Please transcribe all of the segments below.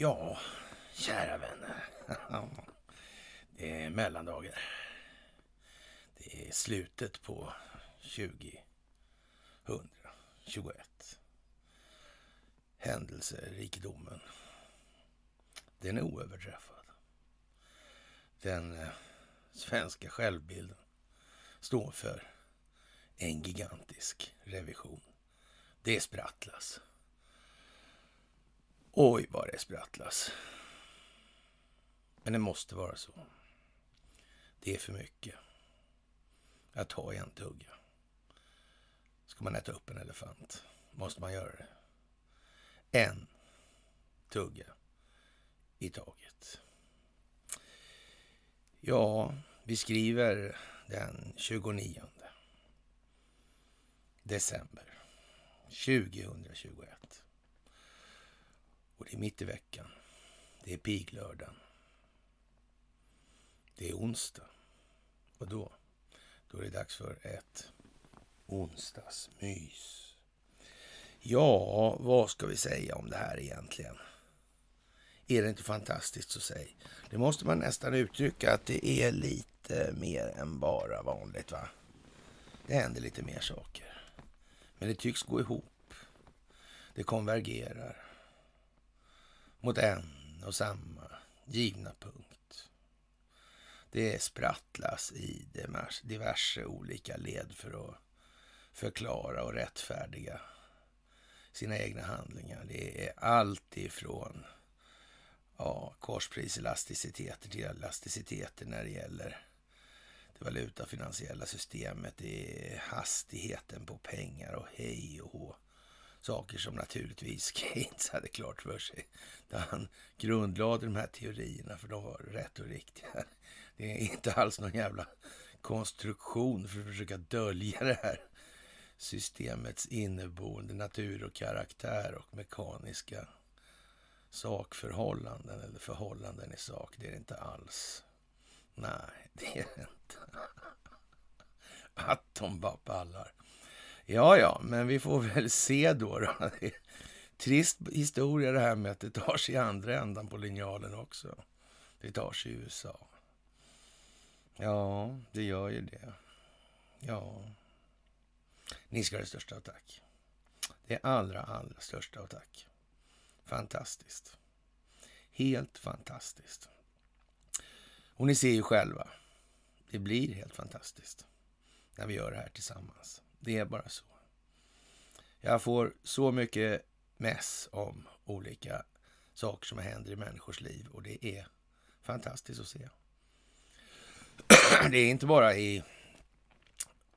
Ja, kära vänner. Det är mellandagar. Det är slutet på 2021. Händelserikedomen. Den är oöverträffad. Den eh, svenska självbilden står för en gigantisk revision. Det sprattlas. Oj, vad det sprattlas. Men det måste vara så. Det är för mycket att ta i en tugga. Ska man äta upp en elefant måste man göra det. En tugga i taget. Ja, vi skriver den 29 december 2021. Och det är mitt i veckan. Det är piglördagen. Det är onsdag. Och då? Då är det dags för ett onsdagsmys. Ja, vad ska vi säga om det här egentligen? Är det inte fantastiskt så säg. Det måste man nästan uttrycka att det är lite mer än bara vanligt va? Det händer lite mer saker. Men det tycks gå ihop. Det konvergerar mot en och samma givna punkt. Det sprattlas i diverse olika led för att förklara och rättfärdiga sina egna handlingar. Det är allt ifrån ja, korspriselasticiteter till elasticiteter när det gäller det valutafinansiella systemet. Det är hastigheten på pengar och hej och hå. Saker som naturligtvis Keynes hade klart för sig där han grundlade de här teorierna för de var rätt och riktiga. Det är inte alls någon jävla konstruktion för att försöka dölja det här systemets inneboende natur och karaktär och mekaniska sakförhållanden eller förhållanden i sak. Det är det inte alls. Nej, det är det inte. Att de bara pallar. Ja, ja, men vi får väl se då. då. Trist historia det här med att det tar sig i andra ändan på linjalen också. Det tar sig i USA. Ja, det gör ju det. Ja. Ni ska ha det största av tack. Det allra, allra största av tack. Fantastiskt. Helt fantastiskt. Och ni ser ju själva. Det blir helt fantastiskt när vi gör det här tillsammans. Det är bara så. Jag får så mycket mess om olika saker som händer i människors liv och det är fantastiskt att se. Det är inte bara i,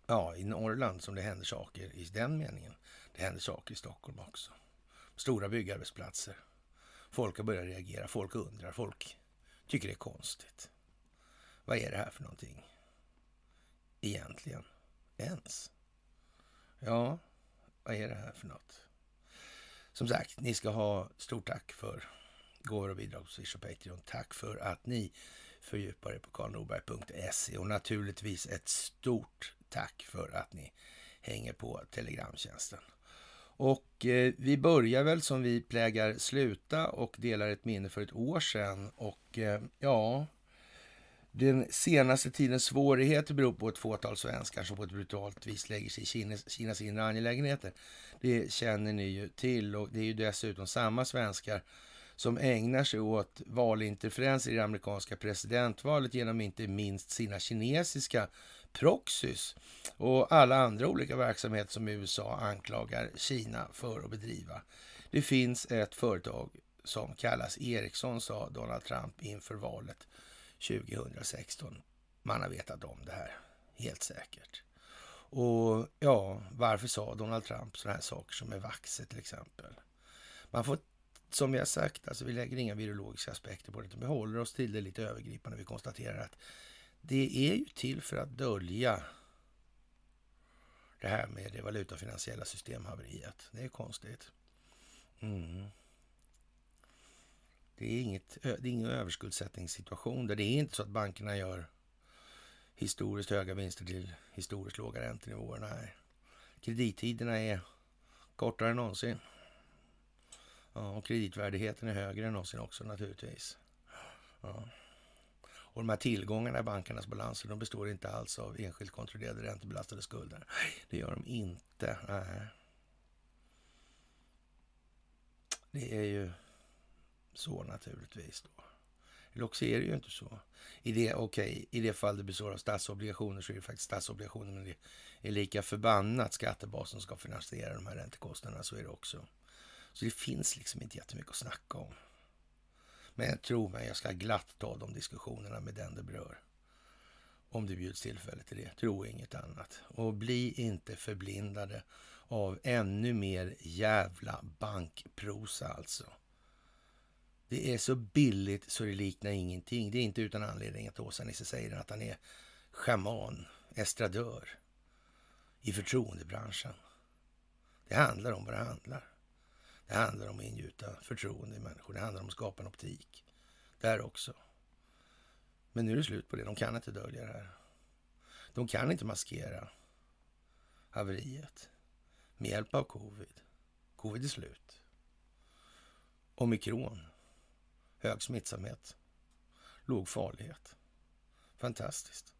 ja, i Norrland som det händer saker i den meningen. Det händer saker i Stockholm också. Stora byggarbetsplatser. Folk har börjat reagera, folk undrar, folk tycker det är konstigt. Vad är det här för någonting? Egentligen. Ens. Ja, vad är det här för något? Som sagt, ni ska ha stort tack för gåvor och bidrag på Swish och Patreon. Tack för att ni fördjupar er på karlnorberg.se och naturligtvis ett stort tack för att ni hänger på Telegramtjänsten. Och eh, vi börjar väl som vi plägar sluta och delar ett minne för ett år sedan. Och eh, ja, den senaste tidens svårigheter beror på ett fåtal svenskar som på ett brutalt vis lägger sig i Kinas, Kinas inre angelägenheter. Det känner ni ju till och det är ju dessutom samma svenskar som ägnar sig åt valinterferenser i det amerikanska presidentvalet genom inte minst sina kinesiska proxys och alla andra olika verksamheter som USA anklagar Kina för att bedriva. Det finns ett företag som kallas Ericsson, sa Donald Trump inför valet 2016. Man har vetat om det här, helt säkert. Och ja, varför sa Donald Trump sådana här saker som är vaxet till exempel? Man får, som vi har sagt, alltså vi lägger inga virologiska aspekter på det, utan vi håller oss till det lite övergripande. Vi konstaterar att det är ju till för att dölja det här med det valutafinansiella systemhaveriet. Det är konstigt. Mm. Det är, inget, det är ingen överskuldsättningssituation där det är inte så att bankerna gör historiskt höga vinster till historiskt låga räntenivåer. Nej, kredittiderna är kortare än någonsin. Ja, och kreditvärdigheten är högre än någonsin också naturligtvis. Ja. Och de här tillgångarna i bankernas balanser, de består inte alls av enskilt kontrollerade räntebelastade skulder. Det gör de inte. Nej. Det är ju så naturligtvis då. Eller också är det ju inte så. I det, okay, I det fall det består av statsobligationer så är det faktiskt statsobligationer, men det är lika förbannat skattebasen ska finansiera de här räntekostnaderna. Så är det också. Så det finns liksom inte jättemycket att snacka om. Men tro mig, jag ska glatt ta de diskussionerna med den det berör. Om det bjuds tillfälle till det. Tro inget annat. Och bli inte förblindade av ännu mer jävla bankprosa alltså. Det är så billigt så det liknar ingenting. Det är inte utan anledning att Åsa-Nisse säger att han är schaman, estradör i förtroendebranschen. Det handlar om vad det handlar. Det handlar om att ingjuta förtroende i människor. Det handlar om att skapa en optik. Där också. Men nu är det slut på det. De kan inte dölja det här. De kan inte maskera haveriet med hjälp av covid. Covid är slut. Omikron. Hög smittsamhet. Låg farlighet. Fantastiskt.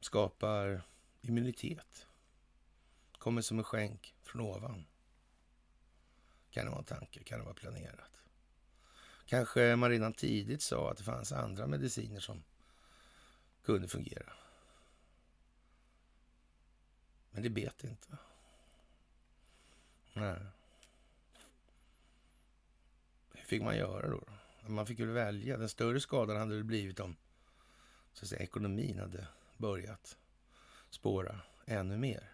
Skapar immunitet. Kommer som en skänk från ovan. Kan det vara en tanke? Kan det vara planerat? Kanske man redan tidigt sa att det fanns andra mediciner som kunde fungera. Men det bet inte. Nej. Hur fick man göra då? Man fick väl välja. Den större skadan hade det blivit om så att säga, ekonomin hade börjat spåra ännu mer.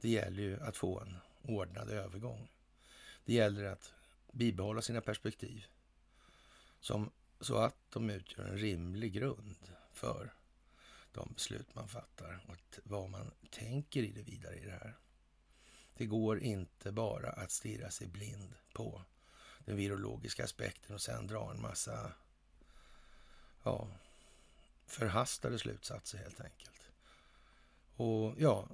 Det gäller ju att få en ordnad övergång. Det gäller att bibehålla sina perspektiv som, så att de utgör en rimlig grund för de beslut man fattar och vad man tänker i det vidare i det här. Det går inte bara att stirra sig blind på den virologiska aspekten och sen dra en massa ja, förhastade slutsatser helt enkelt. Och ja,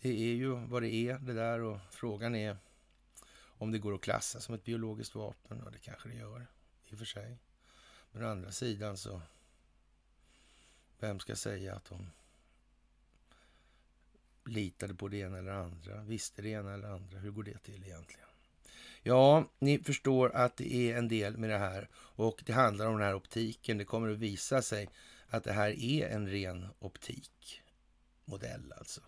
det är ju vad det är det där och frågan är om det går att klassa som ett biologiskt vapen. Och det kanske det gör i och för sig. Men å andra sidan så, vem ska säga att de litade på det ena eller andra, visste det ena eller andra. Hur går det till egentligen? Ja, ni förstår att det är en del med det här och det handlar om den här optiken. Det kommer att visa sig att det här är en ren optikmodell alltså.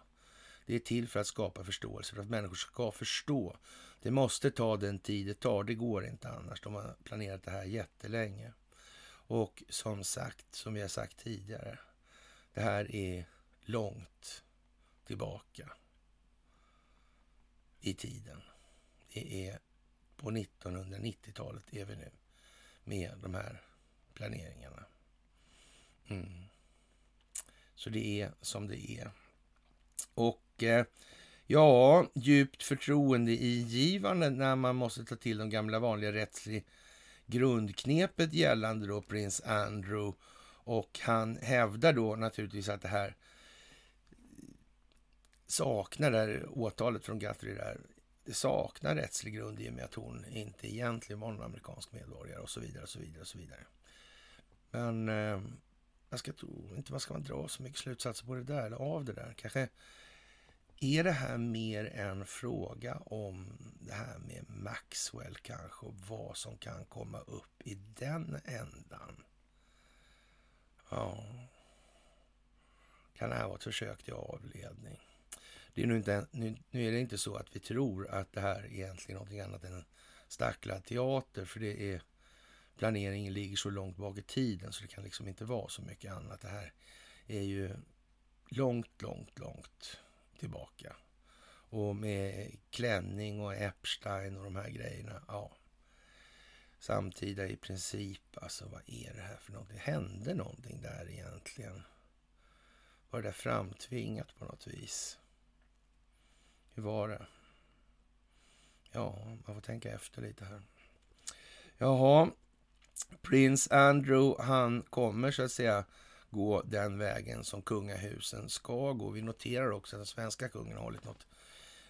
Det är till för att skapa förståelse, för att människor ska förstå. Det måste ta den tid det tar, det går inte annars. De har planerat det här jättelänge. Och som sagt, som vi har sagt tidigare, det här är långt tillbaka i tiden. Det är på 1990-talet är vi nu med de här planeringarna. Mm. Så det är som det är. Och eh, ja, djupt förtroendeingivande när man måste ta till de gamla vanliga rättsliga grundknepet gällande då prins Andrew. Och han hävdar då naturligtvis att det här saknar, det här åtalet från Guthrie där, saknar rättslig grund i och med att hon inte egentligen var någon amerikansk medborgare och så vidare och så vidare och så vidare. Men eh, jag ska tro inte man ska man dra så mycket slutsatser på det där eller av det där. Kanske är det här mer en fråga om det här med Maxwell kanske och vad som kan komma upp i den ändan? Ja. Kan det här vara ett försök till avledning? Det är nu, inte, nu, nu, är det inte så att vi tror att det här är egentligen någonting annat än en stacklad teater, för det är planeringen ligger så långt bak i tiden så det kan liksom inte vara så mycket annat. Det här är ju långt, långt, långt tillbaka. Och med klänning och Epstein och de här grejerna. Ja. Samtida i princip. Alltså vad är det här för någonting? Hände någonting där egentligen? Var det där framtvingat på något vis? Hur var det? Ja, man får tänka efter lite här. Jaha, Prins Andrew, han kommer så att säga gå den vägen som kungahusen ska gå. Vi noterar också att den svenska kungen har hållit något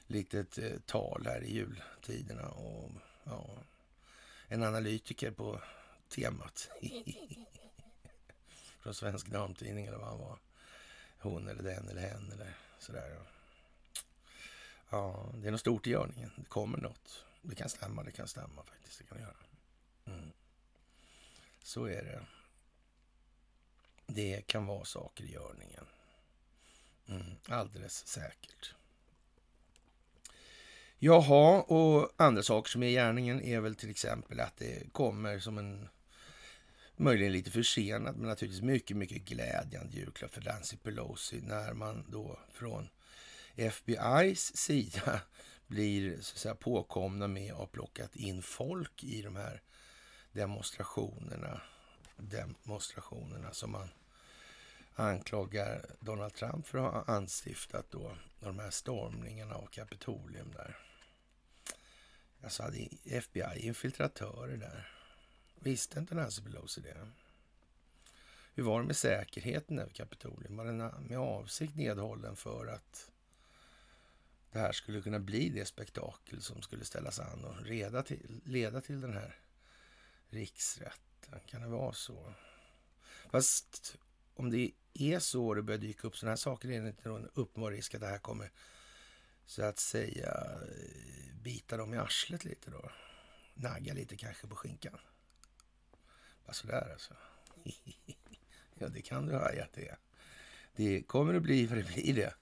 litet eh, tal här i jultiderna. Och, ja, en analytiker på temat. Från Svensk Damtidning eller vad han var. Hon eller den eller hen eller sådär. Ja, det är något stort i görningen. Det kommer något. Det kan stämma, det kan stämma faktiskt. Det kan det göra. Mm. Så är det. Det kan vara saker i görningen. Mm, alldeles säkert. Jaha, och andra saker som är i gärningen är väl till exempel att det kommer som en möjligen lite försenad, men naturligtvis mycket, mycket glädjande julklapp för Nancy Pelosi när man då från FBI's sida blir så att säga, påkomna med att ha plockat in folk i de här demonstrationerna. Demonstrationerna som man anklagar Donald Trump för att ha anstiftat då, de här stormningarna av Kapitolium där. Alltså hade FBI-infiltratörer där. Visste inte Nancy Pelosi det? Hur var det med säkerheten över Kapitolium? Var den med avsikt nedhållen för att det här skulle kunna bli det spektakel som skulle ställas an och leda till, leda till den här riksrätten? Kan det vara så? Fast om det är så det börjar dyka upp sådana här saker är det inte någon uppenbar risk att det här kommer så att säga bita dem i arslet lite då. Nagga lite kanske på skinkan. Bara sådär alltså. ja, det kan du haja att det är. Det kommer att bli för det blir det.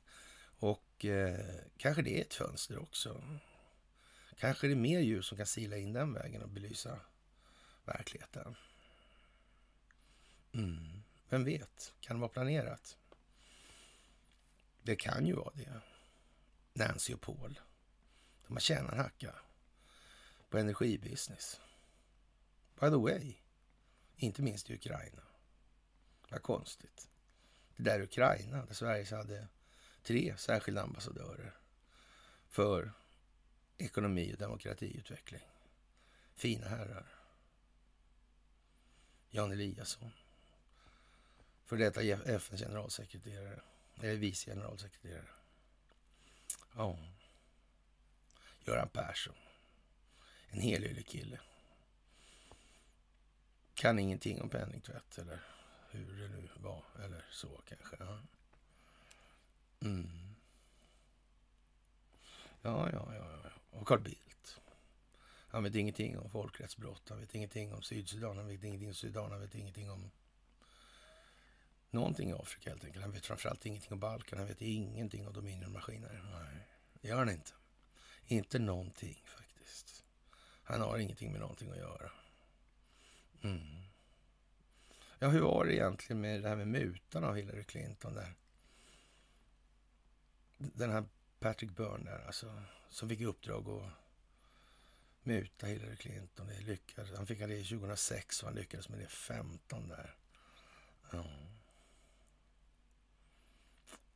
Och eh, kanske det är ett fönster också. Kanske det är mer ljus som kan sila in den vägen och belysa verkligheten. Mm. Vem vet? Kan det vara planerat? Det kan ju vara det. Nancy och Paul. De har tjänat en hacka på energibusiness. By the way, inte minst i Ukraina. Vad konstigt. Det där Ukraina, där Sverige hade tre särskilda ambassadörer för ekonomi och demokratiutveckling. Fina herrar. Jan Eliasson. För detta FNs generalsekreterare, eller vice generalsekreterare. Ja. Göran Persson. En helylle kille. Kan ingenting om penningtvätt eller hur det nu var. Eller så kanske. Ja. Mm. Ja, ja, ja, ja. Och Carl Bildt. Han vet ingenting om folkrättsbrott. Han vet ingenting om Sydsudan. Han vet ingenting om Sudan. Han vet ingenting om någonting i Afrika helt enkelt. Han vet framförallt ingenting om Balkan. Han vet ingenting om Dominionmaskiner. Nej, det gör han inte. Inte någonting faktiskt. Han har ingenting med någonting att göra. Mm. Ja, hur var det egentligen med det här med mutan av Hillary Clinton där? Den här Patrick Byrne där, alltså, som fick i uppdrag att muta Hillary Clinton. Det lyckades. Han fick det 2006 och han lyckades med det 15 där. Ja.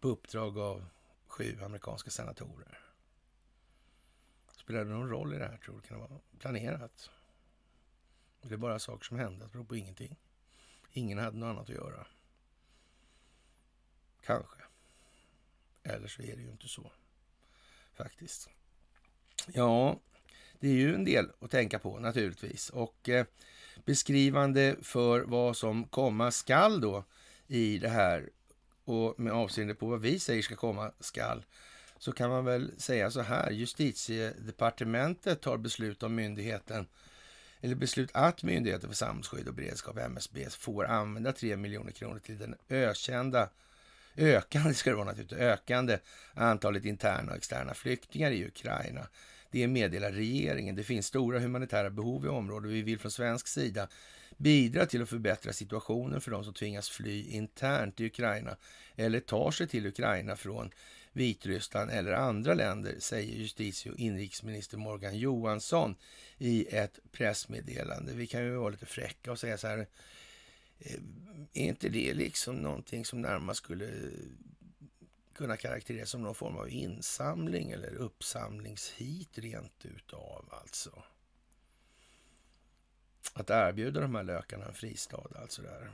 På uppdrag av sju amerikanska senatorer. Spelar det någon roll i det här tror du? Kan det vara planerat? Det är bara saker som hände, det beror på ingenting. Ingen hade något annat att göra. Kanske. Eller så är det ju inte så. Faktiskt. Ja, det är ju en del att tänka på naturligtvis. Och eh, beskrivande för vad som komma skall då i det här och med avseende på vad vi säger ska komma skall så kan man väl säga så här. Justitiedepartementet tar beslut om myndigheten eller beslut att Myndigheten för samhällsskydd och beredskap, MSB, får använda 3 miljoner kronor till den ökända, ökande ska det vara naturligtvis, ökande antalet interna och externa flyktingar i Ukraina. Det meddelar regeringen. Det finns stora humanitära behov i området. Vi vill från svensk sida bidra till att förbättra situationen för de som tvingas fly internt i Ukraina eller tar sig till Ukraina från Vitryssland eller andra länder, säger justitie och inrikesminister Morgan Johansson i ett pressmeddelande. Vi kan ju vara lite fräcka och säga så här, Eh, är inte det liksom någonting som närmast skulle kunna karaktäriseras som någon form av insamling eller uppsamlingshit rent utav alltså? Att erbjuda de här lökarna en fristad alltså där.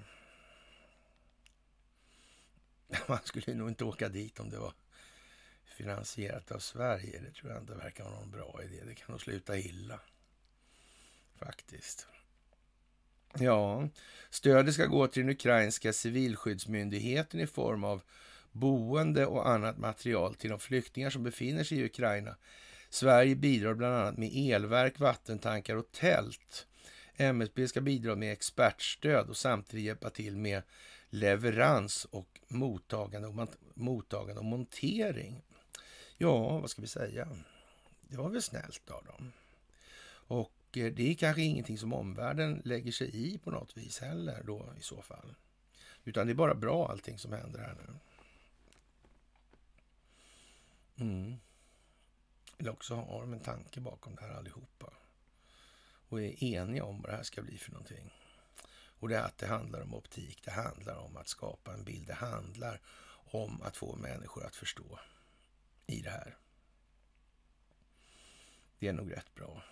Man skulle nog inte åka dit om det var finansierat av Sverige, det tror jag inte verkar vara någon bra idé. Det kan nog sluta illa. Faktiskt. Ja, stödet ska gå till den ukrainska civilskyddsmyndigheten i form av boende och annat material till de flyktingar som befinner sig i Ukraina. Sverige bidrar bland annat med elverk, vattentankar och tält. MSB ska bidra med expertstöd och samtidigt hjälpa till med leverans och mottagande och, mottagande och montering. Ja, vad ska vi säga? Det var väl snällt av dem. Och Eh, det är kanske ingenting som omvärlden lägger sig i på något vis heller då i så fall. Utan det är bara bra allting som händer här nu. Mm. Eller också har de en tanke bakom det här allihopa. Och är eniga om vad det här ska bli för någonting. Och det är att det handlar om optik, det handlar om att skapa en bild, det handlar om att få människor att förstå i det här. Det är nog rätt bra.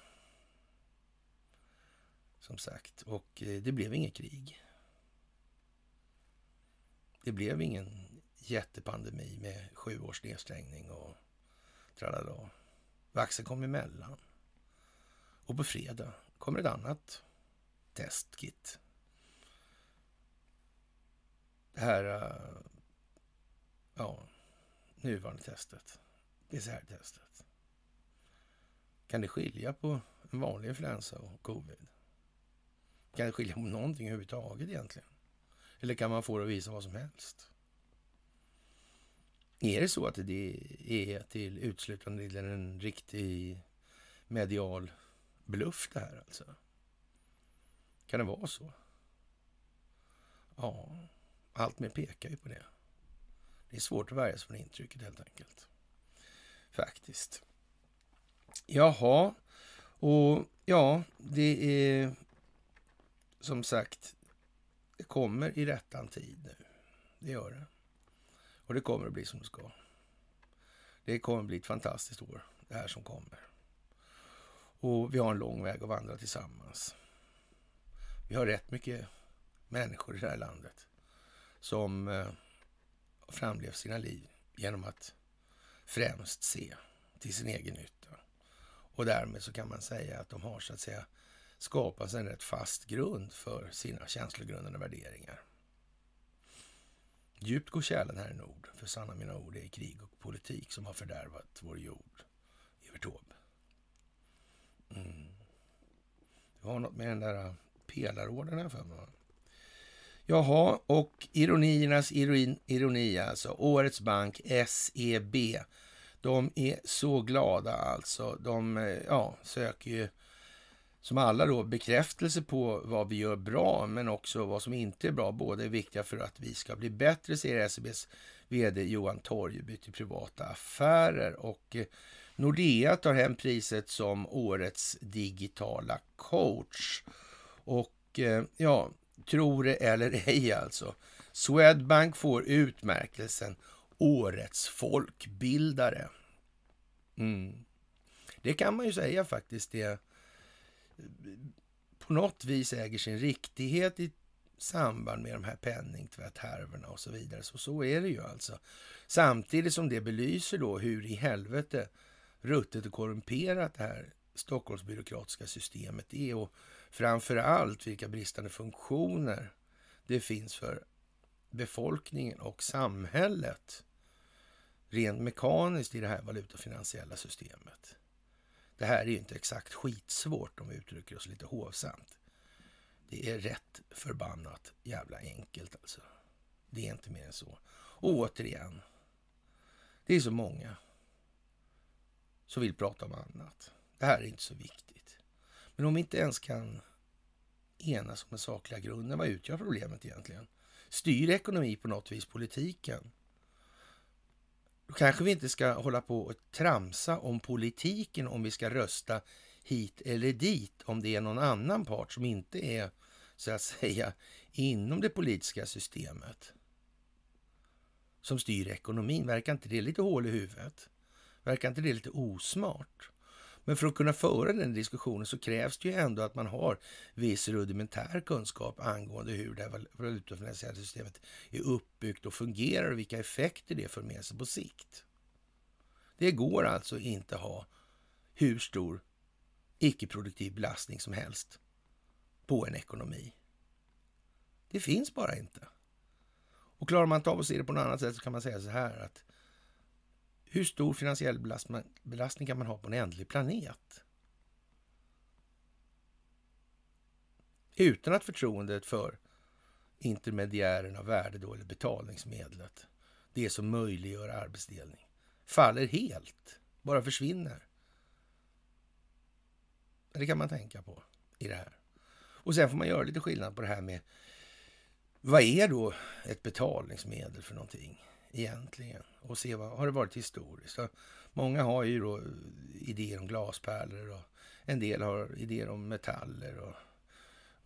Som sagt, och eh, det blev inget krig. Det blev ingen jättepandemi med sju års nedstängning och tralala. Vaxen kom emellan. Och på fredag kommer ett annat testkit. Det här eh, ja, nuvarande testet. PCR-testet. Kan det skilja på en vanlig influensa och covid? Kan det skilja på någonting överhuvudtaget egentligen? Eller kan man få det att visa vad som helst? Är det så att det är till uteslutande del en riktig medial bluff det här alltså? Kan det vara så? Ja, allt mer pekar ju på det. Det är svårt att värja sig från intrycket helt enkelt. Faktiskt. Jaha, och ja, det är som sagt, det kommer i rättan tid nu. Det gör det. Och det kommer att bli som det ska. Det kommer att bli ett fantastiskt år, det här som kommer. Och vi har en lång väg att vandra tillsammans. Vi har rätt mycket människor i det här landet som eh, har framlevt sina liv genom att främst se till sin egen nytta. Och därmed så kan man säga att de har så att säga skapat en rätt fast grund för sina känslogrundande värderingar. Djupt går kärlen här i nord, för sanna mina ord, det är krig och politik som har fördärvat vår jord. Evert Taube. Mm. Det var något med den där äh, pelarorden här för mig. Jaha, och ironiernas ironi, ironi alltså. Årets bank, SEB. De är så glada alltså. De äh, ja, söker ju som alla då bekräftelse på vad vi gör bra, men också vad som inte är bra. Båda är viktiga för att vi ska bli bättre, säger SEBs vd Johan Torgeby till privata affärer. Och eh, Nordea tar hem priset som årets digitala coach. Och eh, ja, tror det eller ej alltså. Swedbank får utmärkelsen Årets folkbildare. Mm. Det kan man ju säga faktiskt. Det på något vis äger sin riktighet i samband med de här penningtvätthärvorna och så vidare. Så, så är det ju alltså. Samtidigt som det belyser då hur i helvete ruttet och korrumperat det här Stockholmsbyråkratiska systemet är och framför allt vilka bristande funktioner det finns för befolkningen och samhället rent mekaniskt i det här valutafinansiella systemet. Det här är ju inte exakt skitsvårt om vi uttrycker oss lite hovsamt. Det är rätt förbannat jävla enkelt alltså. Det är inte mer än så. Och återigen, det är så många som vill prata om annat. Det här är inte så viktigt. Men om vi inte ens kan enas om den sakliga grunden, vad utgör problemet egentligen? Styr ekonomi på något vis politiken? Då kanske vi inte ska hålla på och tramsa om politiken om vi ska rösta hit eller dit om det är någon annan part som inte är så att säga inom det politiska systemet som styr ekonomin. Verkar inte det lite hål i huvudet? Verkar inte det lite osmart? Men för att kunna föra den diskussionen så krävs det ju ändå att man har viss rudimentär kunskap angående hur det här valutafinansiella systemet är uppbyggt och fungerar och vilka effekter det för med sig på sikt. Det går alltså inte att ha hur stor icke-produktiv belastning som helst på en ekonomi. Det finns bara inte. Och klarar man inte av att se det på något annat sätt så kan man säga så här att hur stor finansiell belastning kan man ha på en ändlig planet? Utan att förtroendet för intermediären av värde då, eller betalningsmedlet, det som möjliggör arbetsdelning, faller helt, bara försvinner. Det kan man tänka på i det här. Och sen får man göra lite skillnad på det här med vad är då ett betalningsmedel för någonting egentligen? Och se vad har det varit historiskt? Många har ju då idéer om glaspärlor och en del har idéer om metaller. Och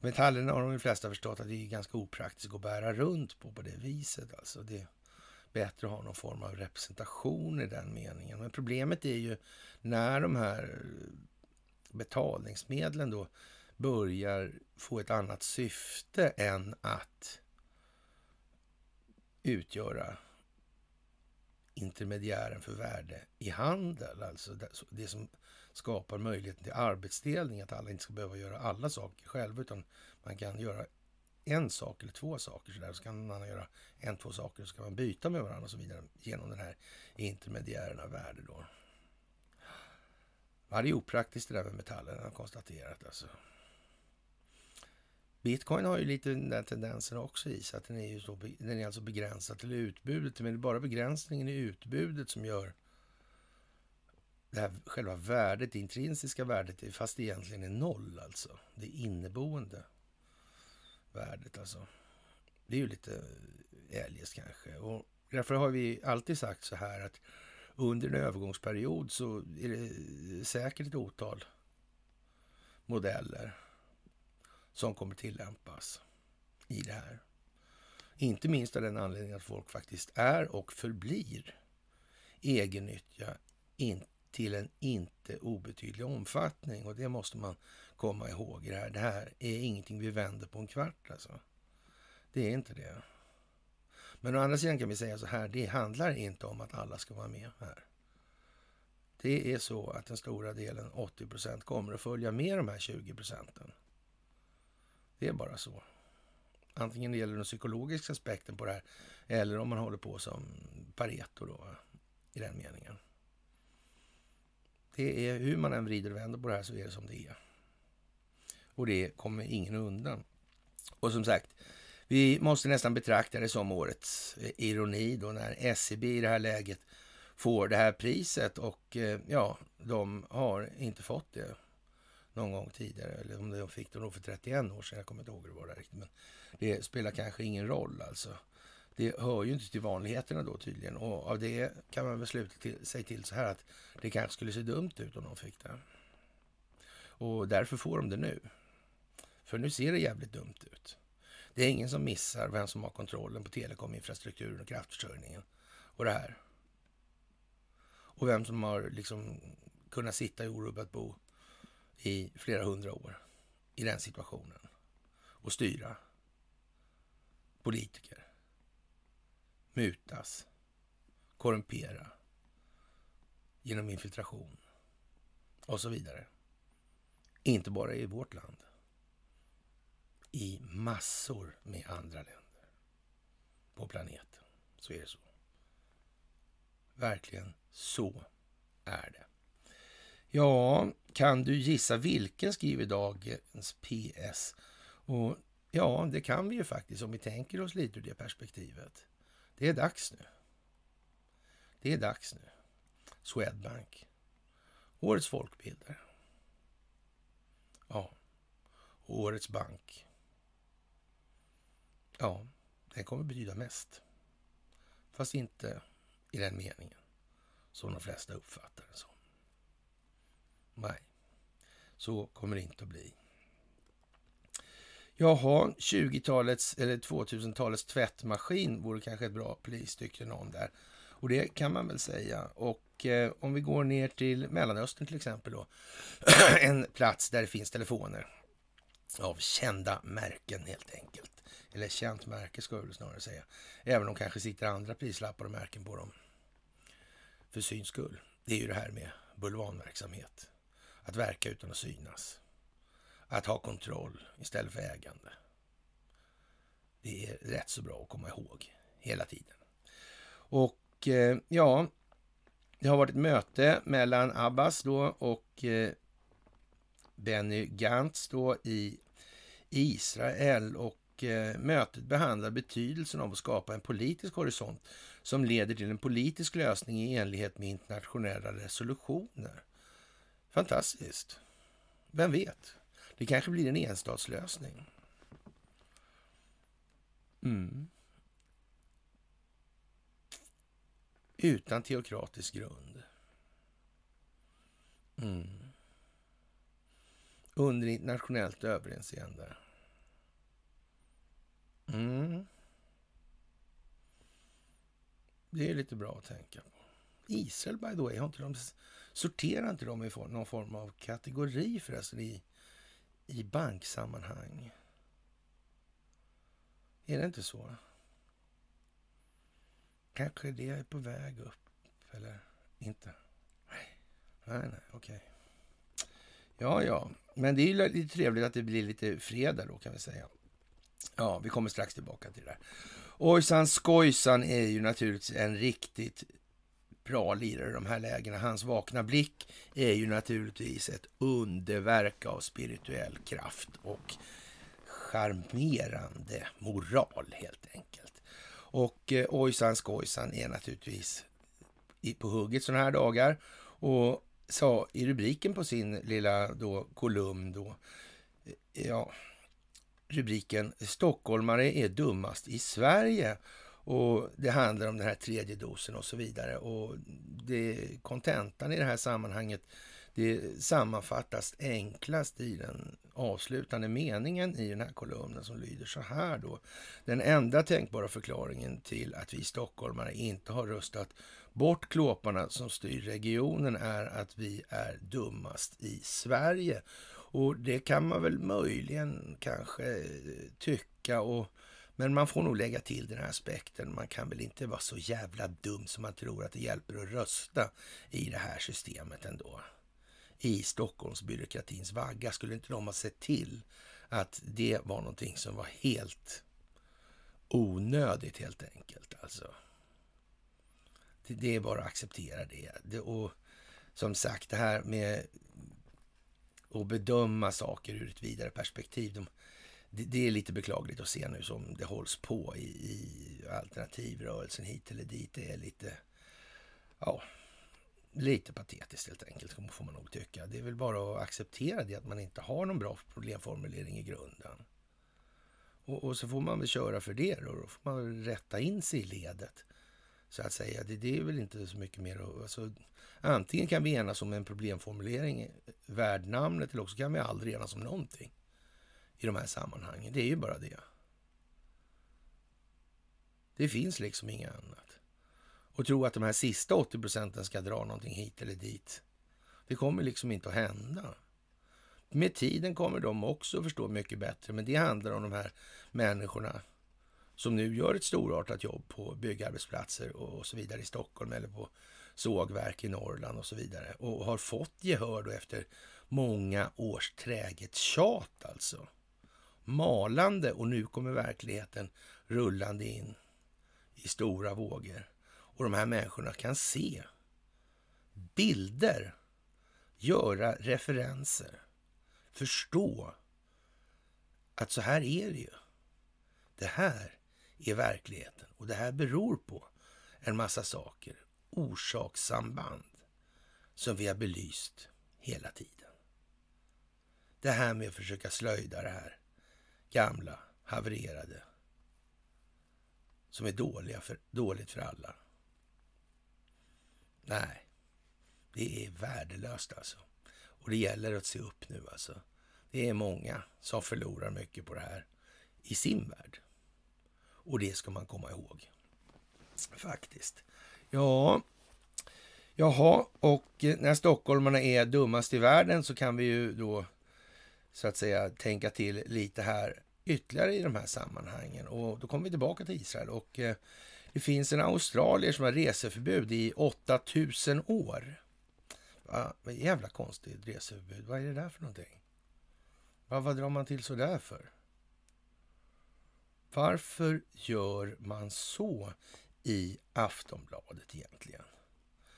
metallerna har de flesta förstått att det är ganska opraktiskt att bära runt på på det viset. Alltså det är bättre att ha någon form av representation i den meningen. Men problemet är ju när de här betalningsmedlen då börjar få ett annat syfte än att utgöra intermediären för värde i handel. Alltså det som skapar möjligheten till arbetsdelning, att alla inte ska behöva göra alla saker själva, utan man kan göra en sak eller två saker. Så, där. så kan man göra en, två saker, så kan man byta med varandra och så vidare genom den här intermediären av värde. Då. Ja, det är opraktiskt det där med metallen, har konstaterat. Alltså. Bitcoin har ju lite den tendensen också i sig, att den är, ju så, den är alltså begränsad till utbudet. Men det är bara begränsningen i utbudet som gör det här själva värdet, det intrinsiska värdet, fast det egentligen är noll alltså. Det inneboende värdet alltså. Det är ju lite eljest kanske. Och därför har vi alltid sagt så här att under en övergångsperiod så är det säkert ett otal modeller som kommer tillämpas i det här. Inte minst av den anledningen att folk faktiskt är och förblir egennyttiga in, till en inte obetydlig omfattning. Och det måste man komma ihåg i det här. Det här är ingenting vi vänder på en kvart alltså. Det är inte det. Men å andra sidan kan vi säga så här, det handlar inte om att alla ska vara med här. Det är så att den stora delen, 80 procent, kommer att följa med de här 20 procenten. Det är bara så. Antingen det gäller den psykologiska aspekten på det här eller om man håller på som Pareto då, i den meningen. Det är hur man än vrider och vänder på det här så är det som det är. Och det kommer ingen undan. Och som sagt, vi måste nästan betrakta det som årets eh, ironi då när SEB i det här läget får det här priset och eh, ja, de har inte fått det någon gång tidigare. Eller om de fick det nog för 31 år sedan. Jag kommer inte ihåg hur det var där riktigt. Men det spelar kanske ingen roll alltså. Det hör ju inte till vanligheterna då tydligen. Och av det kan man väl sluta till, sig till så här att det kanske skulle se dumt ut om de fick det. Och därför får de det nu. För nu ser det jävligt dumt ut. Det är ingen som missar vem som har kontrollen på telekominfrastrukturen och kraftförsörjningen och det här. Och vem som har liksom kunnat sitta i orubbat bo i flera hundra år i den situationen och styra politiker, mutas, korrumpera genom infiltration och så vidare. Inte bara i vårt land. I massor med andra länder på planeten. Så är det så. Verkligen så är det. Ja, kan du gissa vilken, skriver dagens PS. Och ja, det kan vi ju faktiskt om vi tänker oss lite ur det perspektivet. Det är dags nu. Det är dags nu. Swedbank. Årets folkbildare. Ja. Årets bank. Ja, den kommer betyda mest. Fast inte i den meningen som de flesta uppfattar den som. Nej, så kommer det inte att bli. Jaha, 20-talets eller 2000-talets tvättmaskin vore kanske ett bra pris, tyckte någon där. Och det kan man väl säga. Och eh, om vi går ner till Mellanöstern till exempel då. en plats där det finns telefoner av kända märken helt enkelt. Eller känt märke ska jag väl snarare säga. Även om kanske sitter andra prislappar och märken på dem. För syns skull. det är ju det här med bulvanverksamhet. Att verka utan att synas. Att ha kontroll istället för ägande. Det är rätt så bra att komma ihåg hela tiden. Och eh, ja, det har varit ett möte mellan Abbas då och eh, Benny Gantz då i Israel och eh, mötet behandlar betydelsen av att skapa en politisk horisont som leder till en politisk lösning i enlighet med internationella resolutioner. Fantastiskt. Vem vet? Det kanske blir en enstatslösning. Mm. Utan teokratisk grund. Mm. Under internationellt överinseende. Mm. Det är lite bra att tänka på. Israel, by the way, har inte de, sorterar inte de i någon form av kategori förresten i, i banksammanhang? Är det inte så? Kanske det är på väg upp, eller inte? Nej, nej, nej okej. Okay. Ja, ja, men det är ju lite trevligt att det blir lite fredag då kan vi säga. Ja, vi kommer strax tillbaka till det där. Ojsan Skojsan är ju naturligtvis en riktigt bra lirare i de här lägena. Hans vakna blick är ju naturligtvis ett underverk av spirituell kraft och charmerande moral helt enkelt. Och eh, Ojsan Skojsan är naturligtvis på hugget sådana här dagar och sa i rubriken på sin lilla då kolumn då, eh, ja, rubriken Stockholmare är dummast i Sverige. Och det handlar om den här tredje dosen och så vidare. Och det kontentan i det här sammanhanget, det sammanfattas enklast i den avslutande meningen i den här kolumnen som lyder så här då. Den enda tänkbara förklaringen till att vi stockholmare inte har röstat bort klåparna som styr regionen är att vi är dummast i Sverige. Och det kan man väl möjligen kanske tycka. Och, men man får nog lägga till den här aspekten. Man kan väl inte vara så jävla dum som man tror att det hjälper att rösta i det här systemet ändå. I Stockholmsbyråkratins vagga. Skulle inte de ha sett till att det var någonting som var helt onödigt helt enkelt. Alltså. Det, är bara att acceptera det. Och som sagt, det här med att bedöma saker ur ett vidare perspektiv. De, det, det, är lite beklagligt att se nu som det hålls på i, i alternativrörelsen hit eller dit. Det är lite, ja, lite patetiskt helt enkelt, får man nog tycka. Det är väl bara att acceptera det, att man inte har någon bra problemformulering i grunden. Och, och så får man väl köra för det då. Då får man väl rätta in sig i ledet, så att säga. Det, det är väl inte så mycket mer att... Alltså, Antingen kan vi enas om en problemformulering eh, värd namnet eller också kan vi aldrig enas om någonting i de här sammanhangen. Det är ju bara det. Det finns liksom inget annat. Och tro att de här sista 80 procenten ska dra någonting hit eller dit. Det kommer liksom inte att hända. Med tiden kommer de också att förstå mycket bättre, men det handlar om de här människorna som nu gör ett storartat jobb på byggarbetsplatser och så vidare i Stockholm eller på sågverk i Norrland och så vidare. Och har fått gehör då efter många års träget tjat alltså. Malande och nu kommer verkligheten rullande in i stora vågor. Och de här människorna kan se bilder, göra referenser, förstå att så här är det ju. Det här är verkligheten och det här beror på en massa saker orsakssamband som vi har belyst hela tiden. Det här med att försöka slöjda det här gamla, havererade, som är dåliga för, dåligt för alla. Nej, det är värdelöst alltså. Och det gäller att se upp nu alltså. Det är många som förlorar mycket på det här i sin värld. Och det ska man komma ihåg. Faktiskt. Ja, jaha, och när stockholmarna är dummast i världen så kan vi ju då så att säga tänka till lite här ytterligare i de här sammanhangen. Och då kommer vi tillbaka till Israel och eh, det finns en australier som har reseförbud i 8000 år. Ah, jävla konstigt reseförbud. Vad är det där för någonting? Vad, vad drar man till så där för? Varför gör man så i Aftonbladet egentligen?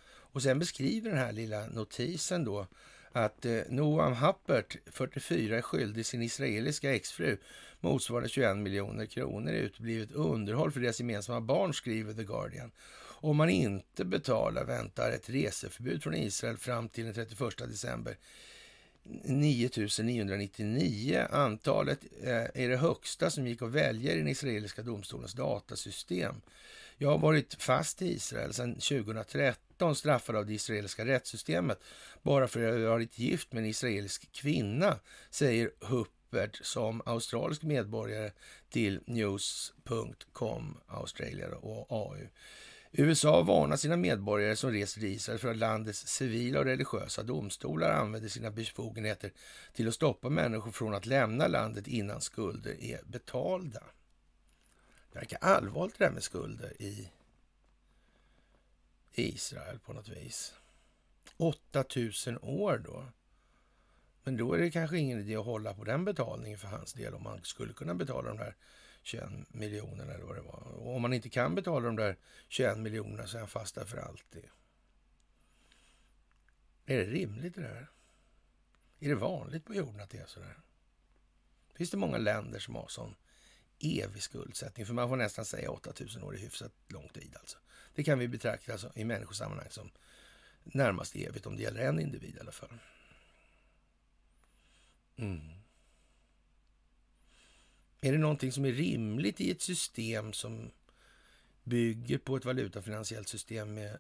Och sen beskriver den här lilla notisen då att eh, Noam Happert, 44, är skyldig sin israeliska exfru motsvarande 21 miljoner kronor i uteblivet underhåll för deras gemensamma barn, skriver The Guardian. Om man inte betalar väntar ett reseförbud från Israel fram till den 31 december 9999. Antalet eh, är det högsta som gick att välja i den israeliska domstolens datasystem. Jag har varit fast i Israel sedan 2013, straffad av det israeliska rättssystemet, bara för att ha varit gift med en israelisk kvinna, säger Huppert som australisk medborgare till News.com, Australia och AU. USA varnar sina medborgare som reser till Israel för att landets civila och religiösa domstolar använder sina befogenheter till att stoppa människor från att lämna landet innan skulder är betalda. Det verkar allvarligt det där med skulder i Israel på något vis. 8000 år då. Men då är det kanske ingen idé att hålla på den betalningen för hans del om man skulle kunna betala de där 21 miljonerna eller vad det var. Och om man inte kan betala de där 21 miljonerna så är han fast där för alltid. Är det rimligt det där? Är det vanligt på jorden att det är så där? Finns det många länder som har sån evig skuldsättning? För man får nästan säga 8000 år är hyfsat lång tid alltså. Det kan vi betrakta alltså, i människosammanhang som närmast evigt om det gäller en individ i alla fall. Mm. Är det någonting som är rimligt i ett system som bygger på ett valutafinansiellt system med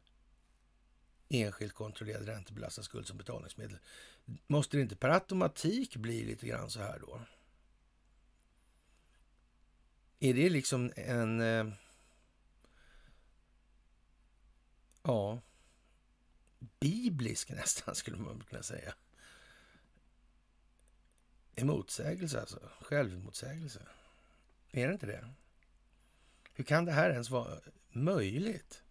enskilt kontrollerad räntebelastad skuld som betalningsmedel? Måste det inte per automatik bli lite grann så här då? Är det liksom en... Eh, ja, biblisk nästan, skulle man kunna säga. En motsägelse, alltså, självmotsägelse. Är det inte det? Hur kan det här ens vara möjligt?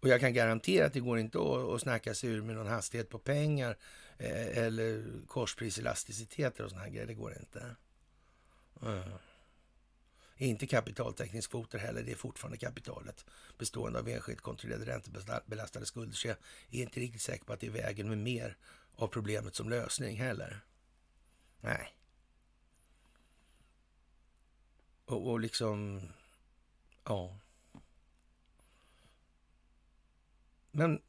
Och jag kan garantera att det går inte att, att snacka sig ur med någon hastighet på pengar eh, eller korspriselasticitet och sådana här grejer. Det går inte. Mm. Inte kapitaltäckningskvoter heller. Det är fortfarande kapitalet bestående av enskilt kontrollerade räntebelastade skulder. Så jag är inte riktigt säker på att det är vägen med mer av problemet som lösning heller. Nej. Och, och liksom, ja. Men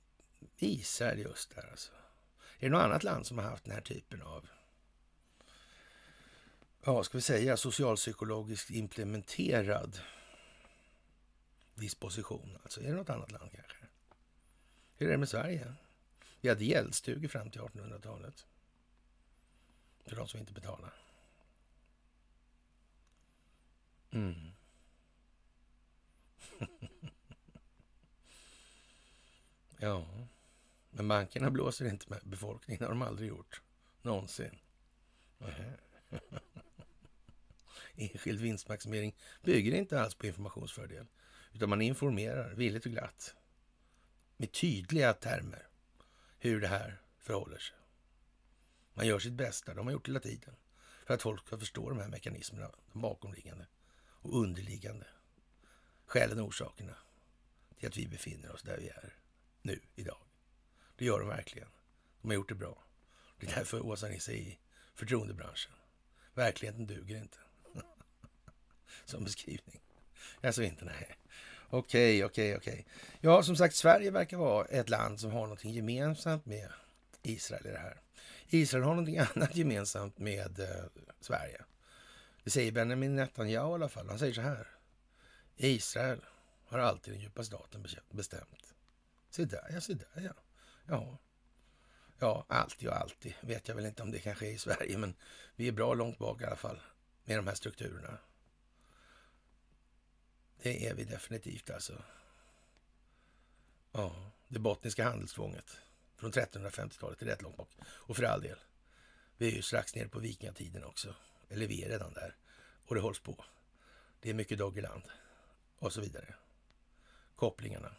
Israel just där alltså. Är det något annat land som har haft den här typen av, ja, ska vi säga socialpsykologiskt implementerad disposition? Alltså, är det något annat land kanske? Hur är det med Sverige? Vi hade gäldstugor fram till 1800-talet. För de som inte betalar. Mm. ja, men bankerna blåser inte med befolkningen. Det har de aldrig gjort. Någonsin. Enskild vinstmaximering bygger inte alls på informationsfördel. Utan man informerar villigt och glatt med tydliga termer hur det här förhåller sig. Man gör sitt bästa, de har gjort hela tiden, för att folk ska förstå de här mekanismerna, de bakomliggande och underliggande skälen och orsakerna till att vi befinner oss där vi är nu, idag. Det gör de verkligen. De har gjort det bra. Det är därför Åsa Nisse är i förtroendebranschen. Verkligheten duger inte. Som beskrivning. Alltså inte, nej. Okej, okej, okej. Ja, som sagt, Sverige verkar vara ett land som har något gemensamt med Israel i det här. Israel har någonting annat gemensamt med eh, Sverige. Det säger Benjamin Netanyahu i alla fall. Han säger så här. Israel har alltid den djupa staten bestämt. Se där ja, se där ja. Ja, ja alltid och alltid vet jag väl inte om det kanske är i Sverige, men vi är bra långt bak i alla fall med de här strukturerna. Det är vi definitivt alltså. Ja, det bottniska handelstvånget från 1350-talet är rätt långt bak. Och för all del, vi är ju strax nere på vikingatiden också. Eller vi är redan där. Och det hålls på. Det är mycket Doggerland och så vidare. Kopplingarna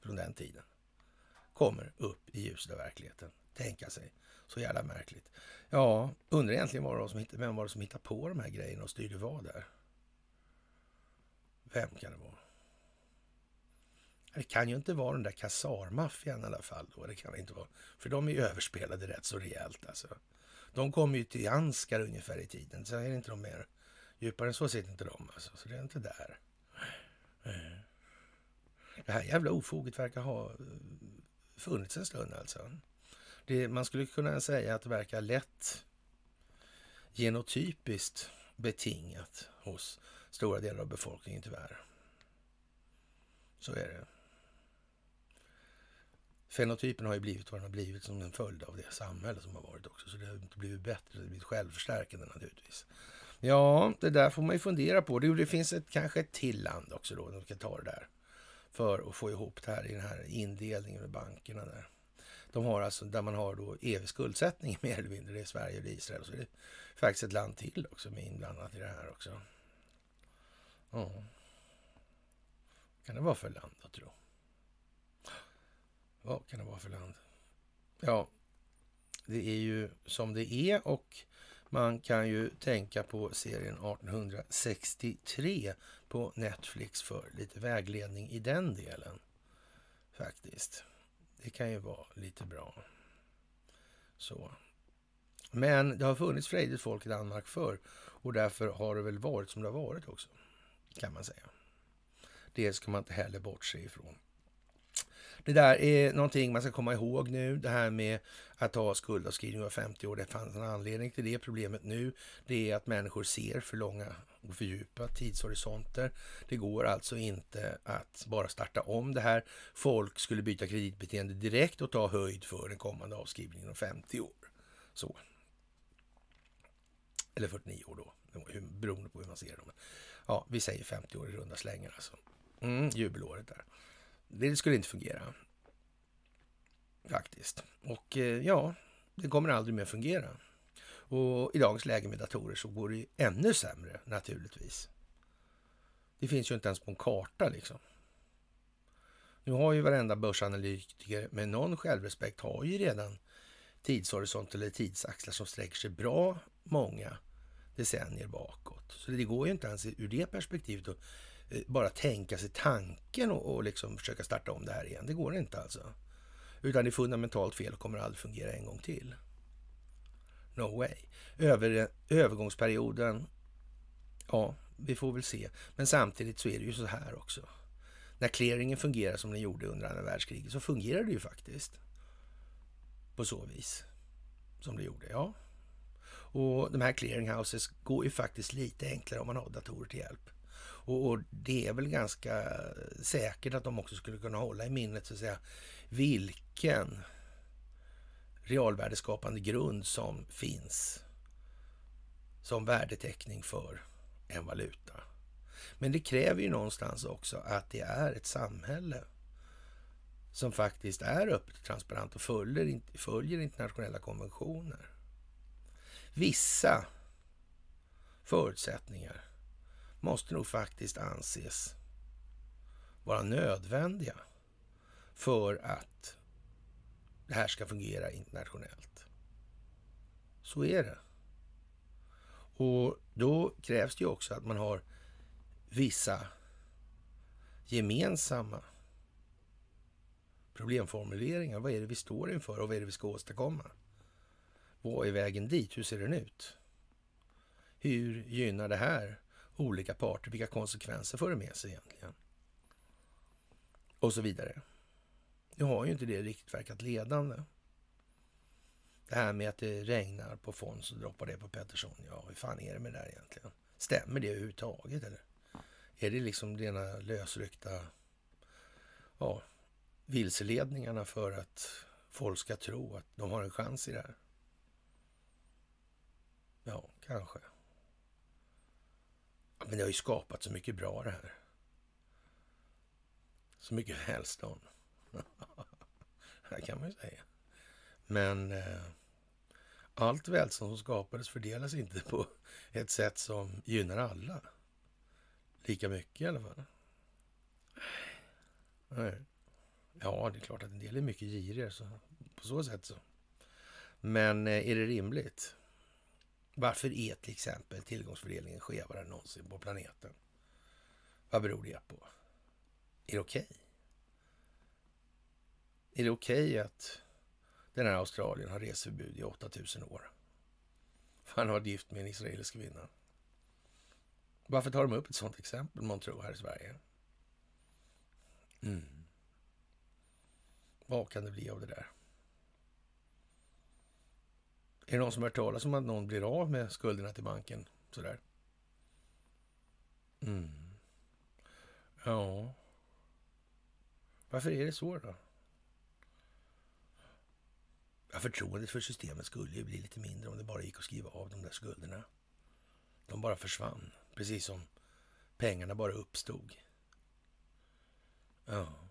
från den tiden. kommer upp i ljuset av verkligheten. Tänka sig. Så jävla märkligt. Ja, undrar egentligen var det som, vem var det som hittade på de här grejerna och styrde vad där? Vem kan det vara? Det kan ju inte vara den där kasarmaffian i alla fall. Då. Det kan det inte vara. För de är ju överspelade rätt så rejält. Alltså. De kommer ju till Anskar ungefär i tiden. Sen är det inte de mer. Djupare än så sitter inte de. Alltså. Så det är inte där. Det här jävla ofoget verkar ha eh, funnits en stund alltså. Det, man skulle kunna säga att det verkar lätt genotypiskt betingat hos stora delar av befolkningen tyvärr. Så är det. Fenotypen har ju blivit vad den har blivit som en följd av det samhälle som har varit också. Så det har inte blivit bättre, det har blivit självförstärkande naturligtvis. Ja, det där får man ju fundera på. Det, finns ett, kanske ett till land också då, de ska ta det där. För att få ihop det här i den här indelningen med bankerna där. De har alltså, där man har då evig skuldsättning mer eller mindre, det är Sverige och Israel. Så det är faktiskt ett land till också med inblandat i det här också. Ja. kan det vara för land då, tro? Vad kan det vara för land? Ja, det är ju som det är och man kan ju tänka på serien 1863 på Netflix för lite vägledning i den delen. Faktiskt. Det kan ju vara lite bra. Så. Men det har funnits frejdigt folk i Danmark förr och därför har det väl varit som det har varit också, kan man säga. Det ska man inte heller bortse ifrån. Det där är någonting man ska komma ihåg nu, det här med att ha skuldavskrivning var 50 år. Det fanns en anledning till det. Problemet nu det är att människor ser för långa och för djupa tidshorisonter. Det går alltså inte att bara starta om det här. Folk skulle byta kreditbeteende direkt och ta höjd för den kommande avskrivningen om 50 år. Så. Eller 49 år då, beroende på hur man ser dem. Ja, vi säger 50 år i runda slängar alltså. Mm, jubelåret där. Det skulle inte fungera. Faktiskt. Och eh, ja, det kommer aldrig mer fungera. Och i dagens läge med datorer så går det ju ännu sämre naturligtvis. Det finns ju inte ens på en karta liksom. Nu har ju varenda börsanalytiker med någon självrespekt har ju redan tidshorisont eller tidsaxlar som sträcker sig bra många decennier bakåt. Så det går ju inte ens ur det perspektivet att eh, bara tänka sig tanken och, och liksom försöka starta om det här igen. Det går inte alltså. Utan det är fundamentalt fel och kommer aldrig fungera en gång till. No way. Över, eh, övergångsperioden, ja, vi får väl se. Men samtidigt så är det ju så här också. När clearingen fungerar som den gjorde under andra världskriget så fungerar det ju faktiskt. På så vis. Som det gjorde, ja. Och de här clearinghouses går ju faktiskt lite enklare om man har datorer till hjälp. Och, och, det är väl ganska säkert att de också skulle kunna hålla i minnet så att säga vilken realvärdeskapande grund som finns som värdeteckning för en valuta. Men det kräver ju någonstans också att det är ett samhälle som faktiskt är öppet och transparent och följer, följer internationella konventioner. Vissa förutsättningar måste nog faktiskt anses vara nödvändiga för att det här ska fungera internationellt. Så är det. Och då krävs det ju också att man har vissa gemensamma problemformuleringar. Vad är det vi står inför och vad är det vi ska åstadkomma? Vad är vägen dit? Hur ser den ut? Hur gynnar det här olika parter. Vilka konsekvenser får det med sig egentligen? Och så vidare. Nu har ju inte det riktigt verkat ledande. Det här med att det regnar på Fons och droppar det på Pettersson. Ja, hur fan är det med det där egentligen? Stämmer det överhuvudtaget eller? Är det liksom rena lösryckta ja, vilseledningarna för att folk ska tro att de har en chans i det här? Ja, kanske. Men det har ju skapat så mycket bra det här. Så mycket välstånd. det kan man ju säga. Men eh, allt välstånd som skapades fördelas inte på ett sätt som gynnar alla. Lika mycket i alla fall. Nej. Ja, det är klart att en del är mycket girigare så på så sätt så. Men eh, är det rimligt? Varför är till exempel tillgångsfördelningen skevare än någonsin på planeten? Vad beror det på? Är det okej? Okay? Är det okej okay att den här Australien har reseförbud i 8000 år? För han har varit gift med en israelisk kvinna. Varför tar de upp ett sådant exempel, man tror, här i Sverige? Mm. Vad kan det bli av det där? Är det någon som har hört talas om att någon blir av med skulderna till banken? Sådär. Mm. Ja. Varför är det så då? Ja, förtroendet för systemet skulle ju bli lite mindre om det bara gick att skriva av de där skulderna. De bara försvann, precis som pengarna bara uppstod. Ja.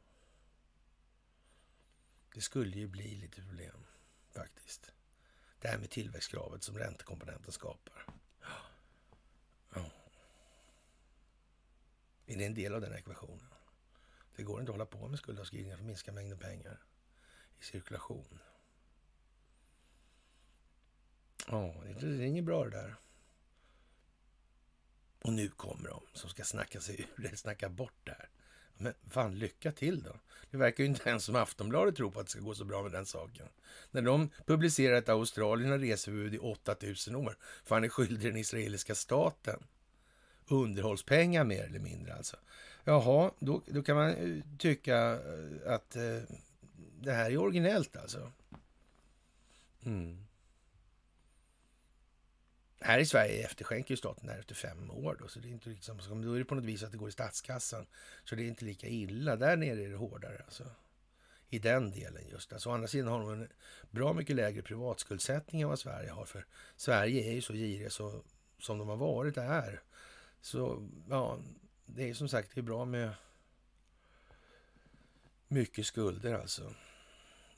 Det skulle ju bli lite problem faktiskt. Det här med tillväxtkravet som räntekomponenten skapar. Ja. Är det en del av den ekvationen? Det går inte att hålla på med skuldavskrivningar för att minska mängden pengar i cirkulation. Ja, det är inget bra det där. Och nu kommer de som ska snacka sig ur det, snacka bort det här. Men fan, lycka till då. Det verkar ju inte ens som Aftonbladet tror på att det ska gå så bra med den saken. När de publicerar att Australien har reseförbud i 8000 år, för han är skyldig den israeliska staten underhållspengar mer eller mindre alltså. Jaha, då, då kan man eh, tycka eh, att eh, det här är originellt alltså. Mm. Här i Sverige efterskänker ju staten det här efter fem år. Då, så det är inte liksom, då är det på något vis att det går i statskassan. Så det är inte lika illa. Där nere är det hårdare. Alltså. I den delen just. Alltså, å andra sidan har de en bra mycket lägre privatskuldsättning än vad Sverige har. För Sverige är ju så giriga så, som de har varit är. Så ja, det är som sagt det är bra med mycket skulder alltså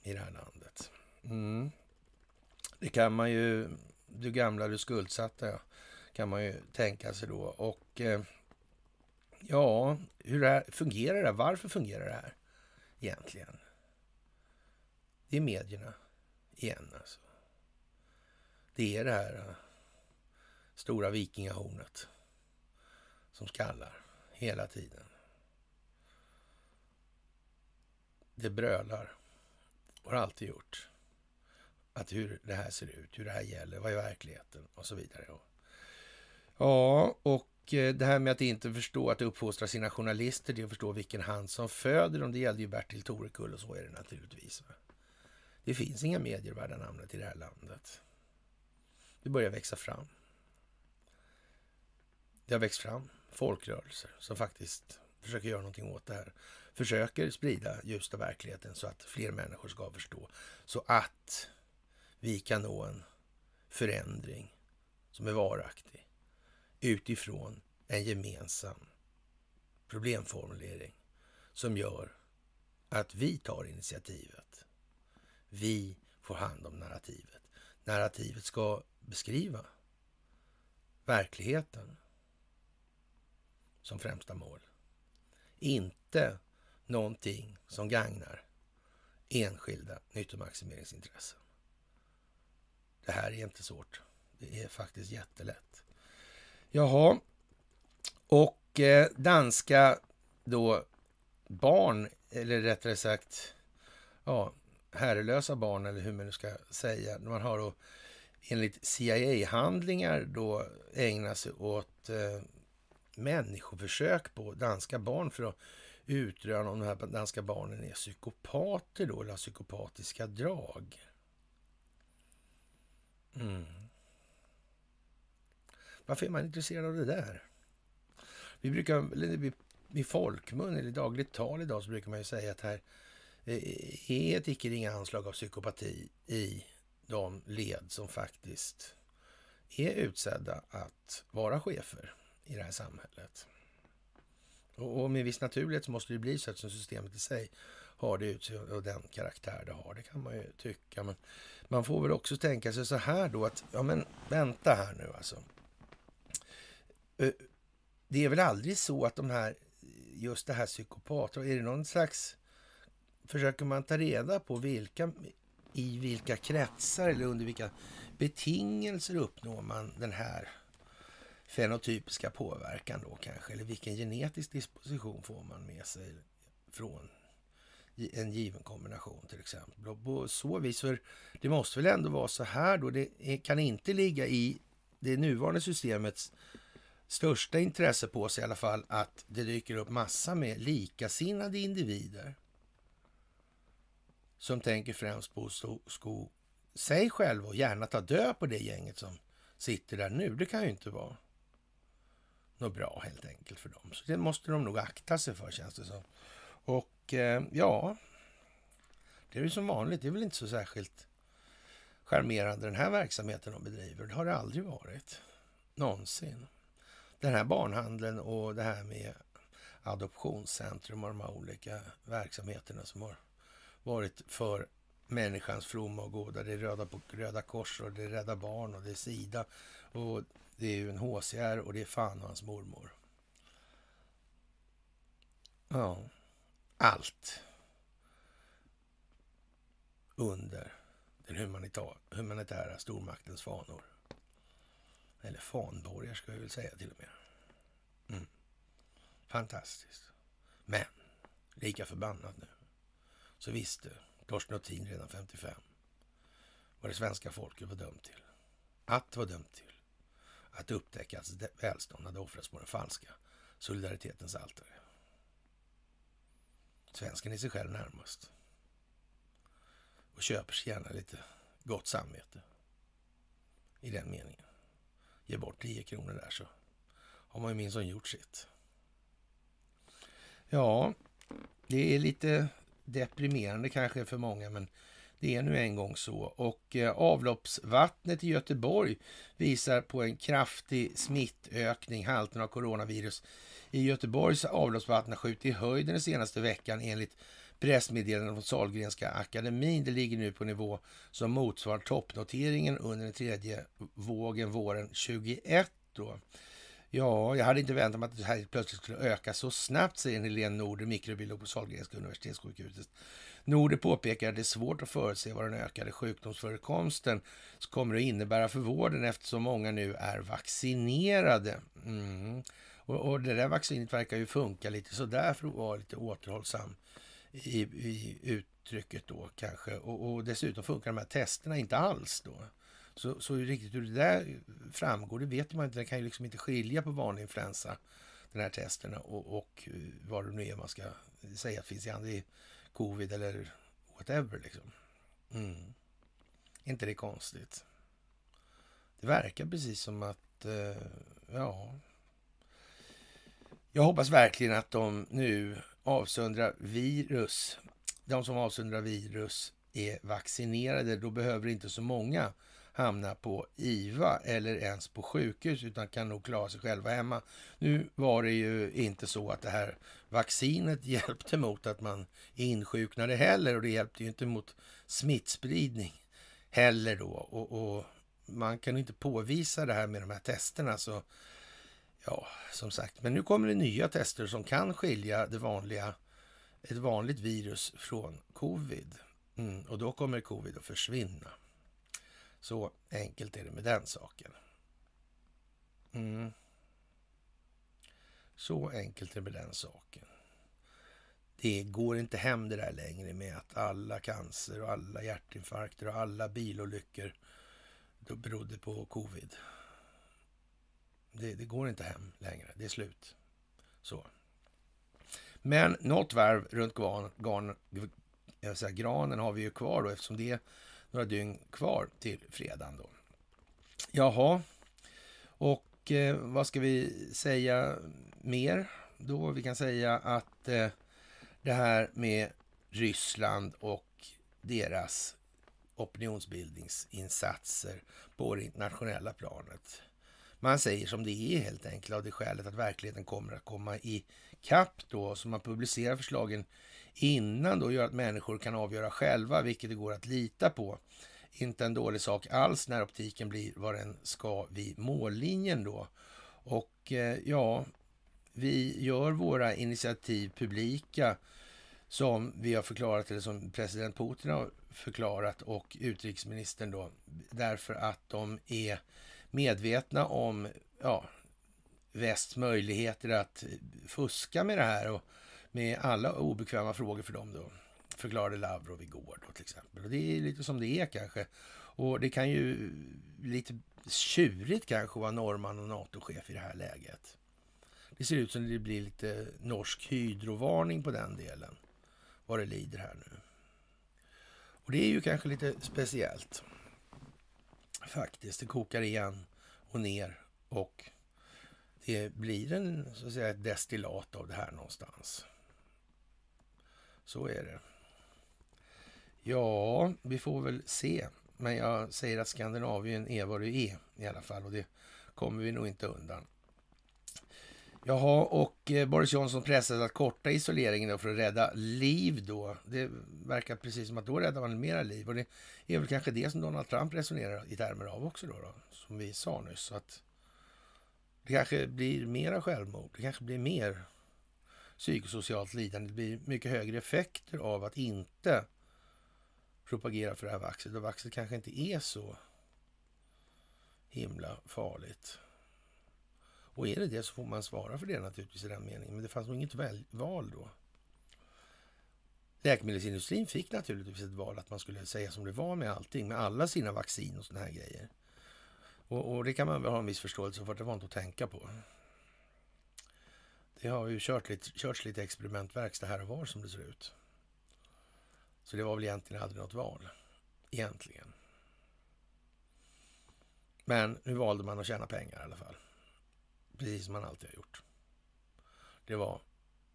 i det här landet. Mm. Det kan man ju du gamla, du skuldsatta, kan man ju tänka sig då. Och eh, ja, hur det här, fungerar det här? Varför fungerar det här egentligen? Det är medierna igen alltså. Det är det här uh, stora vikingahornet som skallar hela tiden. Det brölar och har alltid gjort att hur det här ser ut, hur det här gäller, vad är verkligheten och så vidare. Ja, och eh, det här med att inte förstå att uppfostra sina journalister till att förstå vilken hand som föder dem, det gällde ju Bertil Torekull och så är det naturligtvis. Det finns inga medier värda namnet i det här landet. Det börjar växa fram. Det har växt fram folkrörelser som faktiskt försöker göra någonting åt det här. Försöker sprida ljuset av verkligheten så att fler människor ska förstå. Så att vi kan nå en förändring som är varaktig utifrån en gemensam problemformulering som gör att vi tar initiativet. Vi får hand om narrativet. Narrativet ska beskriva verkligheten som främsta mål. Inte någonting som gagnar enskilda nyttomaximeringsintressen. Det här är inte svårt. Det är faktiskt jättelätt. Jaha, och eh, danska då barn, eller rättare sagt ja, herrelösa barn, eller hur man nu ska säga. Man har då enligt CIA-handlingar då ägnat sig åt eh, människoförsök på danska barn för att utröna om de här danska barnen är psykopater då, eller har psykopatiska drag. Mm. Varför är man intresserad av det där? Vi brukar, i folkmun eller i dagligt tal idag så brukar man ju säga att här eh, är ett icke ringa anslag av psykopati i de led som faktiskt är utsedda att vara chefer i det här samhället. Och, med viss naturlighet så måste det bli så att systemet i sig har det ut och den karaktär det har. Det kan man ju tycka. Men man får väl också tänka sig så här då att, ja men vänta här nu alltså. Eh, det är väl aldrig så att de här, just det här psykopater, är det någon slags försöker man ta reda på vilka, i vilka kretsar eller under vilka betingelser uppnår man den här fenotypiska påverkan då kanske? Eller vilken genetisk disposition får man med sig från en given kombination till exempel. Och på så vis, för det måste väl ändå vara så här då, det kan inte ligga i det nuvarande systemets största intresse på sig i alla fall att det dyker upp massa med likasinnade individer som tänker främst på att sko sig själva och gärna ta död på det gänget som sitter där nu. Det kan ju inte vara något bra helt enkelt för dem. Så det måste de nog akta sig för känns det som. Och eh, ja, det är ju som vanligt. Det är väl inte så särskilt charmerande den här verksamheten de bedriver. Det har det aldrig varit. Någonsin. Den här barnhandeln och det här med adoptionscentrum och de här olika verksamheterna som har varit för människans fromma och goda. Det är Röda, Röda Kors och det är Rädda Barn och det är Sida och det är UNHCR och det är fan och hans mormor. Ja, allt under den humanitära stormaktens fanor. Eller fanborgar ska vi väl säga till och med. Mm. Fantastiskt. Men lika förbannat nu så visste Torsten Nothin redan 55 vad det svenska folket var dömt till. Att var dömt till att upptäcka att välstånd hade offrats på den falska solidaritetens altare. Svensken är sig själv närmast och köper sig gärna lite gott samvete i den meningen. Ge bort 10 kronor där så har man ju minsann gjort sitt. Ja, det är lite deprimerande kanske för många, men det är nu en gång så. Och eh, avloppsvattnet i Göteborg visar på en kraftig smittökning, halten av coronavirus. I Göteborgs avloppsvatten har skjutit i höjden den senaste veckan enligt pressmeddelanden från Sahlgrenska akademin. Det ligger nu på nivå som motsvarar toppnoteringen under den tredje vågen våren 21. Då. Ja, jag hade inte väntat mig att det här plötsligt skulle öka så snabbt, säger Helene Norder, mikrobiolog på Sahlgrenska universitetssjukhuset. Norder påpekar att det är svårt att förutse vad den ökade sjukdomsförekomsten kommer att innebära för vården eftersom många nu är vaccinerade. Mm. Och, och, det där vaccinet verkar ju funka lite sådär för att vara lite återhållsam i, i uttrycket då kanske. Och, och, dessutom funkar de här testerna inte alls då. Så, så riktigt hur det där framgår, det vet man inte. Det kan ju liksom inte skilja på vanlig influensa, den här testerna och, och eh, vad det nu är man ska säga att finns i andra, covid eller whatever liksom. Mm. inte det konstigt? Det verkar precis som att, eh, ja... Jag hoppas verkligen att de nu avsöndrar virus. De som avsöndrar virus är vaccinerade. Då behöver inte så många hamna på IVA eller ens på sjukhus utan kan nog klara sig själva hemma. Nu var det ju inte så att det här vaccinet hjälpte mot att man insjuknade heller och det hjälpte ju inte mot smittspridning heller då. Och, och man kan inte påvisa det här med de här testerna så ja, som sagt. Men nu kommer det nya tester som kan skilja det vanliga, ett vanligt virus från covid. Mm, och då kommer covid att försvinna. Så enkelt är det med den saken. Mm. Så enkelt är det med den saken. Det går inte hem det där längre med att alla cancer och alla hjärtinfarkter och alla bilolyckor då berodde på covid. Det, det, går inte hem längre. Det är slut. Så. Men något varv runt gran, gran, jag säga, granen har vi ju kvar då eftersom det är några dygn kvar till fredagen. Då. Jaha, och eh, vad ska vi säga mer då? Vi kan säga att eh, det här med Ryssland och deras opinionsbildningsinsatser på det internationella planet. Man säger som det är helt enkelt av det skälet att verkligheten kommer att komma i kapp då, så man publicerar förslagen innan då gör att människor kan avgöra själva vilket det går att lita på. Inte en dålig sak alls när optiken blir vad den ska vid mållinjen då. Och eh, ja, vi gör våra initiativ publika som vi har förklarat, eller som president Putin har förklarat och utrikesministern då, därför att de är medvetna om ja, västs möjligheter att fuska med det här och med alla obekväma frågor för dem då, förklarade Lavrov igår då till exempel. Och det är lite som det är kanske. Och det kan ju lite tjurigt kanske vara norrman och NATO-chef i det här läget. Det ser ut som det blir lite norsk hydrovarning på den delen. Vad det lider här nu. Och det är ju kanske lite speciellt. Faktiskt. Det kokar igen och ner och det blir en, så att säga, ett destillat av det här någonstans. Så är det. Ja, vi får väl se. Men jag säger att Skandinavien är vad det är i alla fall och det kommer vi nog inte undan. Jaha, och eh, Boris Johnson pressades att korta isoleringen för att rädda liv då. Det verkar precis som att då räddar man mera liv och det är väl kanske det som Donald Trump resonerar i termer av också då, då som vi sa nyss. Så att det kanske blir mera självmord, det kanske blir mer psykosocialt lidande, det blir mycket högre effekter av att inte propagera för det här vaxet och vaxet kanske inte är så himla farligt. Och är det det så får man svara för det naturligtvis i den meningen. Men det fanns nog inget val då. Läkemedelsindustrin fick naturligtvis ett val att man skulle säga som det var med allting, med alla sina vaccin och såna här grejer. Och, och det kan man väl ha en viss förståelse för, det var inte att tänka på. Det har ju kört lite, körts lite experimentverkstad här och var som det ser ut. Så det var väl egentligen aldrig något val. Egentligen. Men nu valde man att tjäna pengar i alla fall. Precis som man alltid har gjort. Det var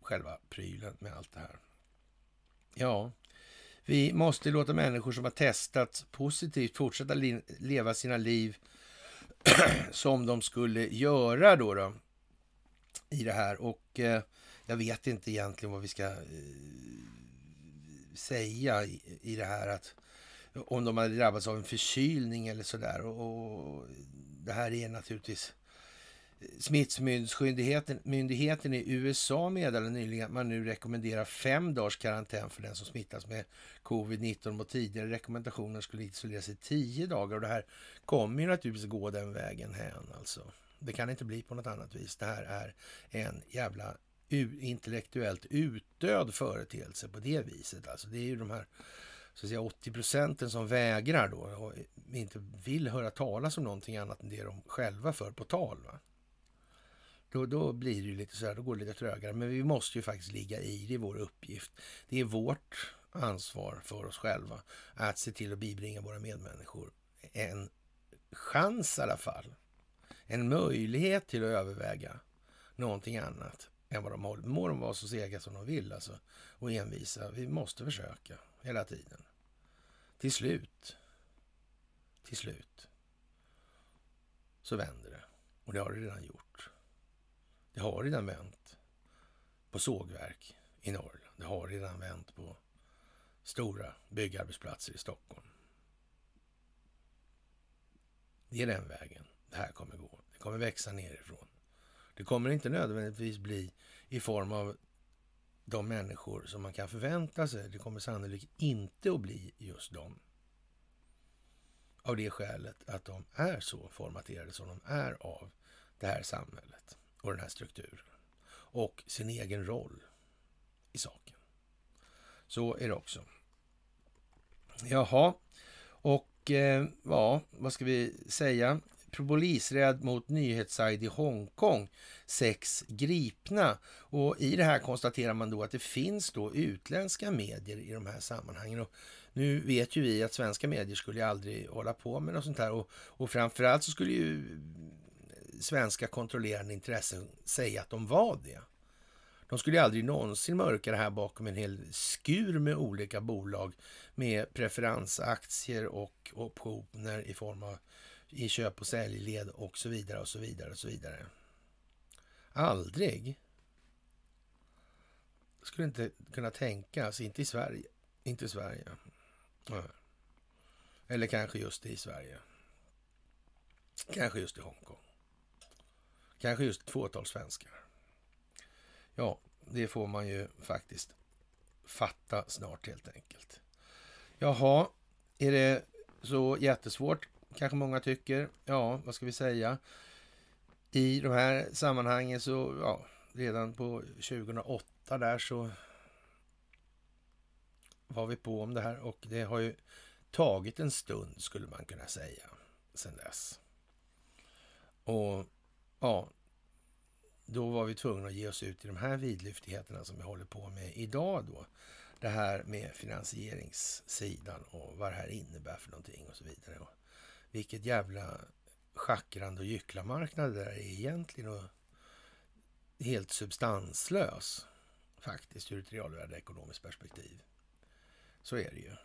själva prylen med allt det här. Ja, vi måste låta människor som har testat positivt fortsätta leva sina liv som de skulle göra då, då i det här. Och eh, jag vet inte egentligen vad vi ska eh, säga i, i det här. att Om de hade drabbats av en förkylning eller sådär. Och, och det här är naturligtvis Smittskyddsmyndigheten i USA meddelade nyligen att man nu rekommenderar fem dagars karantän för den som smittas med covid-19 mot tidigare rekommendationer skulle isoleras i tio dagar och det här kommer ju naturligtvis gå den vägen hän alltså. Det kan inte bli på något annat vis. Det här är en jävla intellektuellt utdöd företeelse på det viset. Alltså det är ju de här så att säga 80 procenten som vägrar då och inte vill höra talas om någonting annat än det de själva för på tal. Va? Då, då blir det ju lite så här, då går det lite trögare. Men vi måste ju faktiskt ligga i, det är vår uppgift. Det är vårt ansvar för oss själva att se till att bibringa våra medmänniskor en chans i alla fall. En möjlighet till att överväga någonting annat än vad de håller. Må de vara så sega som de vill alltså, och envisa. Vi måste försöka hela tiden. Till slut, till slut, så vänder det. Och det har det redan gjort. Det har redan vänt på sågverk i Norrland. Det har redan vänt på stora byggarbetsplatser i Stockholm. Det är den vägen det här kommer gå. Det kommer växa nerifrån. Det kommer inte nödvändigtvis bli i form av de människor som man kan förvänta sig. Det kommer sannolikt inte att bli just dem. Av det skälet att de är så formaterade som de är av det här samhället och den här strukturen och sin egen roll i saken. Så är det också. Jaha, och eh, ja, vad ska vi säga? Polisräd mot nyhetssajt i Hongkong. Sex gripna. Och i det här konstaterar man då att det finns då utländska medier i de här sammanhangen. Och nu vet ju vi att svenska medier skulle aldrig hålla på med något sånt här. Och, och framförallt så skulle ju svenska kontrollerande intressen säga att de var det. De skulle aldrig någonsin mörka det här bakom en hel skur med olika bolag med preferensaktier och optioner i form av i köp och säljled och så vidare och så vidare och så vidare. Aldrig. Skulle inte kunna tänkas, inte i Sverige. Inte i Sverige. Eller kanske just i Sverige. Kanske just i Hongkong. Kanske just ett fåtal svenskar. Ja, det får man ju faktiskt fatta snart helt enkelt. Jaha, är det så jättesvårt? Kanske många tycker. Ja, vad ska vi säga? I de här sammanhangen så, ja, redan på 2008 där så var vi på om det här och det har ju tagit en stund skulle man kunna säga Sedan dess. Och ja, då var vi tvungna att ge oss ut i de här vidlyftigheterna som vi håller på med idag då. Det här med finansieringssidan och vad det här innebär för någonting och så vidare. Och vilket jävla schackrande och gycklamarknad det där är egentligen och helt substanslös faktiskt ur ett realvärde ekonomiskt perspektiv. Så är det ju.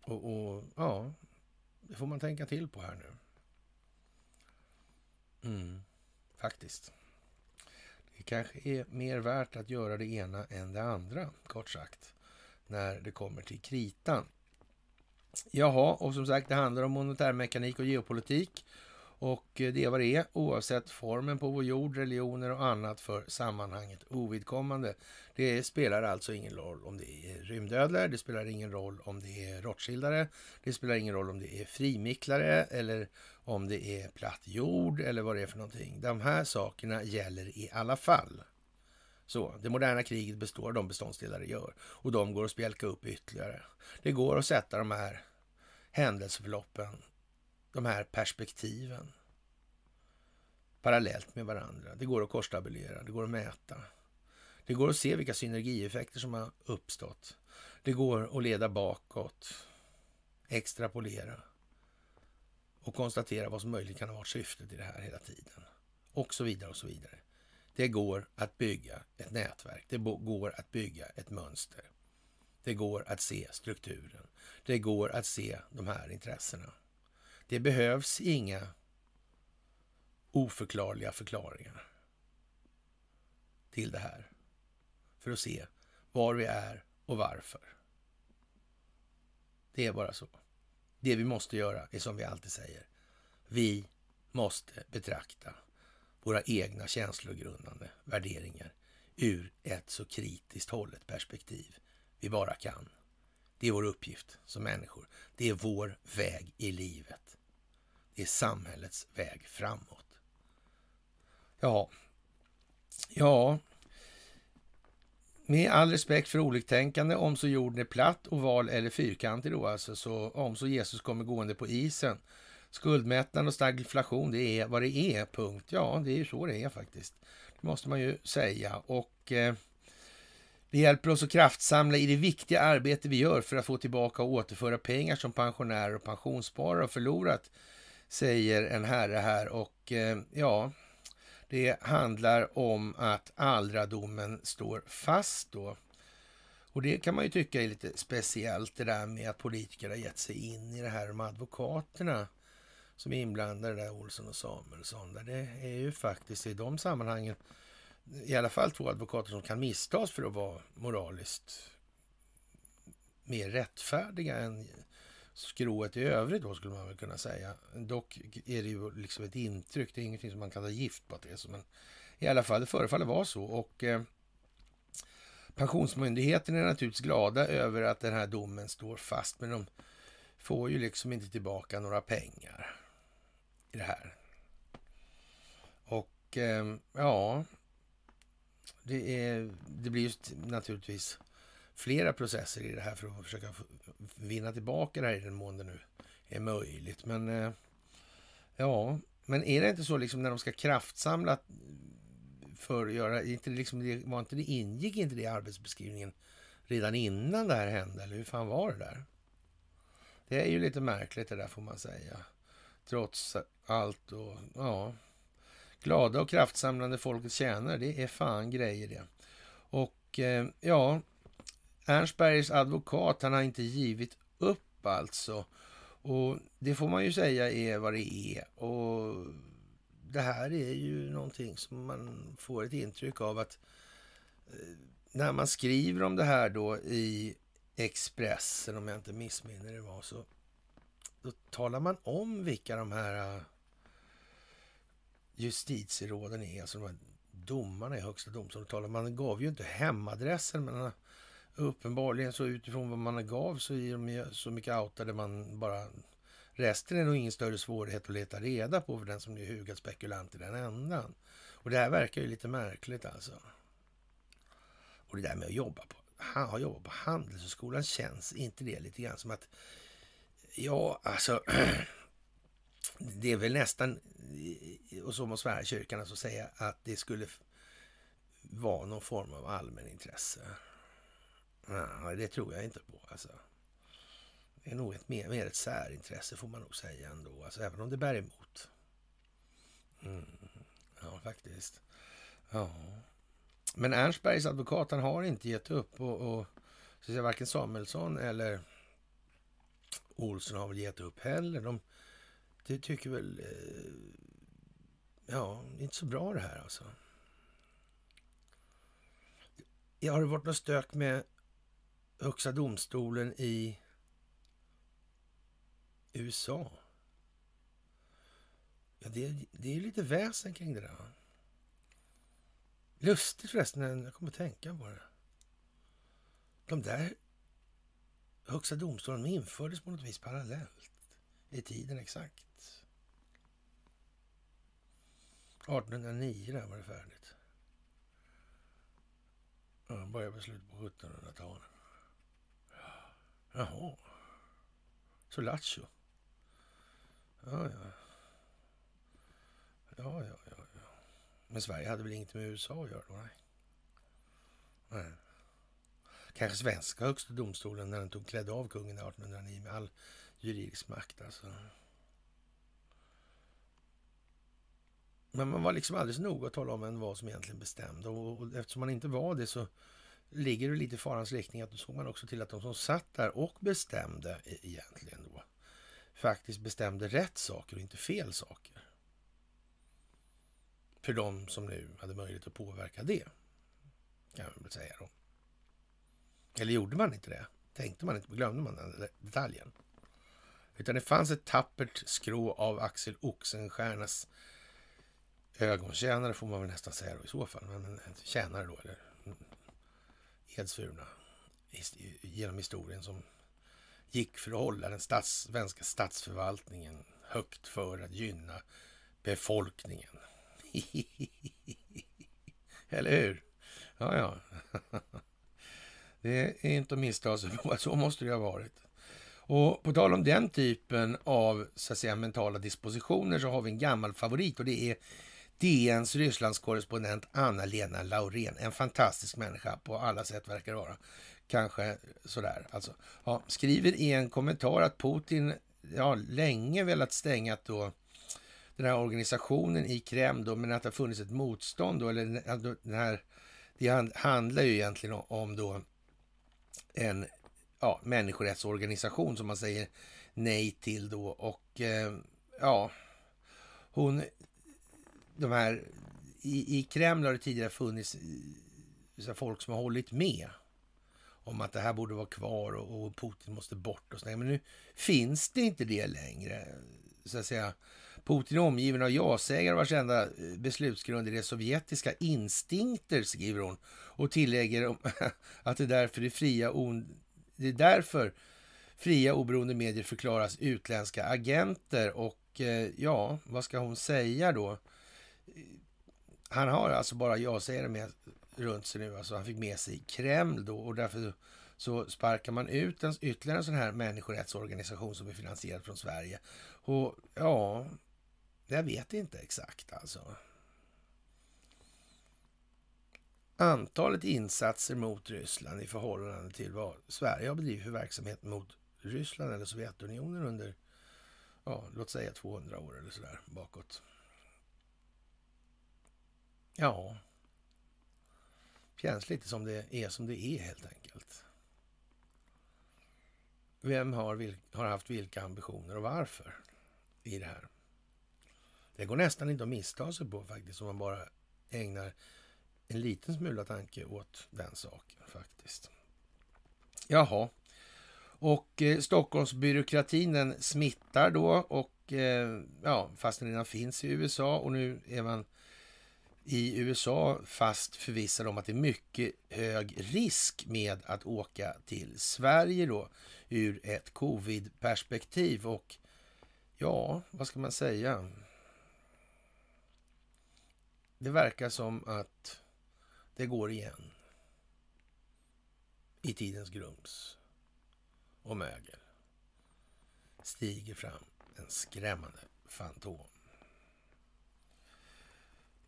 Och, och, ja, det får man tänka till på här nu. Mm, faktiskt. Det kanske är mer värt att göra det ena än det andra, kort sagt, när det kommer till kritan. Jaha, och som sagt, det handlar om monetärmekanik och geopolitik. Och eh, det är vad det är, oavsett formen på vår jord, religioner och annat för sammanhanget ovidkommande. Det spelar alltså ingen roll om det är rymdödlor, det spelar ingen roll om det är råttskildare, det spelar ingen roll om det är frimicklare eller om det är platt jord eller vad det är för någonting. De här sakerna gäller i alla fall. Så, det moderna kriget består av de beståndsdelar det gör och de går att spjälka upp ytterligare. Det går att sätta de här händelseförloppen de här perspektiven parallellt med varandra. Det går att korstabulera, det går att mäta. Det går att se vilka synergieffekter som har uppstått. Det går att leda bakåt, extrapolera och konstatera vad som möjligt kan ha varit syftet i det här hela tiden. Och så vidare och så vidare. Det går att bygga ett nätverk. Det går att bygga ett mönster. Det går att se strukturen. Det går att se de här intressena. Det behövs inga oförklarliga förklaringar till det här för att se var vi är och varför. Det är bara så. Det vi måste göra är som vi alltid säger. Vi måste betrakta våra egna känslogrundande värderingar ur ett så kritiskt hållet perspektiv vi bara kan. Det är vår uppgift som människor. Det är vår väg i livet är samhällets väg framåt. Ja, ja, med all respekt för oliktänkande, om så jorden är platt, oval eller fyrkantig då alltså, så om så Jesus kommer gående på isen. Skuldmättnad och stagflation, det är vad det är, punkt. Ja, det är ju så det är faktiskt. Det måste man ju säga. Och eh, det hjälper oss att kraftsamla i det viktiga arbete vi gör för att få tillbaka och återföra pengar som pensionärer och pensionssparare har förlorat säger en herre här och eh, ja, det handlar om att aldradomen står fast då. Och det kan man ju tycka är lite speciellt det där med att politiker har gett sig in i det här med advokaterna som är inblandade där, Olsson och Samuelsson. Där det är ju faktiskt i de sammanhangen i alla fall två advokater som kan misstas för att vara moraliskt mer rättfärdiga än skrået i övrigt då skulle man väl kunna säga. Dock är det ju liksom ett intryck, det är ingenting som man kan ta gift på att det är så. Men i alla fall, det förefaller vara så. Och eh, Pensionsmyndigheten är naturligtvis glada över att den här domen står fast, men de får ju liksom inte tillbaka några pengar i det här. Och eh, ja, det, är, det blir ju naturligtvis flera processer i det här för att försöka vinna tillbaka det här i den mån det nu är möjligt. Men eh, ja, men är det inte så liksom när de ska kraftsamla för att göra, inte liksom det, var inte det, ingick inte det i arbetsbeskrivningen redan innan det här hände? Eller hur fan var det där? Det är ju lite märkligt det där får man säga. Trots allt och ja, glada och kraftsamlande folkets tjänare, det är fan grejer det. Och eh, ja, Ernstbergs advokat, han har inte givit upp alltså. Och det får man ju säga är vad det är. Och det här är ju någonting som man får ett intryck av att eh, när man skriver om det här då i Expressen, om jag inte missminner det var, så då talar man om vilka de här eh, justitieråden är, alltså de här domarna i Högsta domstolen. Man gav ju inte hemadressen, men uppenbarligen så utifrån vad man gav så är de så mycket outade man bara... Resten är nog ingen större svårighet att leta reda på för den som är hugad spekulant i den ändan. Och det här verkar ju lite märkligt alltså. Och det där med att jobba på, ha jobbat på Handelshögskolan, känns inte det lite grann som att... Ja, alltså... Det är väl nästan, och så måste kyrkan, alltså säga, att det skulle vara någon form av allmänintresse. Nej, det tror jag inte på. Alltså. Det är nog ett, mer, mer ett särintresse får man nog säga ändå. Alltså, även om det bär emot. Mm. Ja, faktiskt. Ja. Men Ernstbergs advokat han har inte gett upp och, och så säga, varken Samuelsson eller Olsson har väl gett upp heller. De det tycker väl... Eh, ja, inte så bra det här alltså. Ja, har det varit något stök med Högsta domstolen i USA? Ja, det, det är lite väsen kring det där. Lustigt förresten, jag kommer att tänka på det. De där Högsta domstolen infördes på något vis parallellt i tiden exakt. 1809 där var det färdigt. Ja, började på slutet på 1700-talet. Jaha. Så Lattjo. Ja, ja. Ja, ja, ja, ja. Men Sverige hade väl inget med USA att göra då? Nej. nej. Kanske svenska högsta domstolen när den tog klädde av kungen 1809 med all juridisk makt alltså. Men man var liksom alldeles noga att tala om vem vad som egentligen bestämde. Och, och eftersom man inte var det så ligger det lite i farans riktning att då såg man också till att de som satt där och bestämde e- egentligen då faktiskt bestämde rätt saker och inte fel saker. För de som nu hade möjlighet att påverka det, kan man väl säga då. Eller gjorde man inte det? Tänkte man inte, glömde man den detaljen? Utan det fanns ett tappert skrå av Axel Oxenstiernas ögontjänare får man väl nästan säga då i så fall. Men tjänare då, eller edsvurna genom historien som gick för att hålla den stats, svenska statsförvaltningen högt för att gynna befolkningen. Eller hur? Ja, ja. Det är inte att missta sig på, så måste det ha varit. Och på tal om den typen av så att säga, mentala dispositioner så har vi en gammal favorit och det är DNs Rysslandskorrespondent Anna-Lena Laurén. En fantastisk människa på alla sätt verkar det vara. Kanske sådär. Alltså, ja, skriver i en kommentar att Putin ja, länge velat stänga då den här organisationen i Kreml då, men att det har funnits ett motstånd då, eller den här, det handlar ju egentligen om då en ja, människorättsorganisation som man säger nej till då och eh, ja, hon de här, i, i Kreml har det tidigare funnits eh, så folk som har hållit med om att det här borde vara kvar och, och Putin måste bort och sådär. Men nu finns det inte det längre. Så att säga. Putin är omgiven av ja-sägare vars enda eh, beslutsgrund är det sovjetiska instinkter, skriver hon. Och tillägger att det är därför det fria, det är därför fria oberoende medier förklaras utländska agenter. Och eh, ja, vad ska hon säga då? Han har alltså bara ja-sägare med runt sig nu. Alltså han fick med sig Kreml då och därför så sparkar man ut en, ytterligare en sån här människorättsorganisation som är finansierad från Sverige. Och ja, jag vet inte exakt alltså. Antalet insatser mot Ryssland i förhållande till vad Sverige har bedrivit för verksamhet mot Ryssland eller Sovjetunionen under, ja, låt säga 200 år eller sådär bakåt. Ja. Känns lite som det är som det är helt enkelt. Vem har, har haft vilka ambitioner och varför i det här? Det går nästan inte att missta sig på faktiskt om man bara ägnar en liten smula tanke åt den saken faktiskt. Jaha, och eh, Stockholmsbyråkratin den smittar då och eh, ja, fast den redan finns i USA och nu är man i USA fast förvissad om att det är mycket hög risk med att åka till Sverige då ur ett covid-perspektiv. Och ja, vad ska man säga? Det verkar som att det går igen i tidens grums och mögel stiger fram en skrämmande fantom.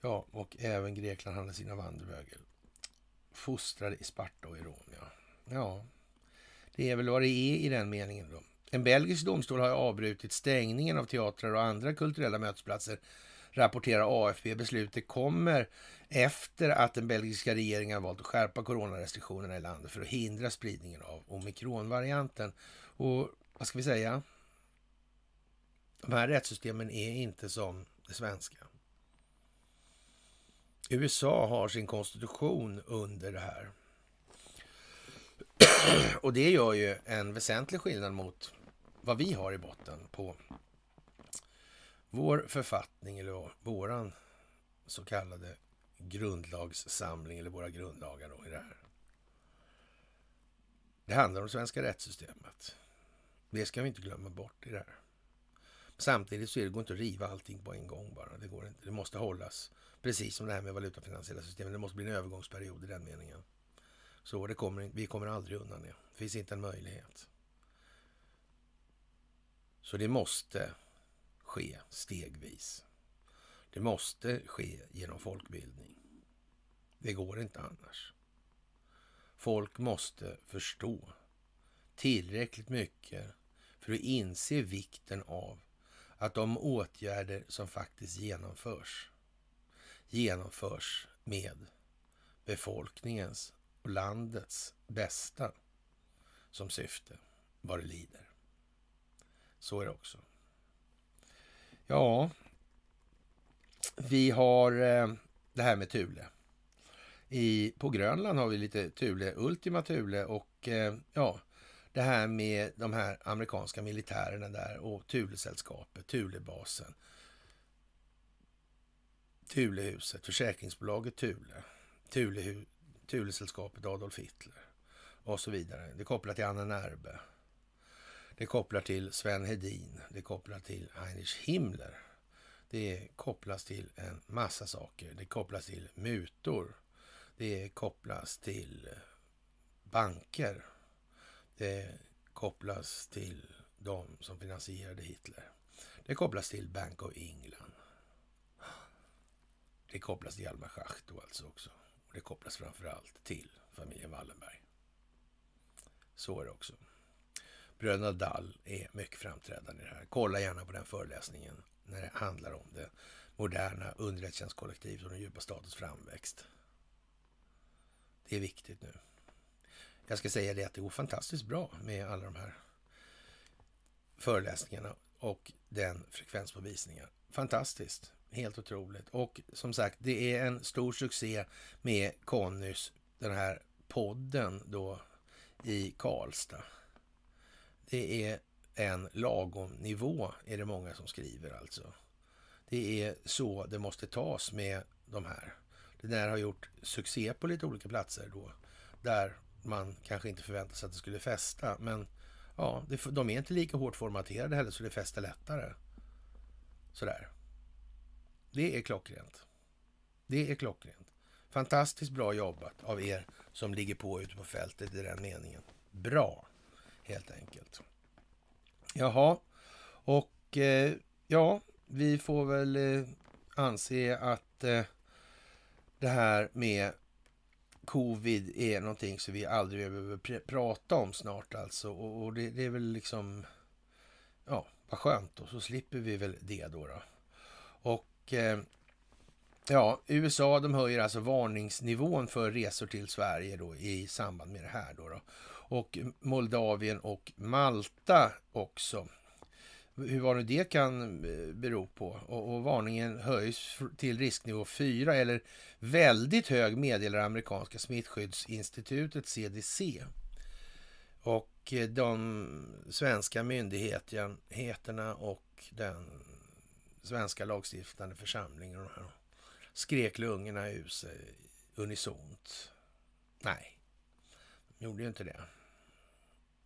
Ja, och även Grekland hade sina vandrarhöger. Fostrade i Sparta och i Rom, ja. Ja, det är väl vad det är i den meningen då. En belgisk domstol har avbrutit stängningen av teatrar och andra kulturella mötesplatser, rapporterar AFP. Beslutet kommer efter att den belgiska regeringen valt att skärpa coronarestriktionerna i landet för att hindra spridningen av omikronvarianten. Och vad ska vi säga? De här rättssystemen är inte som det svenska. USA har sin konstitution under det här. Och det gör ju en väsentlig skillnad mot vad vi har i botten på vår författning eller våran så kallade grundlagssamling eller våra grundlagar då i det här. Det handlar om det svenska rättssystemet. Det ska vi inte glömma bort i det här. Samtidigt så är det, går inte att riva allting på en gång bara. Det går inte. Det måste hållas. Precis som det här med valutafinansiella systemet. Det måste bli en övergångsperiod i den meningen. Så det kommer, vi kommer aldrig undan det. Det finns inte en möjlighet. Så det måste ske stegvis. Det måste ske genom folkbildning. Det går inte annars. Folk måste förstå tillräckligt mycket för att inse vikten av att de åtgärder som faktiskt genomförs genomförs med befolkningens och landets bästa som syfte, vad det lider. Så är det också. Ja, vi har eh, det här med Thule. I, på Grönland har vi lite Thule, Ultima Thule och eh, ja, det här med de här amerikanska militärerna där och Thulesällskapet, Thulebasen. Thulehuset, försäkringsbolaget Thule, Thule, Thulesällskapet Adolf Hitler och så vidare. Det kopplar till Anna Närbe. Det kopplar till Sven Hedin. Det kopplar till Heinrich Himmler. Det kopplas till en massa saker. Det kopplas till mutor. Det kopplas till eh, banker det kopplas till de som finansierade Hitler. Det kopplas till Bank of England. Det kopplas till Hjalmar Schacht alltså också. Och det kopplas framför allt till familjen Wallenberg. Så är det också. Bröderna Dall är mycket framträdande i det här. Kolla gärna på den föreläsningen när det handlar om det moderna underrättelsetjänstkollektivet och den djupa statens framväxt. Det är viktigt nu. Jag ska säga det att det går fantastiskt bra med alla de här föreläsningarna och den frekvens på visningar. Fantastiskt, helt otroligt. Och som sagt, det är en stor succé med Connys, den här podden då i Karlstad. Det är en lagom nivå, är det många som skriver alltså. Det är så det måste tas med de här. Det där har gjort succé på lite olika platser då, där man kanske inte förväntar sig att det skulle fästa. Men ja, det, de är inte lika hårt formaterade heller så det fäster lättare. Sådär. Det är klockrent. Det är klockrent. Fantastiskt bra jobbat av er som ligger på ute på fältet i den meningen. Bra, helt enkelt. Jaha, och eh, ja, vi får väl eh, anse att eh, det här med covid är någonting som vi aldrig behöver pr prata om snart alltså. Och, och det, det, är väl liksom, ja, vad skönt då, så slipper vi väl det då. då. Och eh, ja, USA de höjer alltså varningsnivån för resor till Sverige då i samband med det här då. då. Och Moldavien och Malta också hur vad det det kan eh, bero på. Och, och, varningen höjs till risknivå 4 eller väldigt hög meddelar amerikanska smittskyddsinstitutet CDC. Och eh, de svenska myndigheterna och den svenska lagstiftande församlingen och de här Skrek lungorna ur sig unisont. Nej, de gjorde ju inte det.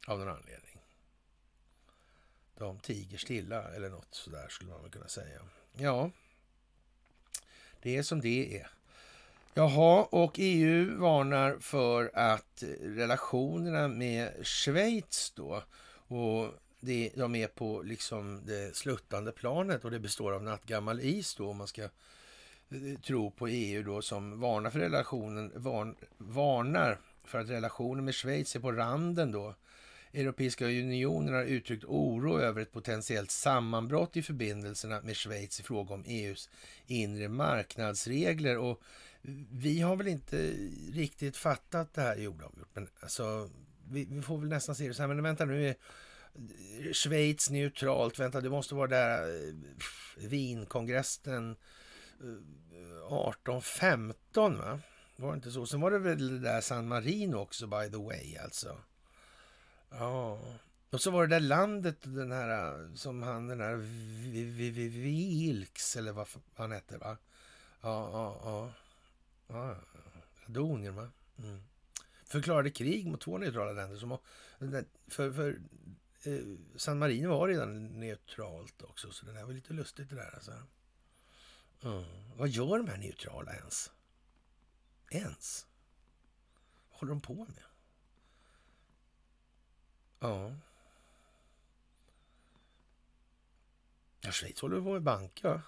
Av någon anledning. De tiger stilla eller något sådär skulle man väl kunna säga. Ja, det är som det är. Jaha, och EU varnar för att relationerna med Schweiz då och det, de är på liksom det sluttande planet och det består av nattgammal is då om man ska eh, tro på EU då som varnar för relationen, varn, varnar för att relationen med Schweiz är på randen då. Europeiska unionen har uttryckt oro över ett potentiellt sammanbrott i förbindelserna med Schweiz i fråga om EUs inre marknadsregler och vi har väl inte riktigt fattat det här, jo, men alltså, vi, vi, får väl nästan se det så här, men vänta nu är Schweiz neutralt, vänta det måste vara där eh, Wienkongressen 1815 eh, va? Var det inte så? Sen var det väl det där San Marino också by the way alltså. Ja. Och så var det där landet, den här som han, den här Vilks eller vad han hette va? Ja, ja, ja. ja Radonien va? Mm. Förklarade krig mot två neutrala länder. Som, för, för eh, San Marino var redan neutralt också, så det där var lite lustigt det där alltså. Mm. Vad gör de här neutrala ens? Ens? Vad håller de på med? Ja. Ja, Schweiz håller på med banker.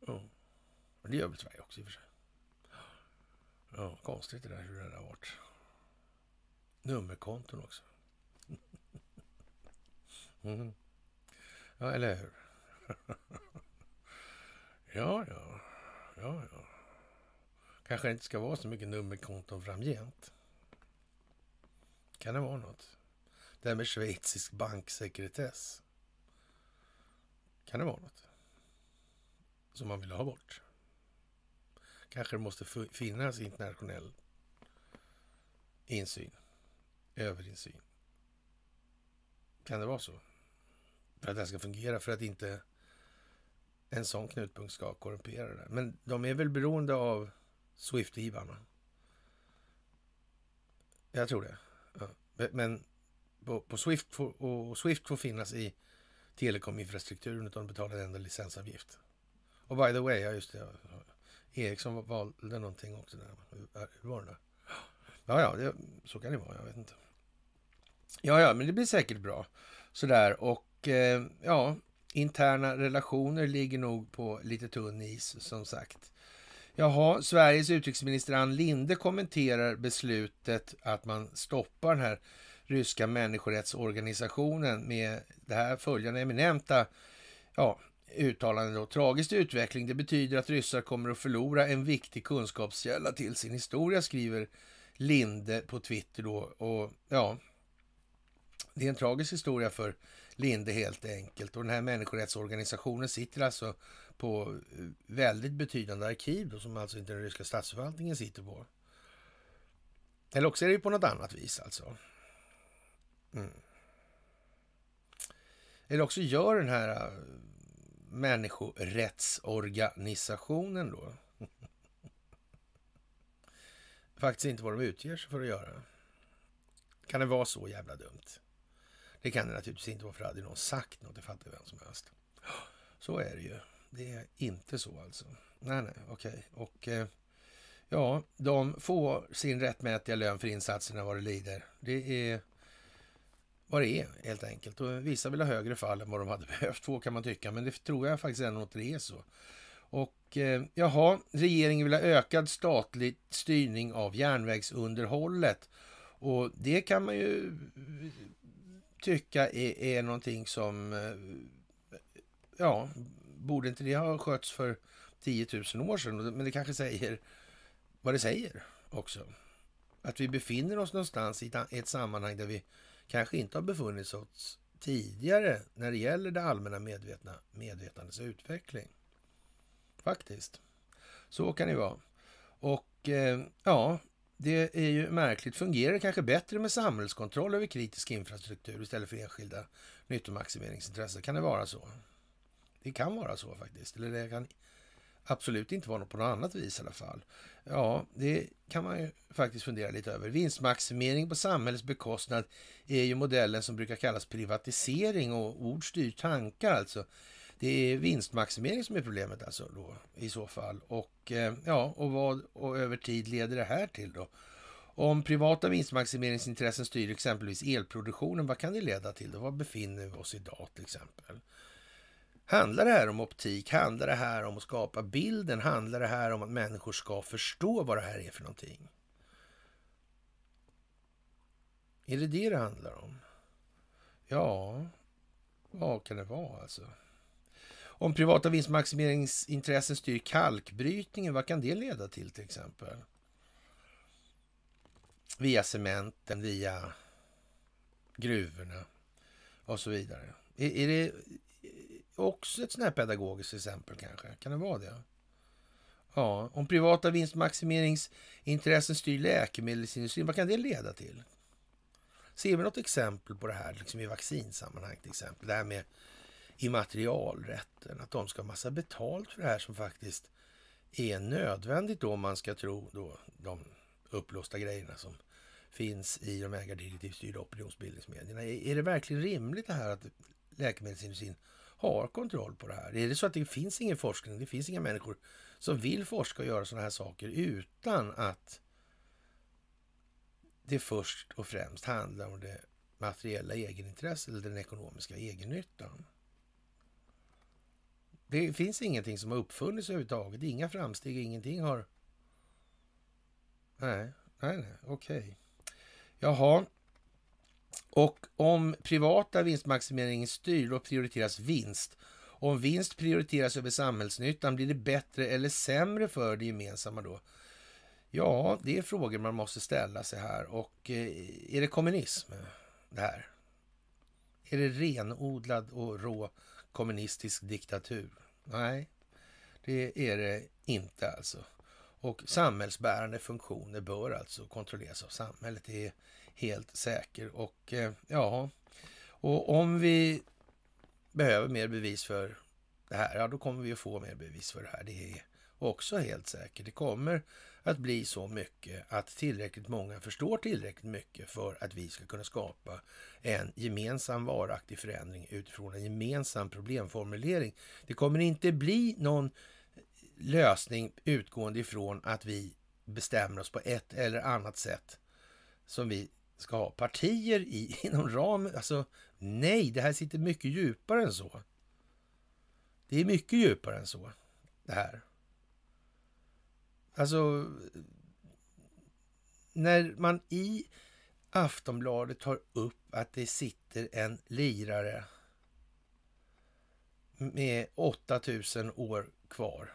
Ja. Det gör väl Sverige också i och för sig. Ja, konstigt det där hur det har varit. Nummerkonton också. Mm. Ja, eller hur? ja, ja. Ja, ja. Kanske det inte ska vara så mycket nummerkonton framgent. Kan det vara något? Det här med schweizisk banksekretess. Kan det vara något? Som man vill ha bort? Kanske det måste finnas internationell insyn, överinsyn. Kan det vara så? För att det ska fungera, för att inte en sån knutpunkt ska korrumpera det. Men de är väl beroende av Swift-givarna? Jag tror det. Men på, på Swift får, och Swift får finnas i telekominfrastrukturen utan att betala en enda licensavgift. Och by the way, ja just det. Ericsson valde någonting också där. Hur var det? Ja, ja, det, så kan det vara. Jag vet inte. Ja, ja, men det blir säkert bra. Sådär och eh, ja, interna relationer ligger nog på lite tunn is som sagt. Jaha, Sveriges utrikesminister Ann Linde kommenterar beslutet att man stoppar den här ryska människorättsorganisationen med det här följande eminenta ja, uttalande då. Tragisk utveckling, det betyder att ryssar kommer att förlora en viktig kunskapskälla till sin historia, skriver Linde på Twitter då. Och ja, det är en tragisk historia för Linde helt enkelt. Och den här människorättsorganisationen sitter alltså på eh, väldigt betydande arkiv då, som alltså inte den ryska statsförvaltningen sitter på. Eller också är det på något annat vis alltså. Mm. Eller också gör den här eh, människorättsorganisationen då faktiskt inte vad de utger sig för att göra. Kan det vara så jävla dumt? Det kan det naturligtvis inte vara för hade någon sagt något, det fattar vem som helst. Så är det ju. Det är inte så alltså. Nej, nej, okej. Okay. Och eh, ja, de får sin rättmätiga lön för insatserna vad det lider. Det är vad det är helt enkelt. Och vissa vill ha högre fall än vad de hade behövt få kan man tycka. Men det tror jag faktiskt ändå att det är så. Och eh, jaha, regeringen vill ha ökad statlig styrning av järnvägsunderhållet. Och det kan man ju tycka är, är någonting som, eh, ja, borde inte det ha skötts för 10 000 år sedan? Men det kanske säger vad det säger också. Att vi befinner oss någonstans i ett sammanhang där vi kanske inte har befunnit oss tidigare när det gäller det allmänna medvetna, medvetandets utveckling. Faktiskt. Så kan det vara. Och eh, ja, det är ju märkligt. Fungerar det kanske bättre med samhällskontroll över kritisk infrastruktur istället för enskilda nyttomaximeringsintressen? Kan det vara så? Det kan vara så faktiskt. Eller det kan absolut inte vara på något annat vis i alla fall. Ja, det kan man ju faktiskt fundera lite över. Vinstmaximering på samhällets bekostnad är ju modellen som brukar kallas privatisering och ord styr tankar alltså. Det är vinstmaximering som är problemet alltså då i så fall. Och eh, ja, och vad och över tid leder det här till då? Om privata vinstmaximeringsintressen styr exempelvis elproduktionen, vad kan det leda till? Då? Var befinner vi oss idag till exempel? Handlar det här om optik? Handlar det här om att skapa bilden? Handlar det här om att människor ska förstå vad det här är för någonting? Är det det det handlar om? Ja, vad kan det vara alltså? Om privata vinstmaximeringsintressen styr kalkbrytningen, vad kan det leda till till exempel? Via cementen, via gruvorna och så vidare. Är, är det också ett sånt här pedagogiskt exempel kanske? Kan det vara det? Ja, om privata vinstmaximeringsintressen styr läkemedelsindustrin, vad kan det leda till? Ser vi något exempel på det här liksom i vaccinsammanhang till exempel? Det här med immaterialrätten, att de ska ha massa betalt för det här som faktiskt är nödvändigt då om man ska tro då de upplåsta grejerna som finns i de ägardirektivstyrda opinionsbildningsmedierna. Är det verkligen rimligt det här att läkemedelsindustrin har kontroll på det här? Är det så att det finns ingen forskning, det finns inga människor som vill forska och göra sådana här saker utan att det först och främst handlar om det materiella egenintresset eller den ekonomiska egennyttan? Det finns ingenting som har uppfunnits överhuvudtaget. Inga framsteg, ingenting har... Nej, nej, nej, okej. Okay. Jaha. Och om privata vinstmaximeringen styr, då prioriteras vinst. Om vinst prioriteras över samhällsnyttan, blir det bättre eller sämre för det gemensamma då? Ja, det är frågor man måste ställa sig här. Och eh, är det kommunism det här? Är det renodlad och rå kommunistisk diktatur? Nej, det är det inte alltså. Och samhällsbärande funktioner bör alltså kontrolleras av samhället. Det är helt säker. Och eh, ja, och om vi behöver mer bevis för det här, ja då kommer vi att få mer bevis för det här. Det är också helt säkert. Det kommer att bli så mycket att tillräckligt många förstår tillräckligt mycket för att vi ska kunna skapa en gemensam varaktig förändring utifrån en gemensam problemformulering. Det kommer inte bli någon lösning utgående ifrån att vi bestämmer oss på ett eller annat sätt som vi ska ha partier i inom ramen. Alltså nej, det här sitter mycket djupare än så. Det är mycket djupare än så, det här. Alltså, när man i Aftonbladet tar upp att det sitter en lirare med 8000 år kvar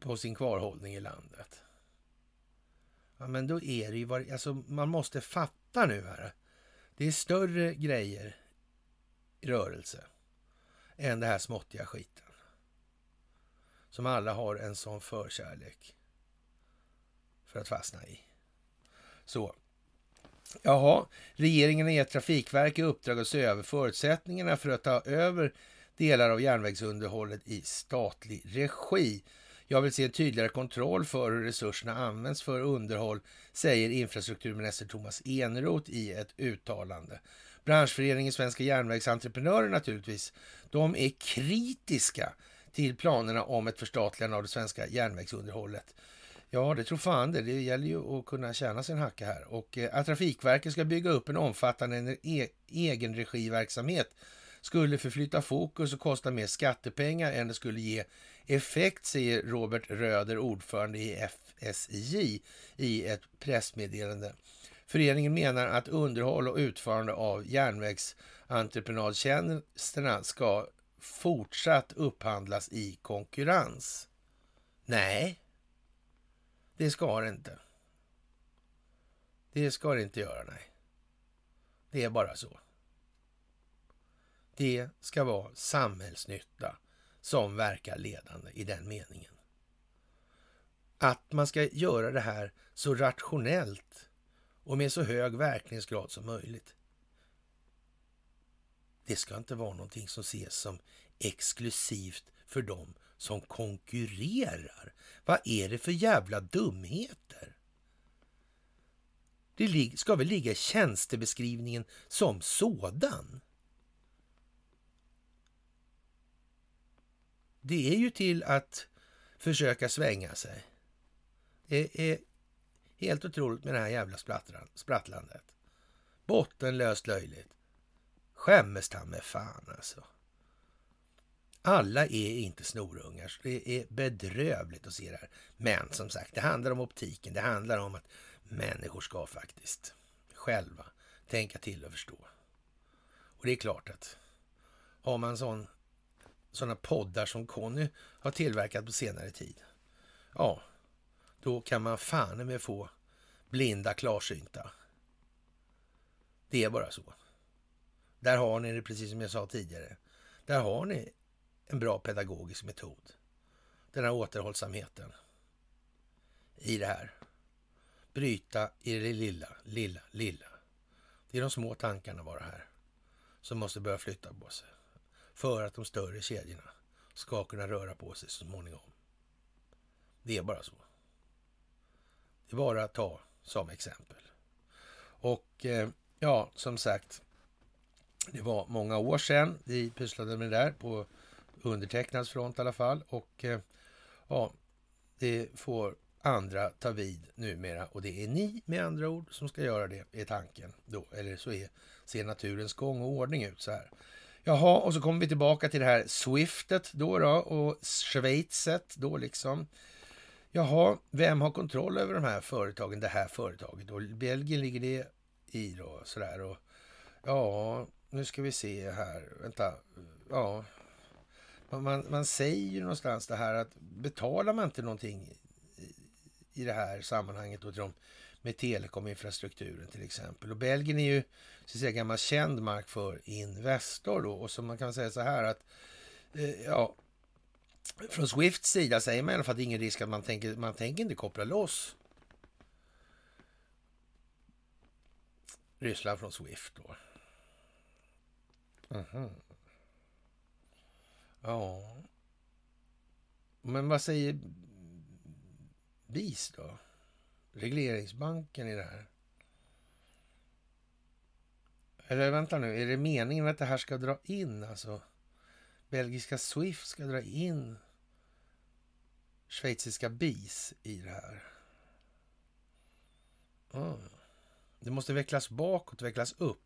på sin kvarhållning i landet. Ja, men då är det ju vad, alltså man måste fatta nu här. Det är större grejer i rörelse än det här småttiga skiten som alla har en sån förkärlek för att fastna i. Så. Jaha, regeringen har gett Trafikverket i uppdrag att se över förutsättningarna för att ta över delar av järnvägsunderhållet i statlig regi. Jag vill se en tydligare kontroll för hur resurserna används för underhåll, säger infrastrukturminister Thomas Eneroth i ett uttalande. Branschföreningen Svenska järnvägsentreprenörer naturligtvis, de är kritiska till planerna om ett förstatligande av det svenska järnvägsunderhållet. Ja, det tror fan det. Det gäller ju att kunna tjäna sin hacka här. Och eh, att Trafikverket ska bygga upp en omfattande e egenregiverksamhet skulle förflytta fokus och kosta mer skattepengar än det skulle ge effekt, säger Robert Röder, ordförande i FSJ, i ett pressmeddelande. Föreningen menar att underhåll och utförande av järnvägsentreprenadtjänsterna ska fortsatt upphandlas i konkurrens? Nej, det ska det inte. Det ska det inte göra, nej. Det är bara så. Det ska vara samhällsnytta som verkar ledande i den meningen. Att man ska göra det här så rationellt och med så hög verkningsgrad som möjligt. Det ska inte vara någonting som ses som exklusivt för dem som konkurrerar. Vad är det för jävla dumheter? Det ska väl ligga i tjänstebeskrivningen som sådan? Det är ju till att försöka svänga sig. Det är helt otroligt med det här jävla sprattlandet. Bottenlöst löjligt. Skämmes ta med fan alltså. Alla är inte snorungar. Det är bedrövligt att se det här. Men som sagt, det handlar om optiken. Det handlar om att människor ska faktiskt själva tänka till och förstå. Och det är klart att har man sån, sådana poddar som Conny har tillverkat på senare tid. Ja, då kan man fan med få blinda klarsynta. Det är bara så. Där har ni det precis som jag sa tidigare. Där har ni en bra pedagogisk metod. Den här återhållsamheten i det här. Bryta i det lilla, lilla, lilla. Det är de små tankarna bara här som måste börja flytta på sig för att de större kedjorna ska kunna röra på sig så småningom. Det är bara så. Det är bara att ta som exempel. Och eh, ja, som sagt, det var många år sedan vi pysslade med det där på undertecknads front i alla fall. Och eh, ja, det får andra ta vid numera och det är ni med andra ord som ska göra det, är tanken då. Eller så är, ser naturens gång och ordning ut så här. Jaha, och så kommer vi tillbaka till det här Swiftet då, då och Schweizet då liksom. Jaha, vem har kontroll över de här företagen, det här företaget? Och Belgien ligger det i då, sådär. Och ja, nu ska vi se här. Vänta. Ja, man, man säger ju någonstans det här att betalar man inte någonting i, i det här sammanhanget då till dem med telekominfrastrukturen till exempel. Och Belgien är ju så att säga, gammal känd mark för Investor då. Och så man kan säga så här att eh, ja, från Swifts sida säger man i alla fall att det är ingen risk att man tänker, man tänker inte koppla loss Ryssland från Swift då. Mm -hmm. Ja. Men vad säger BIS då? Regleringsbanken i det här? Eller vänta nu, är det meningen att det här ska dra in alltså? Belgiska Swift ska dra in schweiziska BIS i det här. Mm. Det måste vecklas bakåt, vecklas upp.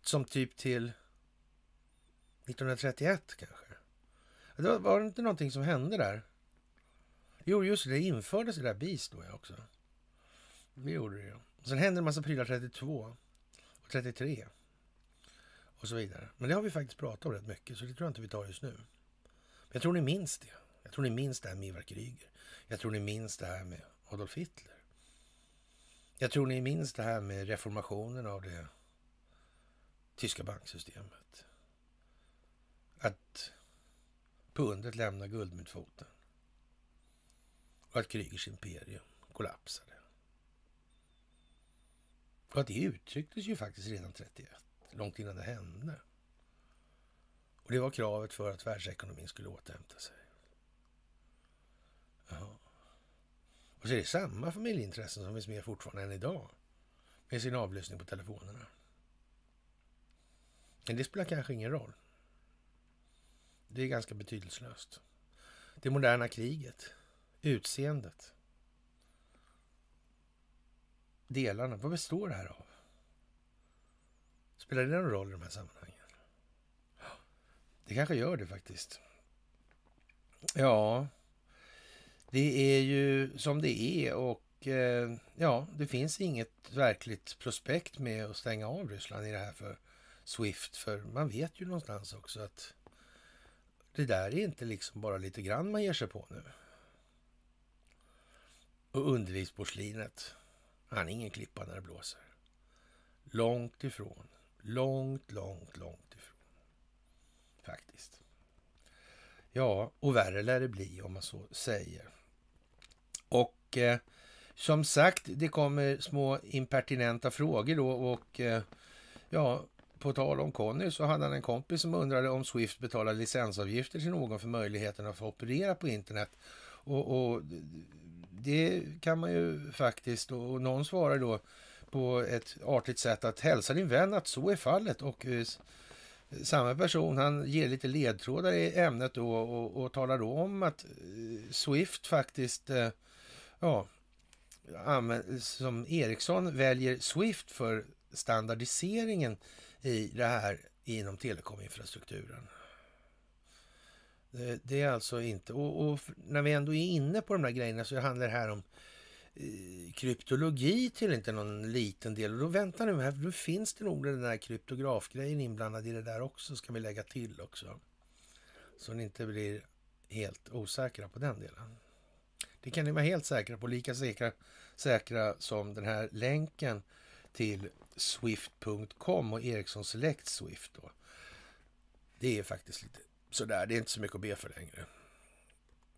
Som typ till 1931 kanske. Det var, var det inte någonting som hände där? Jo, just det, det infördes det där BIS då också. Det gjorde det. Sen hände en massa prylar 32 och 33 och så vidare. Men det har vi faktiskt pratat om rätt mycket, så det tror jag inte vi tar just nu. Men jag tror ni minns det. Jag tror ni minns det här med Ivar Kryger. Jag tror ni minns det här med Adolf Hitler. Jag tror ni minns det här med reformationen av det tyska banksystemet. Att pundet lämnar guldmyntfoten. Och att Krygers imperium kollapsade. Och att det uttrycktes ju faktiskt redan 31, långt innan det hände. Och det var kravet för att världsekonomin skulle återhämta sig. Jaha. Och så är det samma familjeintressen som finns med fortfarande än idag. Med sin avlyssning på telefonerna. Men det spelar kanske ingen roll. Det är ganska betydelselöst. Det moderna kriget, utseendet, delarna, vad består det här av? Spelar det någon roll i de här sammanhangen? Det kanske gör det faktiskt. Ja, det är ju som det är och eh, ja, det finns inget verkligt prospekt med att stänga av Ryssland i det här för Swift. För man vet ju någonstans också att det där är inte liksom bara lite grann man ger sig på nu. Och underlivsporslinet, han är ingen klippa när det blåser. Långt ifrån. Långt, långt, långt ifrån. Faktiskt. Ja, och värre lär det bli om man så säger. Och eh, som sagt, det kommer små impertinenta frågor då och eh, ja, på tal om Conny så hade han en kompis som undrade om Swift betalar licensavgifter till någon för möjligheten att få operera på internet. Och, och det kan man ju faktiskt, och någon svarar då på ett artigt sätt att hälsa din vän att så är fallet. Och eh, samma person han ger lite ledtrådar i ämnet då och, och talar då om att eh, Swift faktiskt, eh, ja, som Ericsson väljer Swift för standardiseringen i det här inom telekominfrastrukturen. Eh, det, är alltså inte, och, och, när vi ändå är inne på de där grejerna så handlar det här om eh, kryptologi till inte någon liten del. Och då väntar nu, här, då finns det nog den där kryptografgrejen inblandad i det där också, ska vi lägga till också. Så ni inte blir helt osäkra på den delen. Det kan ni vara helt säkra på, lika säkra, säkra som den här länken till Swift.com och Ericsson Select Swift. Då. Det är faktiskt lite sådär, det är inte så mycket att be för längre.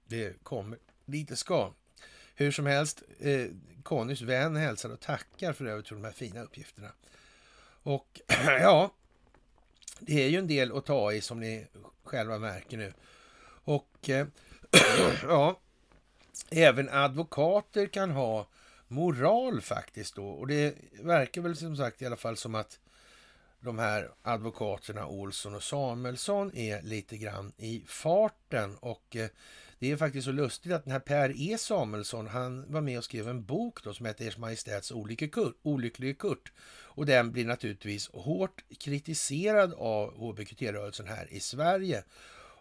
Det kommer lite ska. Hur som helst, eh, Connys vän hälsar och tackar för övrigt för de här fina uppgifterna. Och ja, det är ju en del att ta i som ni själva märker nu. Och eh, ja, även advokater kan ha moral faktiskt då. Och det verkar väl som sagt i alla fall som att de här advokaterna Olsson och Samuelsson är lite grann i farten. Och eh, det är faktiskt så lustigt att den här Per E Samuelsson, han var med och skrev en bok då som heter Ers Majestäts olycklige Kurt. Och den blir naturligtvis hårt kritiserad av HBQT-rörelsen här i Sverige.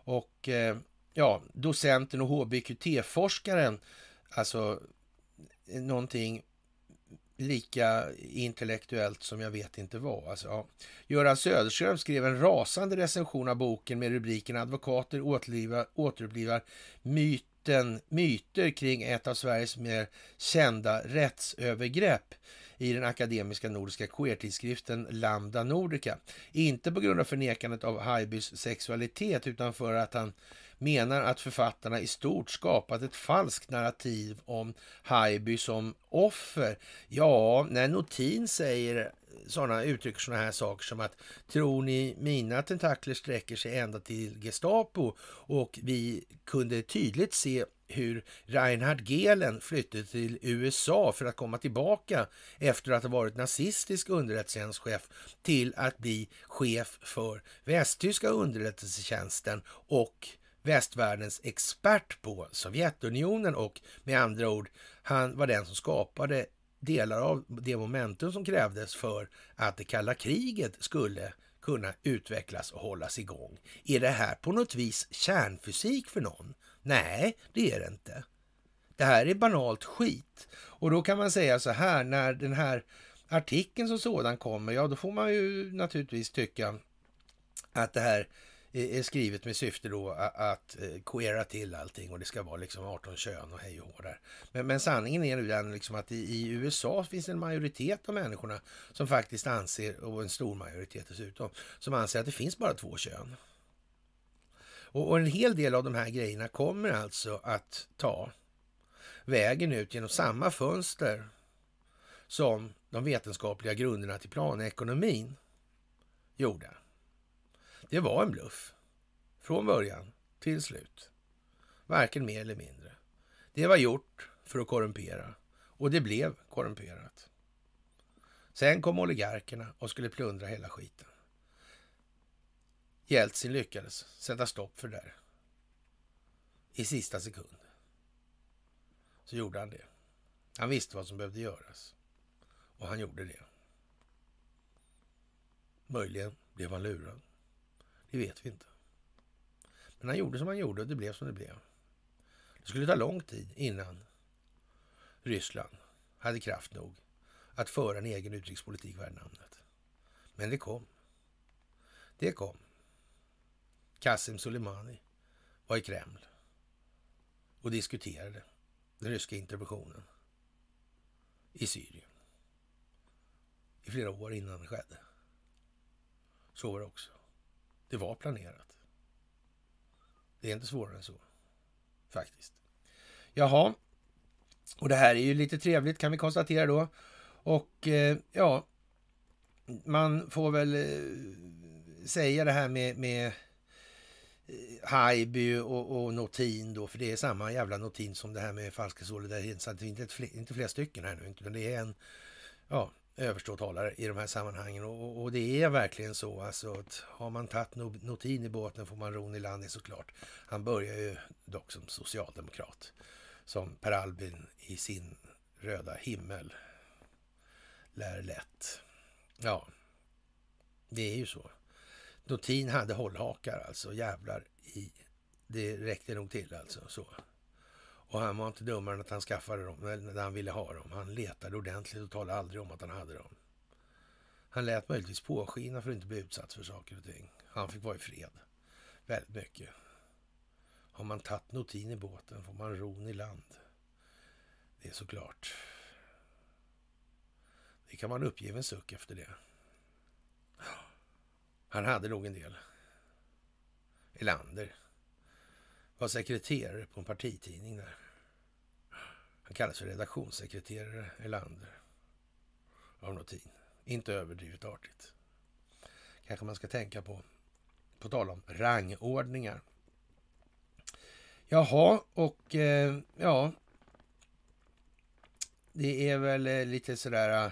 Och eh, ja, docenten och HBQT-forskaren, alltså eh, någonting lika intellektuellt som jag vet inte vad. Alltså, ja. Göran Söderström skrev en rasande recension av boken med rubriken Advokater återupplivar myten, myter kring ett av Sveriges mer kända rättsövergrepp i den akademiska nordiska queertidskriften Lambda Nordica. Inte på grund av förnekandet av Haibys sexualitet utan för att han menar att författarna i stort skapat ett falskt narrativ om Haijby som offer. Ja, när Notin säger sådana uttrycker sådana här saker som att tror ni mina tentakler sträcker sig ända till Gestapo och vi kunde tydligt se hur Reinhard Gehlen flyttade till USA för att komma tillbaka efter att ha varit nazistisk underrättelsetjänstchef till att bli chef för västtyska underrättelsetjänsten och västvärldens expert på Sovjetunionen och med andra ord, han var den som skapade delar av det momentum som krävdes för att det kalla kriget skulle kunna utvecklas och hållas igång. Är det här på något vis kärnfysik för någon? Nej, det är det inte. Det här är banalt skit. Och då kan man säga så här, när den här artikeln som sådan kommer, ja då får man ju naturligtvis tycka att det här är skrivet med syfte då att eh, queera till allting och det ska vara liksom 18 kön och hej och där. Men, men sanningen är ju den liksom att i, i, USA finns det en majoritet av människorna som faktiskt anser, och en stor majoritet dessutom, som anser att det finns bara två kön. Och, och en hel del av de här grejerna kommer alltså att ta vägen ut genom samma fönster som de vetenskapliga grunderna till planekonomin gjorde. Det var en bluff. Från början till slut. Varken mer eller mindre. Det var gjort för att korrumpera. Och det blev korrumperat. Sen kom oligarkerna och skulle plundra hela skiten. Jeltsin lyckades sätta stopp för det där. I sista sekund. Så gjorde han det. Han visste vad som behövde göras. Och han gjorde det. Möjligen blev han lurad. Det vet vi inte. Men han gjorde som han gjorde och det blev som det blev. Det skulle ta lång tid innan Ryssland hade kraft nog att föra en egen utrikespolitik värd namnet. Men det kom. Det kom. Qasem Soleimani var i Kreml och diskuterade den ryska interventionen i Syrien i flera år innan det skedde. Så var det också. Det var planerat. Det är inte svårare än så, faktiskt. Jaha, och det här är ju lite trevligt kan vi konstatera då. Och eh, ja, man får väl eh, säga det här med, med eh, Haijby och, och Notin då, för det är samma jävla Notin som det här med falska solidaritet. Så det är inte, fler, inte flera stycken här nu, utan det är en ja, överståtalare i de här sammanhangen. Och, och, det är verkligen så alltså att har man tagit Notin i båten får man ron i landet såklart. Han börjar ju dock som socialdemokrat, som Per Albin i sin röda himmel lär lätt. Ja, det är ju så. Notin hade hållhakar alltså, jävlar i. Det räckte nog till alltså. så. Och han var inte dummare än att han skaffade dem när han ville ha dem. Han letade ordentligt och talade aldrig om att han hade dem. Han lät möjligtvis påskina för att inte bli utsatt för saker och ting. Han fick vara i fred. Väldigt mycket. Har man tagit notin i båten får man ron i land. Det är såklart. Det kan man uppge en suck efter det. Han hade nog en del. Elander var sekreterare på en partitidning där. Han kallas för redaktionssekreterare Elander av Notin. Inte överdrivet artigt. Kanske man ska tänka på, på tal om rangordningar. Jaha, och eh, ja, det är väl eh, lite sådär eh,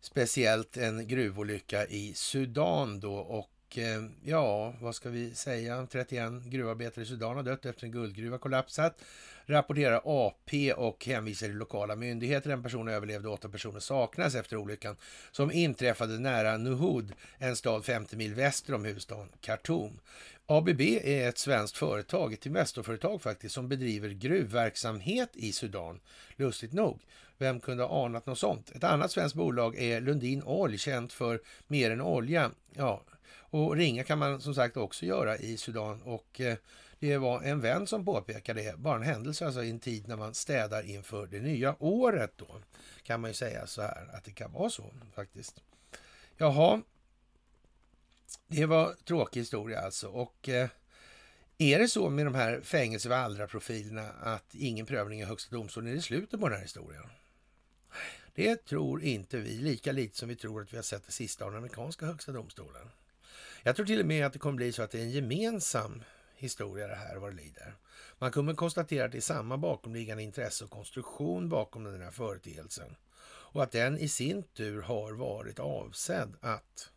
speciellt en gruvolycka i Sudan då och och eh, ja, vad ska vi säga? 31 gruvarbetare i Sudan har dött efter en guldgruva kollapsat. Rapporterar AP och hänvisar till lokala myndigheter. En person överlevde, och åtta personer saknas efter olyckan som inträffade nära Nuhud, en stad 50 mil väster om huvudstaden Khartoum. ABB är ett svenskt företag, ett Investorföretag faktiskt, som bedriver gruvverksamhet i Sudan. Lustigt nog. Vem kunde ha anat något sånt? Ett annat svenskt bolag är Lundin Oil, känt för mer än olja. Ja, och ringa kan man som sagt också göra i Sudan och eh, det var en vän som påpekade det, bara en händelse alltså i en tid när man städar inför det nya året då. Kan man ju säga så här att det kan vara så faktiskt. Jaha, det var tråkig historia alltså och eh, är det så med de här fängelse och profilerna att ingen prövning i Högsta domstolen är det slutet på den här historien? Det tror inte vi, lika lite som vi tror att vi har sett det sista av den amerikanska högsta domstolen. Jag tror till och med att det kommer bli så att det är en gemensam historia det här vad det lider. Man kommer konstatera att det är samma bakomliggande intresse och konstruktion bakom den här företeelsen och att den i sin tur har varit avsedd att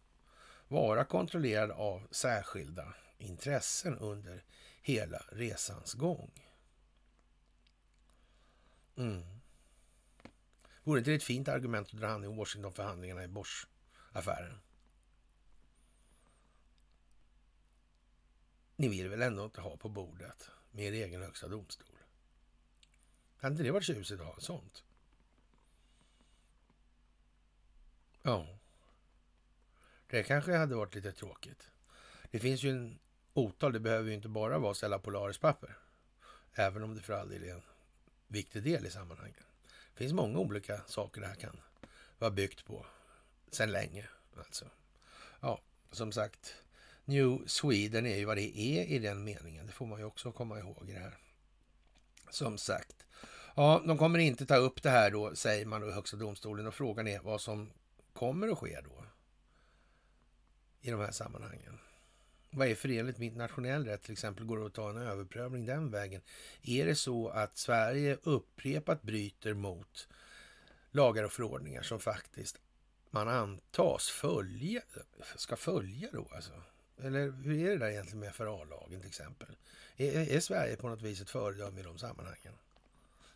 vara kontrollerad av särskilda intressen under hela resans gång. Mm. Vore inte det ett fint argument att dra hand i Washingtonförhandlingarna i Bosch-affären? Ni vill väl ändå inte ha på bordet med er egen högsta domstol? Hade inte det varit tjusigt att ha sånt? Ja. Det kanske hade varit lite tråkigt. Det finns ju en otal, det behöver ju inte bara vara ställa Polaris-papper. Även om det för all del är en viktig del i sammanhanget. Det finns många olika saker det här kan vara byggt på sedan länge. Alltså. Ja, som sagt, New Sweden är ju vad det är i den meningen. Det får man ju också komma ihåg i det här. Som sagt. Ja, de kommer inte ta upp det här då, säger man då i Högsta domstolen. Och frågan är vad som kommer att ske då i de här sammanhangen. Vad är förenligt med internationell rätt? Till exempel går det att ta en överprövning den vägen. Är det så att Sverige upprepat bryter mot lagar och förordningar som faktiskt man antas följa, ska följa då alltså? Eller hur är det där egentligen med FRA-lagen till exempel? Är, är, Sverige på något vis ett föredöme i de sammanhangen?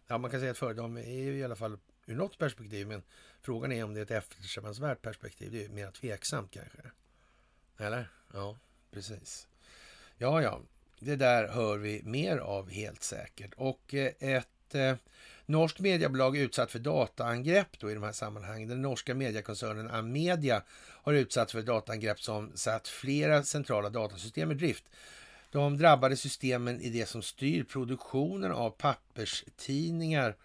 Ja, man kan säga att föredöme är ju i alla fall ur något perspektiv, men frågan är om det är ett eftersträvansvärt perspektiv. Det är mer tveksamt kanske. Eller? Ja, precis. Ja, ja, det där hör vi mer av helt säkert. Och eh, ett eh, norskt mediebolag utsatt för dataangrepp då i de här sammanhangen. Den norska mediekoncernen Amedia har utsatts för dataangrepp som satt flera centrala datasystem i drift. De drabbade systemen i det som styr produktionen av papperstidningar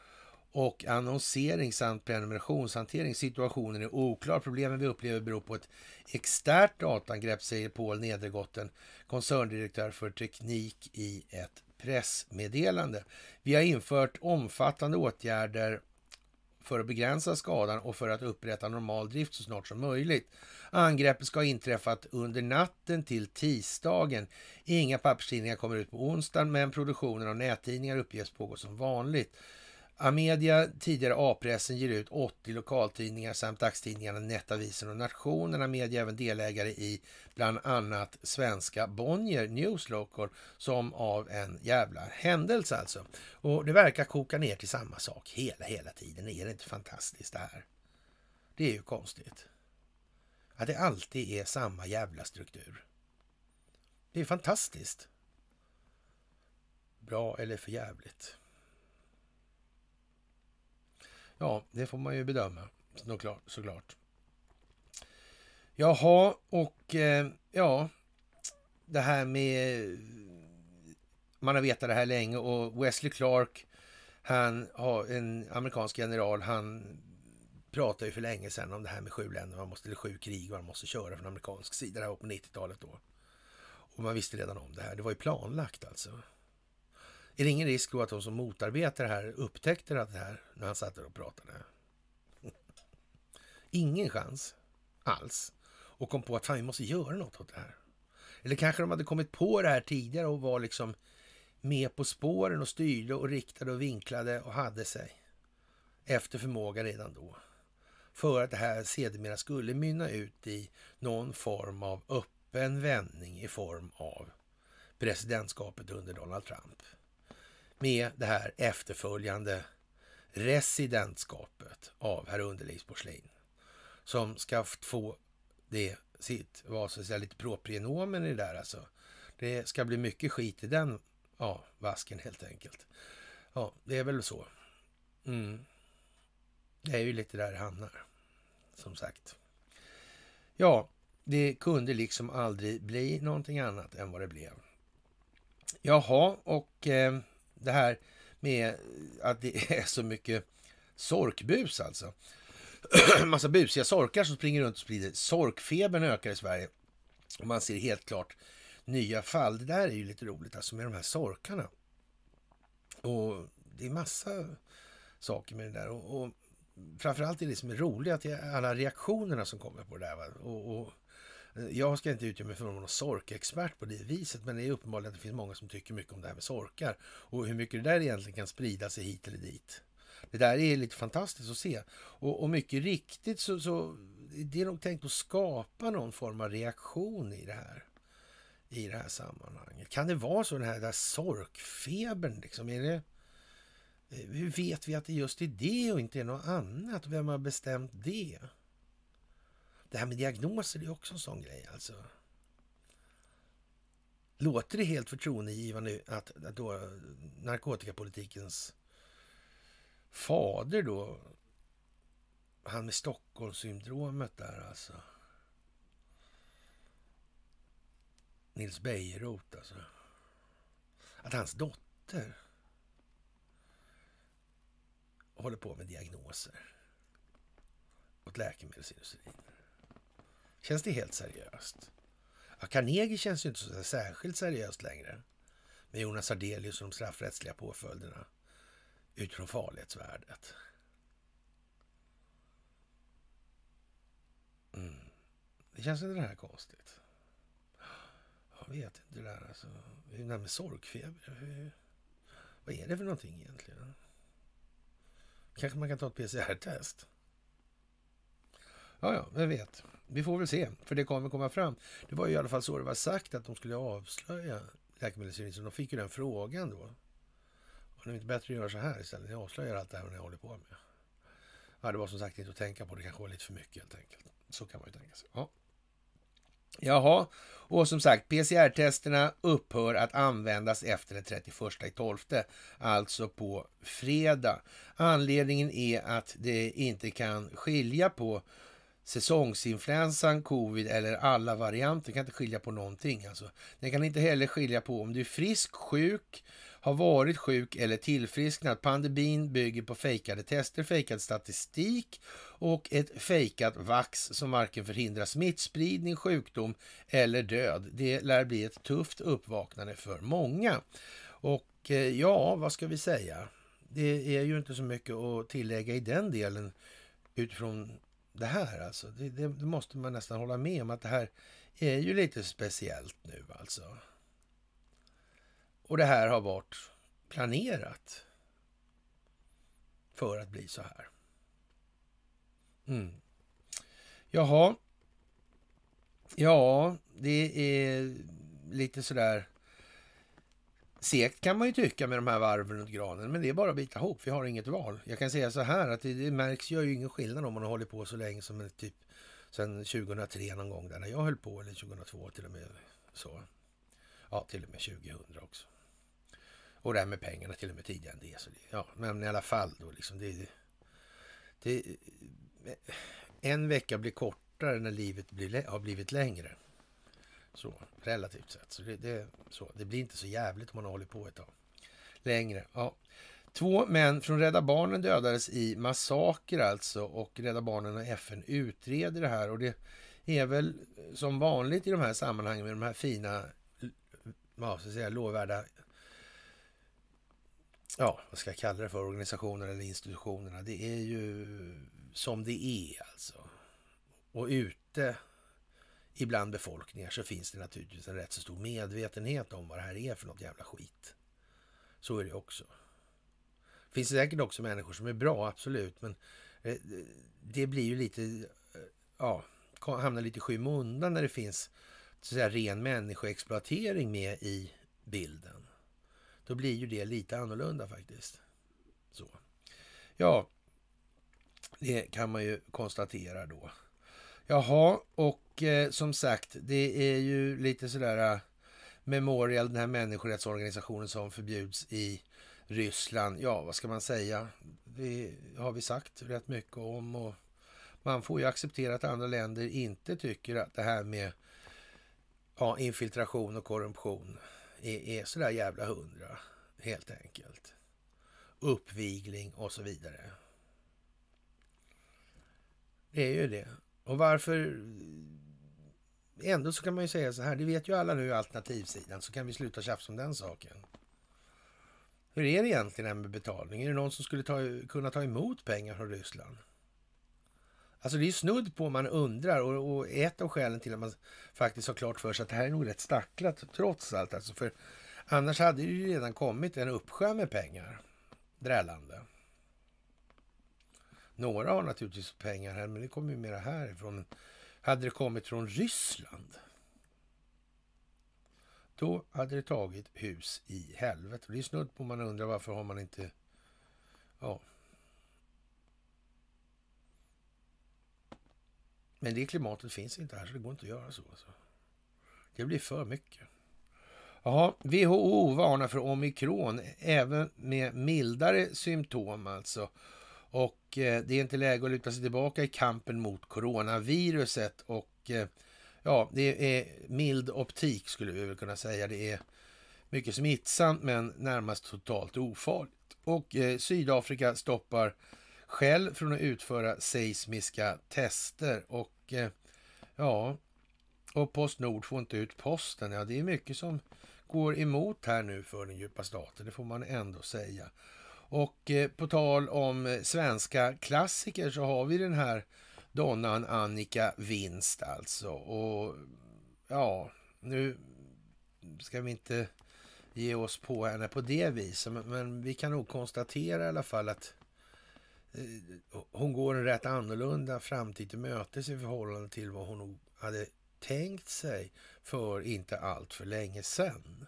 och annonsering samt prenumerationshantering. Situationen är oklar. Problemen vi upplever beror på ett externt dataangrepp, säger Paul Nedergotten, koncerndirektör för teknik i ett pressmeddelande. Vi har infört omfattande åtgärder för att begränsa skadan och för att upprätta normal drift så snart som möjligt. Angreppet ska ha inträffat under natten till tisdagen. Inga papperstidningar kommer ut på onsdagen, men produktionen av nättidningar uppges pågå som vanligt. Amedia, tidigare A-pressen, ger ut 80 lokaltidningar samt dagstidningarna Nettavisen och Nationen. Amedia är även delägare i bland annat svenska Bonnier News Local som av en jävla händelse alltså. Och det verkar koka ner till samma sak hela, hela tiden. Är det inte fantastiskt det här? Det är ju konstigt. Att det alltid är samma jävla struktur. Det är fantastiskt. Bra eller för jävligt. Ja, det får man ju bedöma såklart. såklart. Jaha, och eh, ja, det här med... Man har vetat det här länge och Wesley Clark, han har en amerikansk general, han pratade ju för länge sedan om det här med sju länder, man måste, eller sju krig man måste köra från amerikansk sida, det här var på 90-talet då. Och man visste redan om det här, det var ju planlagt alltså. Är det ingen risk då att de som motarbetar det här upptäckte det här när han satt där och pratade? Ingen chans alls. Och kom på att fan, vi måste göra något åt det här. Eller kanske de hade kommit på det här tidigare och var liksom med på spåren och styrde och riktade och vinklade och hade sig efter förmåga redan då. För att det här sedermera skulle mynna ut i någon form av öppen vändning i form av presidentskapet under Donald Trump med det här efterföljande residentskapet av herr Underlivsporslin som ska få det sitt, vad ska att säga, lite proprienomen i det där alltså. Det ska bli mycket skit i den ja, vasken helt enkelt. Ja, det är väl så. Mm. Det är ju lite där det hamnar, som sagt. Ja, det kunde liksom aldrig bli någonting annat än vad det blev. Jaha, och eh, det här med att det är så mycket sorkbus alltså. Massa busiga sorkar som springer runt och sprider. Sorkfebern ökar i Sverige. Och man ser helt klart nya fall. Det där är ju lite roligt alltså med de här sorkarna. Och det är massa saker med det där. Och, och framförallt är det som är roligt att det är alla reaktionerna som kommer på det där. Och, och Eh, jag ska inte utge mig för någon sorkexpert på det viset, men det är uppenbarligen att det finns många som tycker mycket om det här med sorkar och hur mycket det där egentligen kan sprida sig hit eller dit. Det där är lite fantastiskt att se och, och mycket riktigt så, så det är nog tänkt att skapa någon form av reaktion i det här i det här sammanhanget. Kan det vara så den här där sorkfebern liksom? Är det, eh, hur vet vi att det just är det och inte är något annat? Vem har bestämt det? Det här med diagnoser är också en sån grej alltså. Låter det helt förtroendegivande att, att då narkotikapolitikens fader då, han med Stockholmssyndromet där alltså. Nils Bejerot alltså. Att hans dotter håller på med diagnoser åt läkemedelsindustrin. Känns det helt seriöst? Ja, Carnegie känns ju inte så särskilt seriöst längre. Med Jonas Ardelius och de straffrättsliga påföljderna utifrån farlighetsvärdet. Mm. Det känns inte det här konstigt? Jag vet inte det där alltså. Det där med sorkfeber. Hur, vad är det för någonting egentligen? Kanske man kan ta ett PCR-test? Ja, ja, vem vet. Vi får väl se, för det kommer komma fram. Det var ju i alla fall så det var sagt att de skulle avslöja Läkemedelsstyrelsen. De fick ju den frågan då. Var det inte bättre att göra så här istället? Ni avslöjar allt det här ni håller på med. Ja, det var som sagt inte att tänka på. Det kanske var lite för mycket helt enkelt. Så kan man ju tänka sig. Ja. Jaha, och som sagt PCR-testerna upphör att användas efter den 31 12, alltså på fredag. Anledningen är att det inte kan skilja på säsongsinfluensan, covid eller alla varianter. kan inte skilja på någonting. Alltså. Den kan inte heller skilja på om du är frisk, sjuk, har varit sjuk eller tillfrisknat. Pandemin bygger på fejkade tester, fejkad statistik och ett fejkat vax som varken förhindrar smittspridning, sjukdom eller död. Det lär bli ett tufft uppvaknande för många. Och eh, ja, vad ska vi säga? det är ju inte så mycket att tillägga i den delen utifrån det här. Alltså. Det, det, det, måste man nästan hålla med om att det här är ju lite speciellt nu alltså. Och det här har varit planerat för att bli så här. Mm. Jaha. Ja, det är lite sådär Segt kan man ju tycka med de här varven runt granen, men det är bara att bita ihop. Vi har inget val. Jag kan säga så här att det, det märks gör ju ingen skillnad om man har hållit på så länge som typ sen 2003 någon gång där när jag höll på, eller 2002 till och med så. Ja, till och med 2000 också. Och det här med pengarna till och med tidigare än det. Så det ja, men i alla fall då liksom. Det, det, en vecka blir kortare när livet blir, har blivit längre. Så, relativt sett. Så det, det, så det blir inte så jävligt om man håller på ett tag längre. Ja. Två män från Rädda Barnen dödades i massaker alltså och Rädda Barnen och FN utreder det här och det är väl eh, som vanligt i de här sammanhangen med de här fina, vad ska jag säga, lovvärda, ja, vad ska jag kalla det för, organisationerna eller institutionerna. Det är ju som det är alltså. Och ute ibland befolkningar så finns det naturligtvis en rätt så stor medvetenhet om vad det här är för något jävla skit. Så är det också. Det finns säkert också människor som är bra, absolut, men eh, det blir ju lite, eh, ja, hamnar lite i skymundan när det finns så att säga, ren människoexploatering med i bilden. Då blir ju det lite annorlunda faktiskt. Så. Ja, det kan man ju konstatera då. Jaha, och eh, som sagt, det är ju lite sådär eh, Memorial, den här människorättsorganisationen som förbjuds i Ryssland. Ja, vad ska man säga? Det har vi sagt rätt mycket om och man får ju acceptera att andra länder inte tycker att det här med ja, infiltration och korruption är, är sådär jävla hundra, helt enkelt. Uppvigling och så vidare. Det är ju det. Och varför... Ändå så kan man ju säga så här, det vet ju alla nu alternativsidan, så kan vi sluta tjafsa om den saken. Hur är det egentligen med betalning? Är det någon som skulle ta, kunna ta emot pengar från Ryssland? Alltså det är snudd på man undrar och, och ett av skälen till att man faktiskt har klart för sig att det här är nog rätt stacklat trots allt. Alltså för annars hade det ju redan kommit en uppsjö med pengar drällande. Några har naturligtvis pengar här, men det kommer ju mera härifrån. Hade det kommit från Ryssland, då hade det tagit hus i helvete. Det är snudd på man undrar varför har man inte... Ja. Men det klimatet finns inte här, så det går inte att göra så. Alltså. Det blir för mycket. Jaha, WHO varnar för omikron, även med mildare symptom alltså. Och eh, det är inte läge att luta sig tillbaka i kampen mot coronaviruset. Och eh, ja, det är mild optik skulle vi väl kunna säga. Det är mycket smittsamt men närmast totalt ofarligt. Och eh, Sydafrika stoppar själv från att utföra seismiska tester. Och ja, och Postnord får inte ut posten. Ja, det är mycket som går emot här nu för den djupa staten, det får man ändå säga. Och eh, på tal om eh, svenska klassiker så har vi den här donnan Annika Winst alltså. Och ja, nu ska vi inte ge oss på henne på det viset, men, men vi kan nog konstatera i alla fall att eh, hon går en rätt annorlunda framtid till mötes i förhållande till vad hon nog hade tänkt sig för inte allt för länge sedan.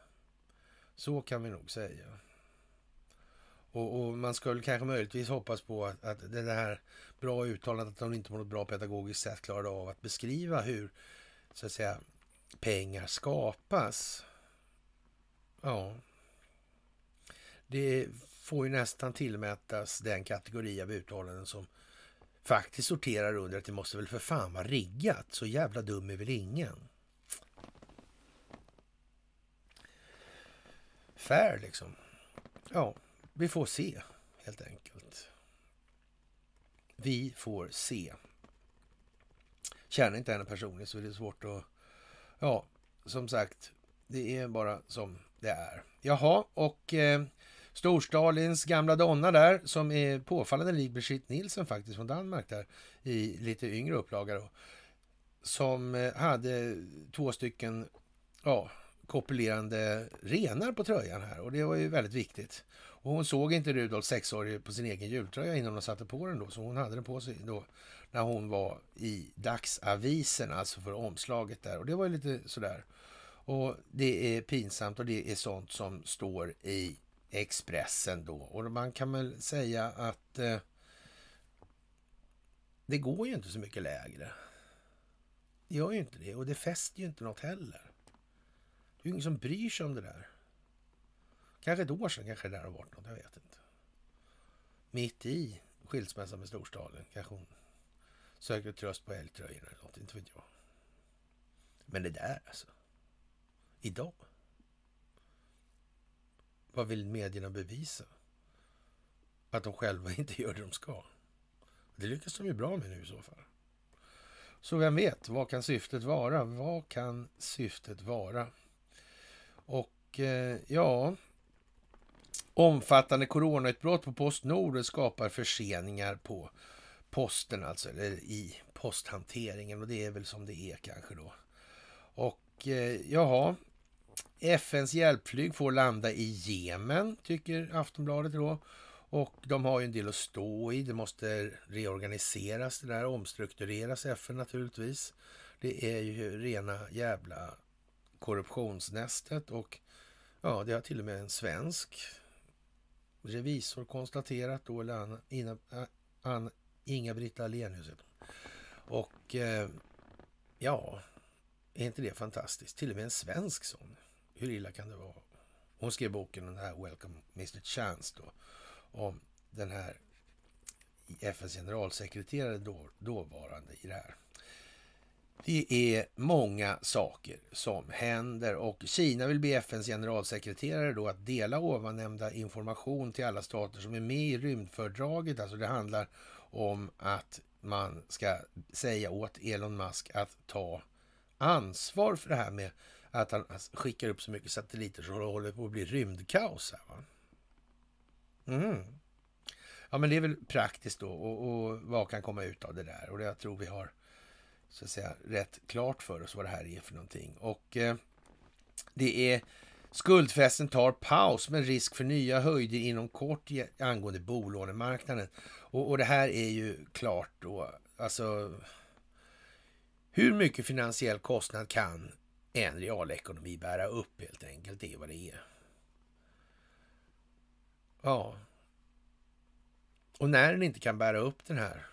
Så kan vi nog säga. Och, och, man skulle kanske möjligtvis hoppas på att, att det här bra uttalandet att de inte på något bra pedagogiskt sätt klarade av att beskriva hur så att säga pengar skapas. Ja. Det får ju nästan tillmätas den kategori av uttalanden som faktiskt sorterar under att det måste väl för fan vara riggat. Så jävla dum är väl ingen. Fair liksom. Ja. Vi får se, helt enkelt. Vi får se. Känner inte henne personligen så är det svårt att... Ja, som sagt, det är bara som det är. Jaha, och eh, Storstalins gamla donna där, som är påfallande lik Brigitte Nielsen faktiskt från Danmark där, i lite yngre upplaga då. Som eh, hade två stycken, ja, kopulerande renar på tröjan här och det var ju väldigt viktigt. Och hon såg inte Rudolf sexårig på sin egen jultröja innan hon satte på den då, så hon hade den på sig då när hon var i dagsavisen, alltså för omslaget där. Och det var ju lite sådär. Och det är pinsamt och det är sånt som står i Expressen då. Och man kan väl säga att eh, det går ju inte så mycket lägre. Det gör ju inte det och det fäster ju inte något heller. Det är ju ingen som bryr sig om det där. Kanske ett år sedan kanske det där har varit något, jag vet inte. Mitt i skilsmässan med Storstaden kanske hon sökte tröst på älgtröjorna eller något, inte vet jag. Men det där alltså. Idag. Vad vill medierna bevisa? Att de själva inte gör det de ska. Det lyckas de ju bra med nu i så fall. Så vem vet, vad kan syftet vara? Vad kan syftet vara? Och eh, ja, omfattande coronautbrott på Postnord skapar förseningar på posten, alltså eller i posthanteringen och det är väl som det är kanske då. Och eh, jaha, FNs hjälpflyg får landa i Jemen, tycker Aftonbladet då. Och de har ju en del att stå i. Det måste reorganiseras, det där omstruktureras FN naturligtvis. Det är ju rena jävla korruptionsnästet och ja, det har till och med en svensk revisor konstaterat då, eller Inga-Britt Ahlenius. Och eh, ja, är inte det fantastiskt? Till och med en svensk sån. Hur illa kan det vara? Hon skrev boken den här Welcome Mr Chance då, om den här FNs generalsekreterare då, dåvarande i det här. Det är många saker som händer och Kina vill be FNs generalsekreterare då att dela ovannämnda information till alla stater som är med i rymdfördraget. Alltså det handlar om att man ska säga åt Elon Musk att ta ansvar för det här med att han skickar upp så mycket satelliter så det håller på att bli rymdkaos. Här, va? Mm. Ja, men det är väl praktiskt då och, och, vad kan komma ut av det där? Och det jag tror vi har så att säga rätt klart för oss vad det här är för någonting. Och eh, det är skuldfesten tar paus med risk för nya höjder inom kort angående bolånemarknaden. Och, och det här är ju klart då, alltså hur mycket finansiell kostnad kan en realekonomi bära upp helt enkelt. Det är vad det är. Ja. Och när den inte kan bära upp den här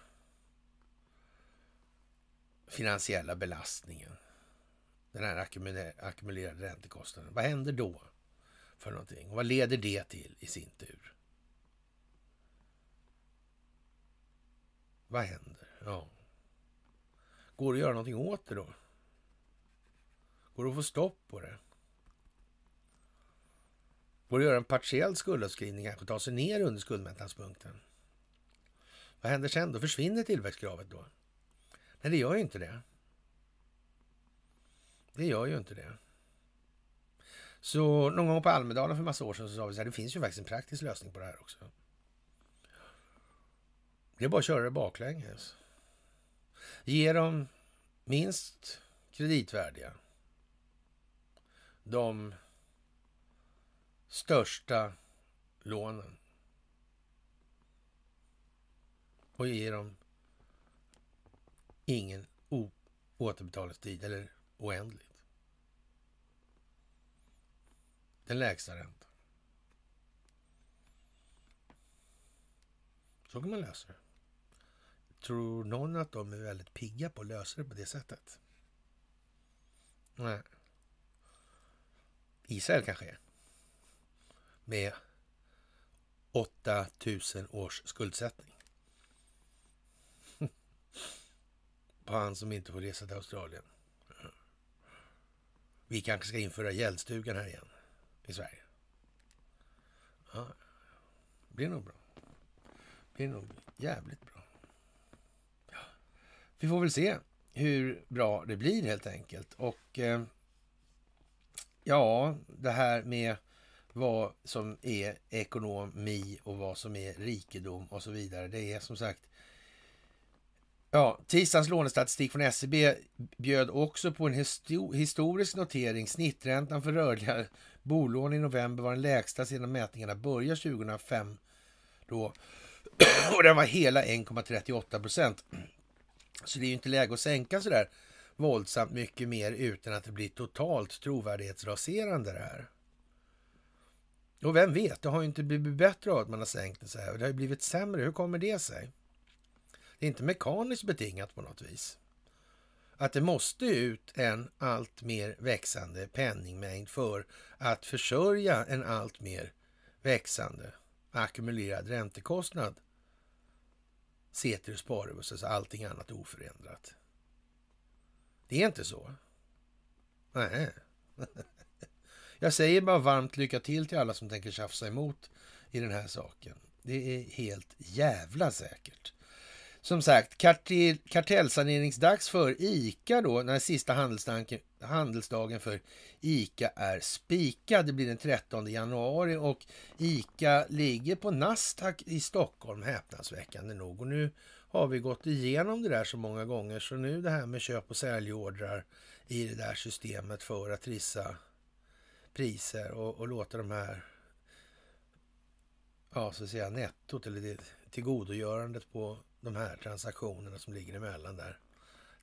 finansiella belastningen, den här ackumulerade räntekostnaden, vad händer då för någonting? Och vad leder det till i sin tur? Vad händer? Ja. Går det att göra någonting åt det då? Går det att få stopp på det? Går det att göra en partiell skuldavskrivning, kanske ta sig ner under skuldmättnadspunkten? Vad händer sen? Då försvinner tillväxtkravet då? Nej, det gör ju inte det. Det gör ju inte det. Så någon gång på Almedalen för massa år sedan så sa vi så här, det finns ju faktiskt en praktisk lösning på det här också. Det är bara att köra det baklänges. Ge dem minst kreditvärdiga de största lånen och ge dem ingen återbetalningstid eller oändligt. Den lägsta räntan. Så kan man lösa det. Tror någon att de är väldigt pigga på att lösa det på det sättet? Nej. Israel kanske är. Med 8000 års skuldsättning. På han som inte får resa till Australien. Vi kanske ska införa gäldstugan här igen i Sverige. Ja, det blir nog bra. Det blir nog jävligt bra. Ja. Vi får väl se hur bra det blir helt enkelt. Och eh, Ja, det här med vad som är ekonomi och vad som är rikedom och så vidare. Det är som sagt Ja, tisdagens lånestatistik från SCB bjöd också på en historisk notering. Snitträntan för rörliga bolån i november var den lägsta sedan mätningarna började 2005. Då. Och den var hela 1,38 procent. Så det är ju inte läge att sänka så där våldsamt mycket mer utan att det blir totalt trovärdighetsraserande det här. Och vem vet, det har ju inte blivit bättre av att man har sänkt det så här. Det har ju blivit sämre. Hur kommer det sig? Det är inte mekaniskt betingat på något vis. Att det måste ut en allt mer växande penningmängd för att försörja en allt mer växande ackumulerad räntekostnad. Ceteris paribus, alltså allting annat oförändrat. Det är inte så. Nej. Jag säger bara varmt lycka till till alla som tänker tjafsa emot i den här saken. Det är helt jävla säkert. Som sagt, kartell, kartellsaneringsdags för ICA då, när sista handelsdagen för ICA är spikad. Det blir den 13 januari och ICA ligger på Nasdaq i Stockholm, häpnadsväckande nog. Och nu har vi gått igenom det där så många gånger så nu det här med köp och säljordrar i det där systemet för att trissa priser och, och låta de här ja, så att säga nettot eller tillgodogörandet på de här transaktionerna som ligger emellan där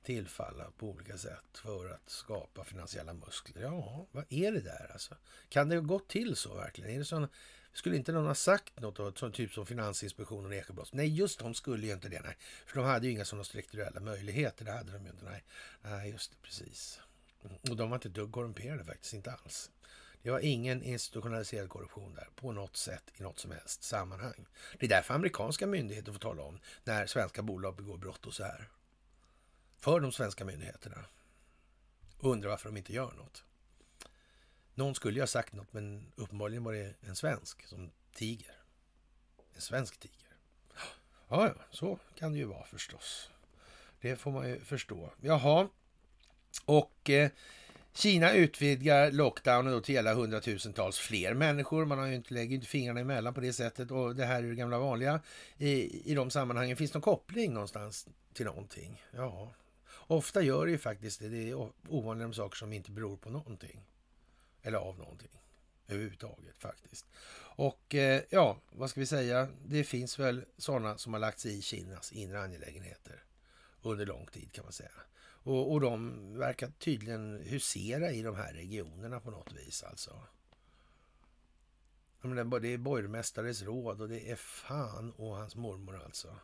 tillfalla på olika sätt för att skapa finansiella muskler. Ja, vad är det där alltså? Kan det ha gått till så verkligen? Är det sån, skulle inte någon ha sagt något, sån typ som Finansinspektionen och Ekobrott? Nej, just de skulle ju inte det. Nej, för de hade ju inga sådana strukturella möjligheter. Det hade de ju inte. Nej, nej just det, precis. Mm, och de var inte dugg korrumperade faktiskt, inte alls. Det var ingen institutionaliserad korruption där på något sätt i något som helst sammanhang. Det är därför amerikanska myndigheter får tala om när svenska bolag begår brott och så här. För de svenska myndigheterna. undrar varför de inte gör något. Någon skulle ju ha sagt något, men uppenbarligen var det en svensk som tiger. En svensk tiger. Ja, ja, så kan det ju vara förstås. Det får man ju förstå. Jaha, och eh, Kina utvidgar lockdownen då till hela hundratusentals fler människor. Man har ju inte, lägger inte fingrarna emellan på det sättet och det här är det gamla vanliga. I, I de sammanhangen finns det någon koppling någonstans till någonting. Ja, ofta gör det ju faktiskt det. Det är ovanligt om saker som inte beror på någonting. Eller av någonting överhuvudtaget faktiskt. Och eh, ja, vad ska vi säga? Det finns väl sådana som har lagt sig i Kinas inre angelägenheter under lång tid kan man säga. Och, och de verkar tydligen husera i de här regionerna på något vis alltså. Det är borgmästares råd och det är fan och hans mormor alltså.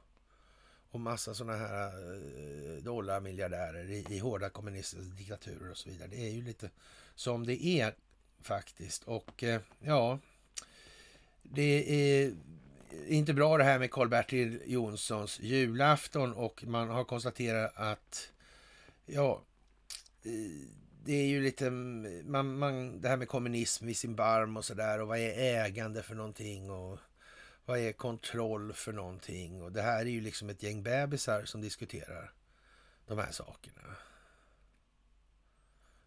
Och massa sådana här eh, dollarmiljardärer i, i hårda kommunistiska diktaturer och så vidare. Det är ju lite som det är faktiskt. Och eh, ja, det är inte bra det här med Karl-Bertil Jonssons julafton och man har konstaterat att Ja, det är ju lite, man, man, det här med kommunism i sin barm och sådär och vad är ägande för någonting och vad är kontroll för någonting och det här är ju liksom ett gäng bebisar som diskuterar de här sakerna.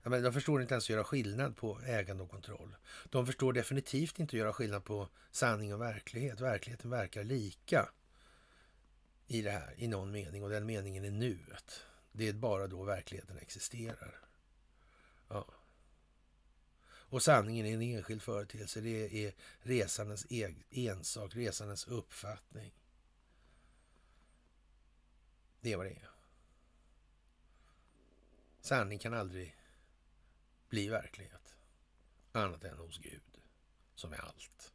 Ja, men de förstår inte ens att göra skillnad på ägande och kontroll. De förstår definitivt inte att göra skillnad på sanning och verklighet. Verkligheten verkar lika i det här i någon mening och den meningen är nuet. Det är bara då verkligheten existerar. Ja. Och sanningen är en enskild företeelse. Det är resandens ensak, resandens uppfattning. Det är vad det är. Sanning kan aldrig bli verklighet. Annat än hos Gud, som är allt.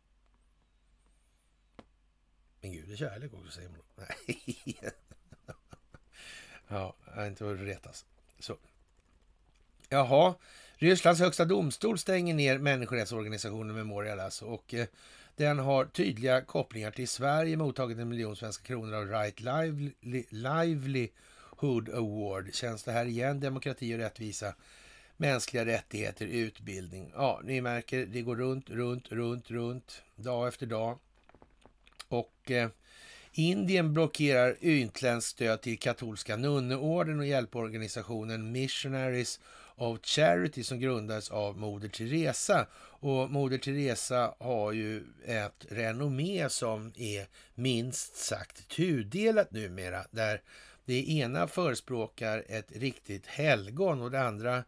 Men Gud är kärlek också, säger man. Nej. Ja, inte att retas. Så. Jaha, Rysslands högsta domstol stänger ner människorättsorganisationen Memorial alltså, och eh, den har tydliga kopplingar till Sverige, mottagit en miljon svenska kronor av Right Lively, Livelihood Award. Känns det här igen? Demokrati och rättvisa, mänskliga rättigheter, utbildning. Ja, ni märker, det går runt, runt, runt, runt, dag efter dag. Och eh, Indien blockerar utländskt stöd till katolska nunneorden och hjälporganisationen Missionaries of Charity som grundades av Moder Teresa. Och Moder Teresa har ju ett renommé som är minst sagt tudelat numera. Där det ena förespråkar ett riktigt helgon och det andra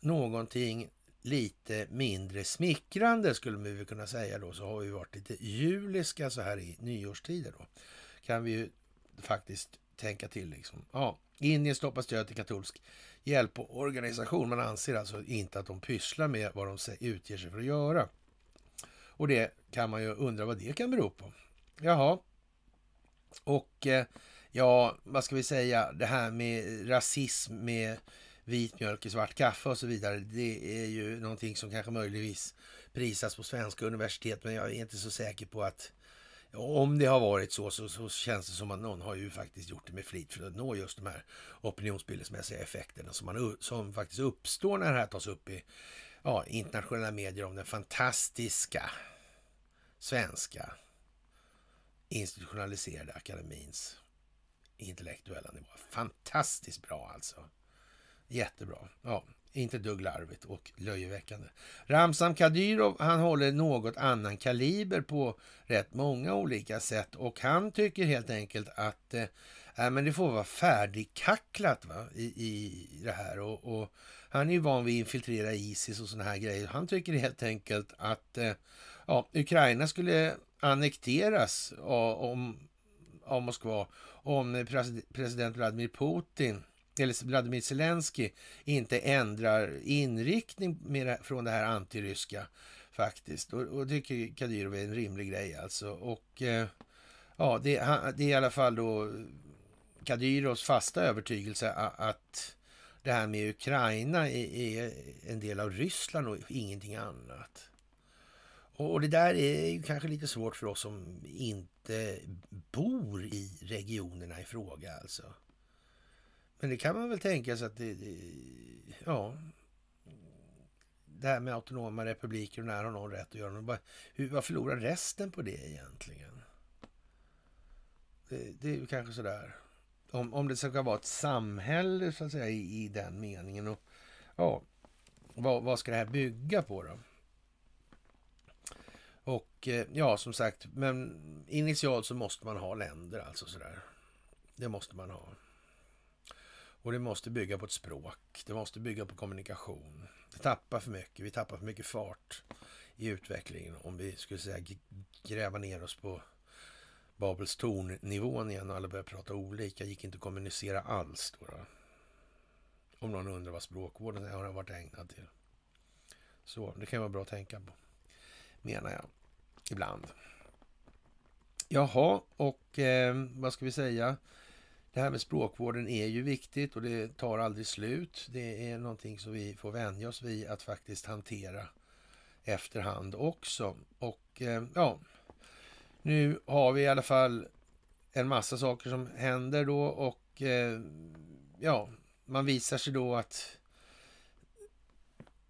någonting lite mindre smickrande skulle man väl kunna säga då. Så har vi varit lite juliska så här i nyårstider då. Kan vi ju faktiskt tänka till liksom. Ja, Indien stoppar stöd till katolsk hjälporganisation. Man anser alltså inte att de pysslar med vad de utger sig för att göra. Och det kan man ju undra vad det kan bero på. Jaha. Och eh, ja, vad ska vi säga, det här med rasism med vit mjölk i svart kaffe och så vidare. Det är ju någonting som kanske möjligtvis prisas på svenska universitet, men jag är inte så säker på att om det har varit så, så, så, känns det som att någon har ju faktiskt gjort det med flit för att nå just de här opinionsbildningsmässiga effekterna som, man, som faktiskt uppstår när det här tas upp i ja, internationella medier om den fantastiska svenska institutionaliserade akademins intellektuella nivå. Fantastiskt bra alltså. Jättebra. Ja, inte dugg larvigt och löjeväckande. Ramzan Kadyrov, han håller något annan kaliber på rätt många olika sätt och han tycker helt enkelt att eh, men det får vara färdigkacklat va, i, i det här. Och, och han är ju van vid att infiltrera Isis och såna här grejer. Han tycker helt enkelt att eh, ja, Ukraina skulle annekteras av, om, av Moskva om president Vladimir Putin eller Vladimir Zelensky inte ändrar inriktning med, från det här antiryska faktiskt. Och, och tycker Kadyrov är en rimlig grej alltså. Och eh, ja, det, det, är i alla fall då Kadyrovs fasta övertygelse att det här med Ukraina är, är en del av Ryssland och ingenting annat. Och det där är ju kanske lite svårt för oss som inte bor i regionerna i fråga alltså. Men det kan man väl tänka sig att det, ja, det här med autonoma republiker och när har någon rätt att göra något. Hur, vad förlorar resten på det egentligen? Det, det är ju kanske sådär. Om, om det ska vara ett samhälle så att säga i, i den meningen. Och, ja, vad, vad ska det här bygga på då? Och eh, ja, som sagt, men initialt så måste man ha länder alltså sådär. Det måste man ha. Och det måste bygga på ett språk. Det måste bygga på kommunikation. Det tappar för mycket. Vi tappar för mycket fart i utvecklingen om vi skulle säga gräva ner oss på Babels torn-nivån igen och alla börjar prata olika. Gick inte att kommunicera alls då. då. Om någon undrar vad språkvården har varit ägnad till. Så det kan vara bra att tänka på, menar jag. Ibland. Jaha, och eh, vad ska vi säga? Det här med språkvården är ju viktigt och det tar aldrig slut. Det är någonting som vi får vänja oss vid att faktiskt hantera efterhand också. Och eh, ja, nu har vi i alla fall en massa saker som händer då och eh, ja, man visar sig då att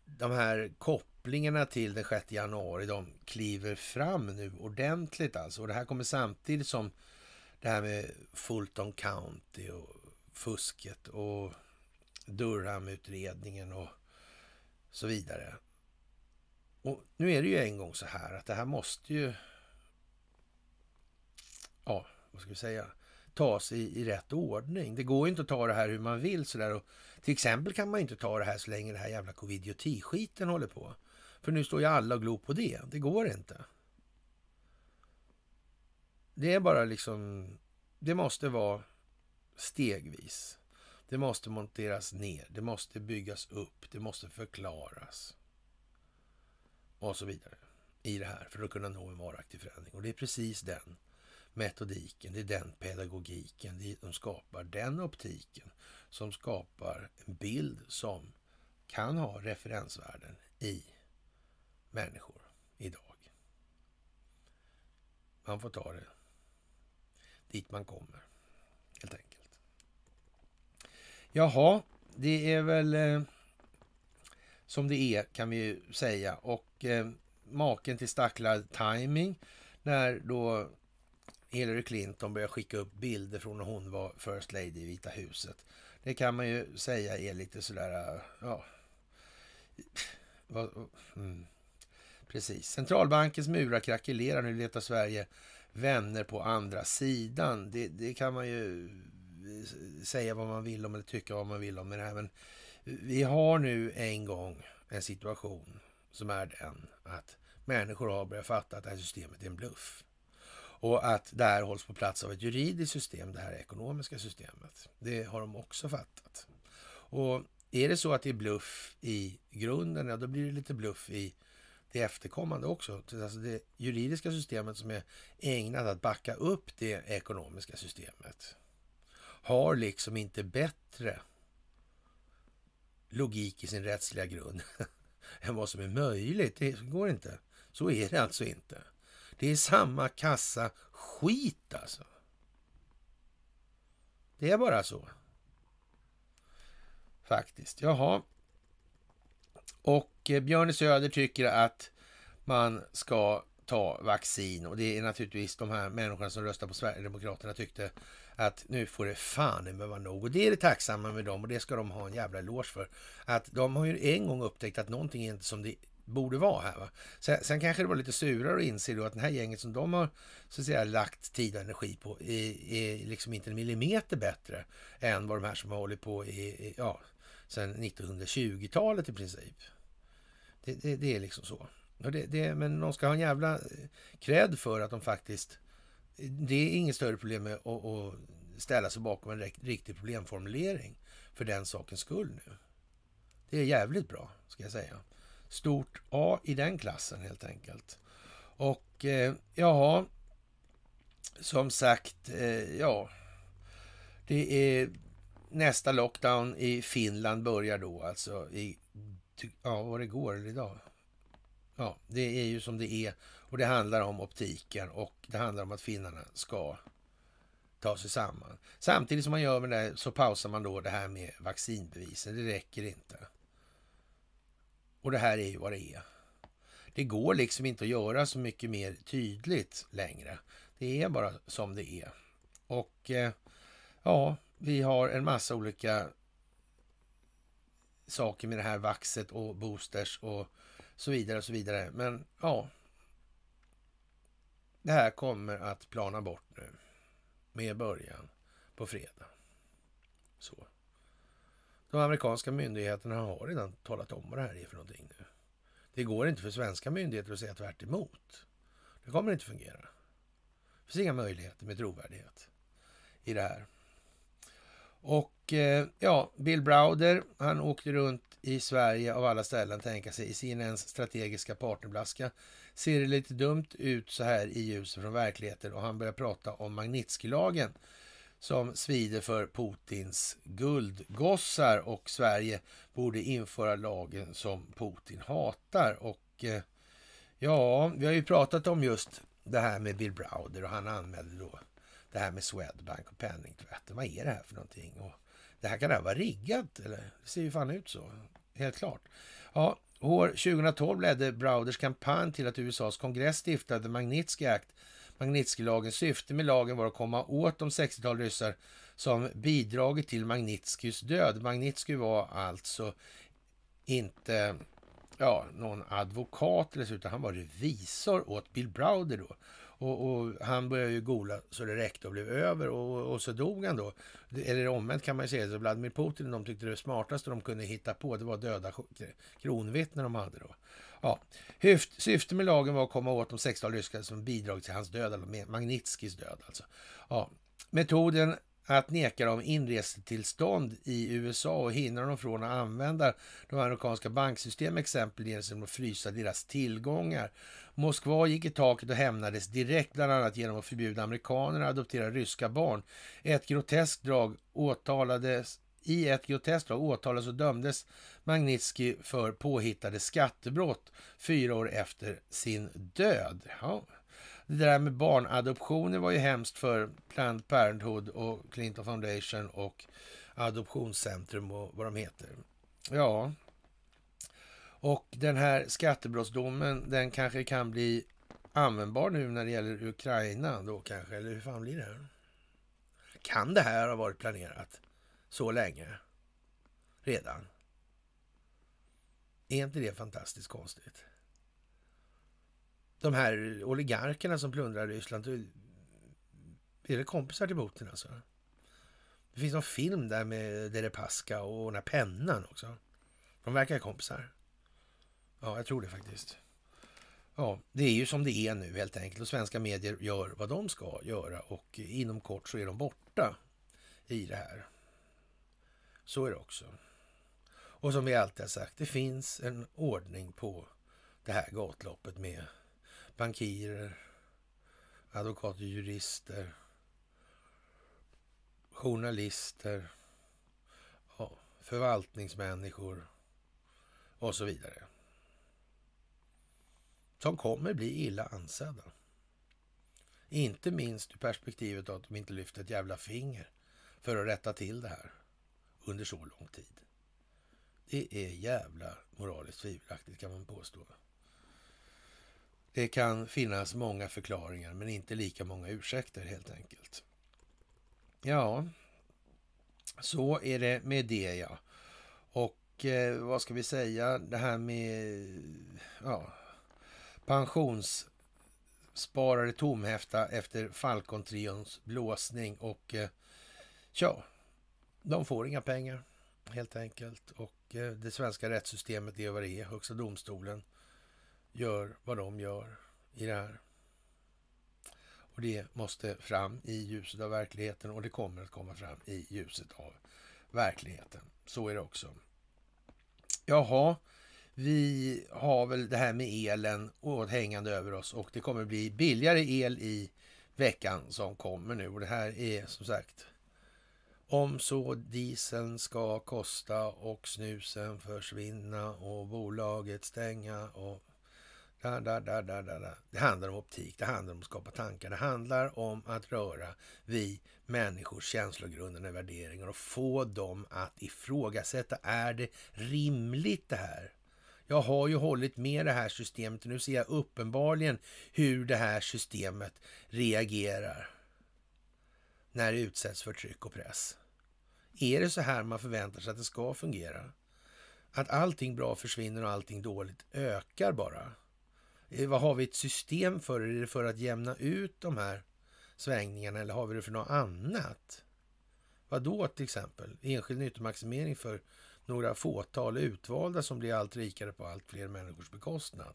de här kopplingarna till den 6 januari, de kliver fram nu ordentligt alltså. Och det här kommer samtidigt som det här med Fulton County och fusket och Durham-utredningen och så vidare. Och nu är det ju en gång så här att det här måste ju, ja, vad ska vi säga, tas i, i rätt ordning. Det går ju inte att ta det här hur man vill sådär. Och till exempel kan man inte ta det här så länge det här jävla covid-skiten håller på. För nu står ju alla och glor på det. Det går inte. Det är bara liksom, det måste vara stegvis. Det måste monteras ner, det måste byggas upp, det måste förklaras och så vidare i det här för att kunna nå en varaktig förändring. Och det är precis den metodiken, det är den pedagogiken det som skapar den optiken som skapar en bild som kan ha referensvärden i människor idag. Man får ta det dit man kommer, helt enkelt. Jaha, det är väl eh, som det är kan vi ju säga. Och eh, maken till stacklad timing när då Hillary Clinton började skicka upp bilder från när hon var First Lady i Vita huset. Det kan man ju säga är lite sådär, ja, Mm. Precis. Centralbankens murar krackelerar. Nu letar Sverige vänner på andra sidan. Det, det, kan man ju eh, säga vad man vill om eller tycka vad man vill om det här. Men vi har nu en gång en situation som är den att människor har börjat fatta att det här systemet är en bluff. Och att det här hålls på plats av ett juridiskt system, det här ekonomiska systemet. Det har de också fattat. Och är det så att det är bluff i grunden, ja då blir det lite bluff i det efterkommande också. Alltså det juridiska systemet som är ägnat att backa upp det ekonomiska systemet har liksom inte bättre logik i sin rättsliga grund än vad som är möjligt. Det går inte. Så är det alltså inte. Det är samma kassa skit alltså. Det är bara så. Faktiskt. Jaha. Och och eh, Björn Söder tycker att man ska ta vaccin och det är naturligtvis de här människorna som röstar på Sverigedemokraterna tyckte att nu får det fan med vara nog. Och det är det tacksamma med dem och det ska de ha en jävla eloge för. Att de har ju en gång upptäckt att någonting är inte som det borde vara här. Va? Sen, sen kanske det var lite surare att inse då att det här gänget som de har så att säga, lagt tid och energi på är, är liksom inte en millimeter bättre än vad de här som har hållit på i, ja, sedan 1920-talet i princip. Det, det, det, är liksom så. Det, det, men de ska ha en jävla eh, cred för att de faktiskt... Det är inget större problem med att, att ställa sig bakom en riktig problemformulering för den sakens skull nu. Det är jävligt bra, ska jag säga. Stort A i den klassen helt enkelt. Och eh, ja, som sagt, eh, ja, det är nästa lockdown i Finland börjar då alltså i, ja, var det går eller idag? Ja, det är ju som det är och det handlar om optiken och det handlar om att finnarna ska ta sig samman. Samtidigt som man gör med det så pausar man då det här med vaccinbevisen. Det räcker inte. Och det här är ju vad det är. Det går liksom inte att göra så mycket mer tydligt längre. Det är bara som det är. Och eh, ja, vi har en massa olika saker med det här vaxet och boosters och så vidare och så vidare. Men ja, det här kommer att plana bort nu med början på fredag. Så. De amerikanska myndigheterna har redan talat om vad det här är för någonting nu. Det går inte för svenska myndigheter att säga tvärt emot. Det kommer inte fungera. Det finns inga möjligheter med trovärdighet i det här. Och eh, ja, Bill Browder, han åkte runt i Sverige av alla ställen, tänka sig, i CNNs strategiska partnerblaska. Ser det lite dumt ut så här i ljuset från verkligheten och han börjar prata om Magnitskijlagen som svider för Putins guldgossar och Sverige borde införa lagen som Putin hatar. Och eh, ja, vi har ju pratat om just det här med Bill Browder och han anmälde då det här med Swedbank och penningtvätten. Vad är det här för någonting? Och det här kan det här vara riggat? Eller? Det ser ju fan ut så. Helt klart. Ja, år 2012 ledde Browders kampanj till att USAs kongress stiftade Magnitsky Act Magnitskijlagens syfte med lagen var att komma åt de 60-tal ryssar som bidragit till Magnitskys död. Magnitsky var alltså inte ja, någon advokat, utan han var revisor åt Bill Browder då. Och, och, han började ju gola så det räckte och blev över och, och så dog han då. Eller omvänt kan man ju säga, så Vladimir Putin de tyckte det smartaste de kunde hitta på det var döda kronvittnen de hade då. Ja. Syftet med lagen var att komma åt de 16 ryskar som bidragit till hans död, alltså eller Magnitskis död alltså. Ja. Metoden att neka dem inresetillstånd i USA och hindra dem från att använda de amerikanska banksystemen exempelvis genom att frysa deras tillgångar. Moskva gick i taket och hämnades direkt, bland annat genom att förbjuda amerikaner att adoptera ryska barn. Ett groteskt drag åtalades i ett groteskt drag åtalades och dömdes Magnitsky för påhittade skattebrott fyra år efter sin död. Ja. Det där med barnadoptioner var ju hemskt för Planned Parenthood och Clinton Foundation och Adoptionscentrum och vad de heter. Ja, och den här skattebrottsdomen, den kanske kan bli användbar nu när det gäller Ukraina då kanske, eller hur fan blir det? Kan det här ha varit planerat så länge redan? Är inte det fantastiskt konstigt? De här oligarkerna som plundrar Ryssland, är det kompisar till Putin alltså? Det finns någon film där med Deripaska och den här pennan också. De verkar kompisar. Ja, jag tror det faktiskt. Ja, det är ju som det är nu helt enkelt och svenska medier gör vad de ska göra och inom kort så är de borta i det här. Så är det också. Och som vi alltid har sagt, det finns en ordning på det här gatloppet med bankirer, advokater, jurister, journalister, ja, förvaltningsmänniskor och så vidare. Som kommer bli illa ansedda. Inte minst ur perspektivet att de inte lyfter ett jävla finger för att rätta till det här under så lång tid. Det är jävla moraliskt tvivelaktigt kan man påstå. Det kan finnas många förklaringar men inte lika många ursäkter helt enkelt. Ja, så är det med det ja. Och eh, vad ska vi säga, det här med ja, pensionssparare tomhäfta efter Falcon-trions blåsning och eh, ja, de får inga pengar helt enkelt. Och eh, det svenska rättssystemet är vad det är. Högsta domstolen gör vad de gör i det här. Och det måste fram i ljuset av verkligheten och det kommer att komma fram i ljuset av verkligheten. Så är det också. Jaha, vi har väl det här med elen hängande över oss och det kommer bli billigare el i veckan som kommer nu. Och det här är som sagt om så dieseln ska kosta och snusen försvinna och bolaget stänga och da, da, da, da, da. Det handlar om optik, det handlar om att skapa tankar, det handlar om att röra vi människors känslogrunder och värderingar och få dem att ifrågasätta. Är det rimligt det här? Jag har ju hållit med det här systemet och nu ser jag uppenbarligen hur det här systemet reagerar när det utsätts för tryck och press. Är det så här man förväntar sig att det ska fungera? Att allting bra försvinner och allting dåligt ökar bara? Eh, vad har vi ett system för? Är det för att jämna ut de här svängningarna eller har vi det för något annat? Vad då till exempel? Enskild nyttomaximering för några fåtal utvalda som blir allt rikare på allt fler människors bekostnad.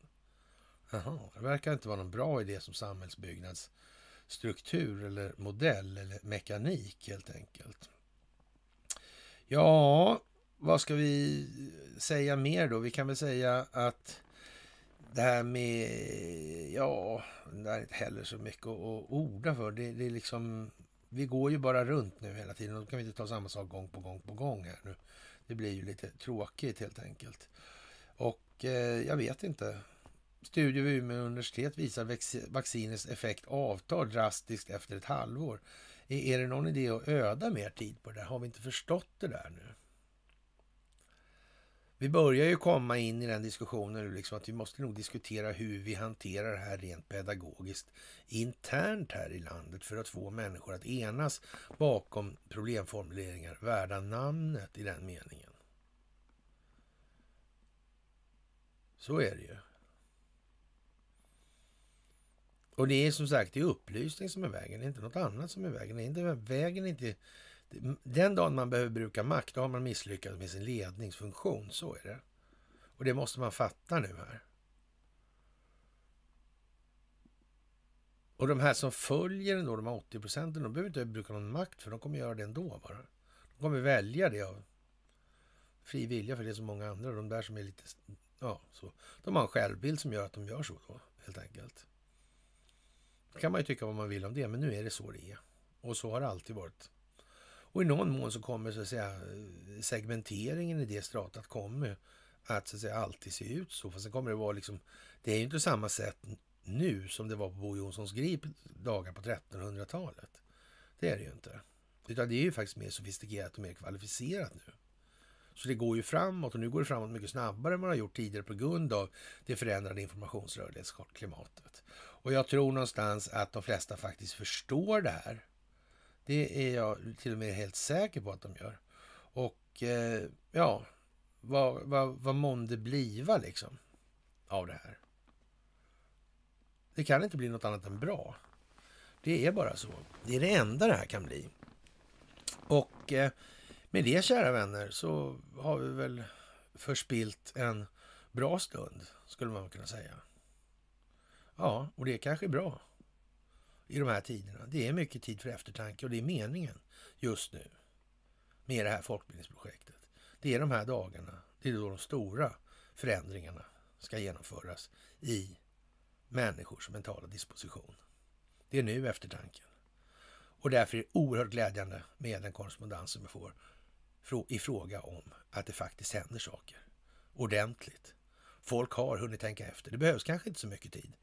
Jaha, det verkar inte vara någon bra idé som samhällsbyggnadsstruktur eller modell eller mekanik helt enkelt. Ja, vad ska vi säga mer då? Vi kan väl säga att det här med, ja, det är inte heller så mycket att orda för. Det, det är liksom, vi går ju bara runt nu hela tiden och då kan vi inte ta samma sak gång på gång på gång här nu. Det blir ju lite tråkigt helt enkelt. Och eh, jag vet inte. Studier vid Umeå universitet visar vaccinets effekt avtar drastiskt efter ett halvår. Är, det någon idé att öda mer tid på det? Har vi inte förstått det där nu? Vi börjar ju komma in i den diskussionen liksom att vi måste nog diskutera hur vi hanterar det här rent pedagogiskt internt här i landet för att få människor att enas bakom problemformuleringar värda namnet i den meningen. Så är det ju. Och det är som sagt det är upplysning som är vägen, det är inte något annat som är vägen. Det är inte, vägen är inte den dagen man behöver bruka makt, då har man misslyckats med sin ledningsfunktion. Så är det. Och det måste man fatta nu här. Och de här som följer ändå, de här 80 procenten, de behöver inte bruka någon makt för de kommer göra det ändå bara. De kommer välja det av fri vilja för det är så många andra. De där som är lite, ja, så. De har en självbild som gör att de gör så då, helt enkelt. Då kan man ju tycka vad man vill om det, men nu är det så det är. Och så har det alltid varit. Och i någon mån så kommer så att säga, segmenteringen i det stratat kommer att, så att säga, alltid se ut så. Fast sen kommer det vara liksom, det är ju inte samma sätt nu som det var på Bo Jonssons grip dagar på 1300-talet. Det är det ju inte. Utan det är ju faktiskt mer sofistikerat och mer kvalificerat nu. Så det går ju framåt och nu går det framåt mycket snabbare än man har gjort tidigare på grund av det förändrade informationsrörlighetsklimatet. Och jag tror någonstans att de flesta faktiskt förstår det här. Det är jag till och med helt säker på att de gör. Och eh, ja, vad, vad, vad månde bliva liksom av det här? Det kan inte bli något annat än bra. Det är bara så. Det är det enda det här kan bli. Och eh, med det, kära vänner, så har vi väl förspilt en bra stund, skulle man kunna säga. Ja, och det är kanske är bra i de här tiderna. Det är mycket tid för eftertanke och det är meningen just nu med det här folkbildningsprojektet. Det är de här dagarna, det är då de stora förändringarna ska genomföras i människors mentala disposition. Det är nu eftertanken. Och därför är det oerhört glädjande med den korrespondens som vi får i fråga om att det faktiskt händer saker ordentligt. Folk har hunnit tänka efter. Det behövs kanske inte så mycket tid,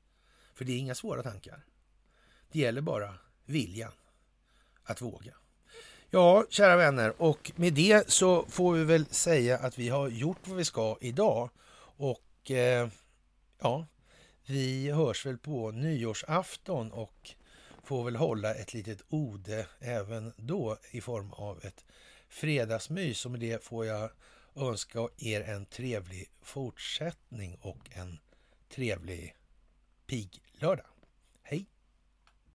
för det är inga svåra tankar. Det gäller bara viljan att våga. Ja, kära vänner, och med det så får vi väl säga att vi har gjort vad vi ska idag. Och eh, ja, vi hörs väl på nyårsafton och får väl hålla ett litet ode även då i form av ett fredagsmys. Och med det får jag önska er en trevlig fortsättning och en trevlig piglördag.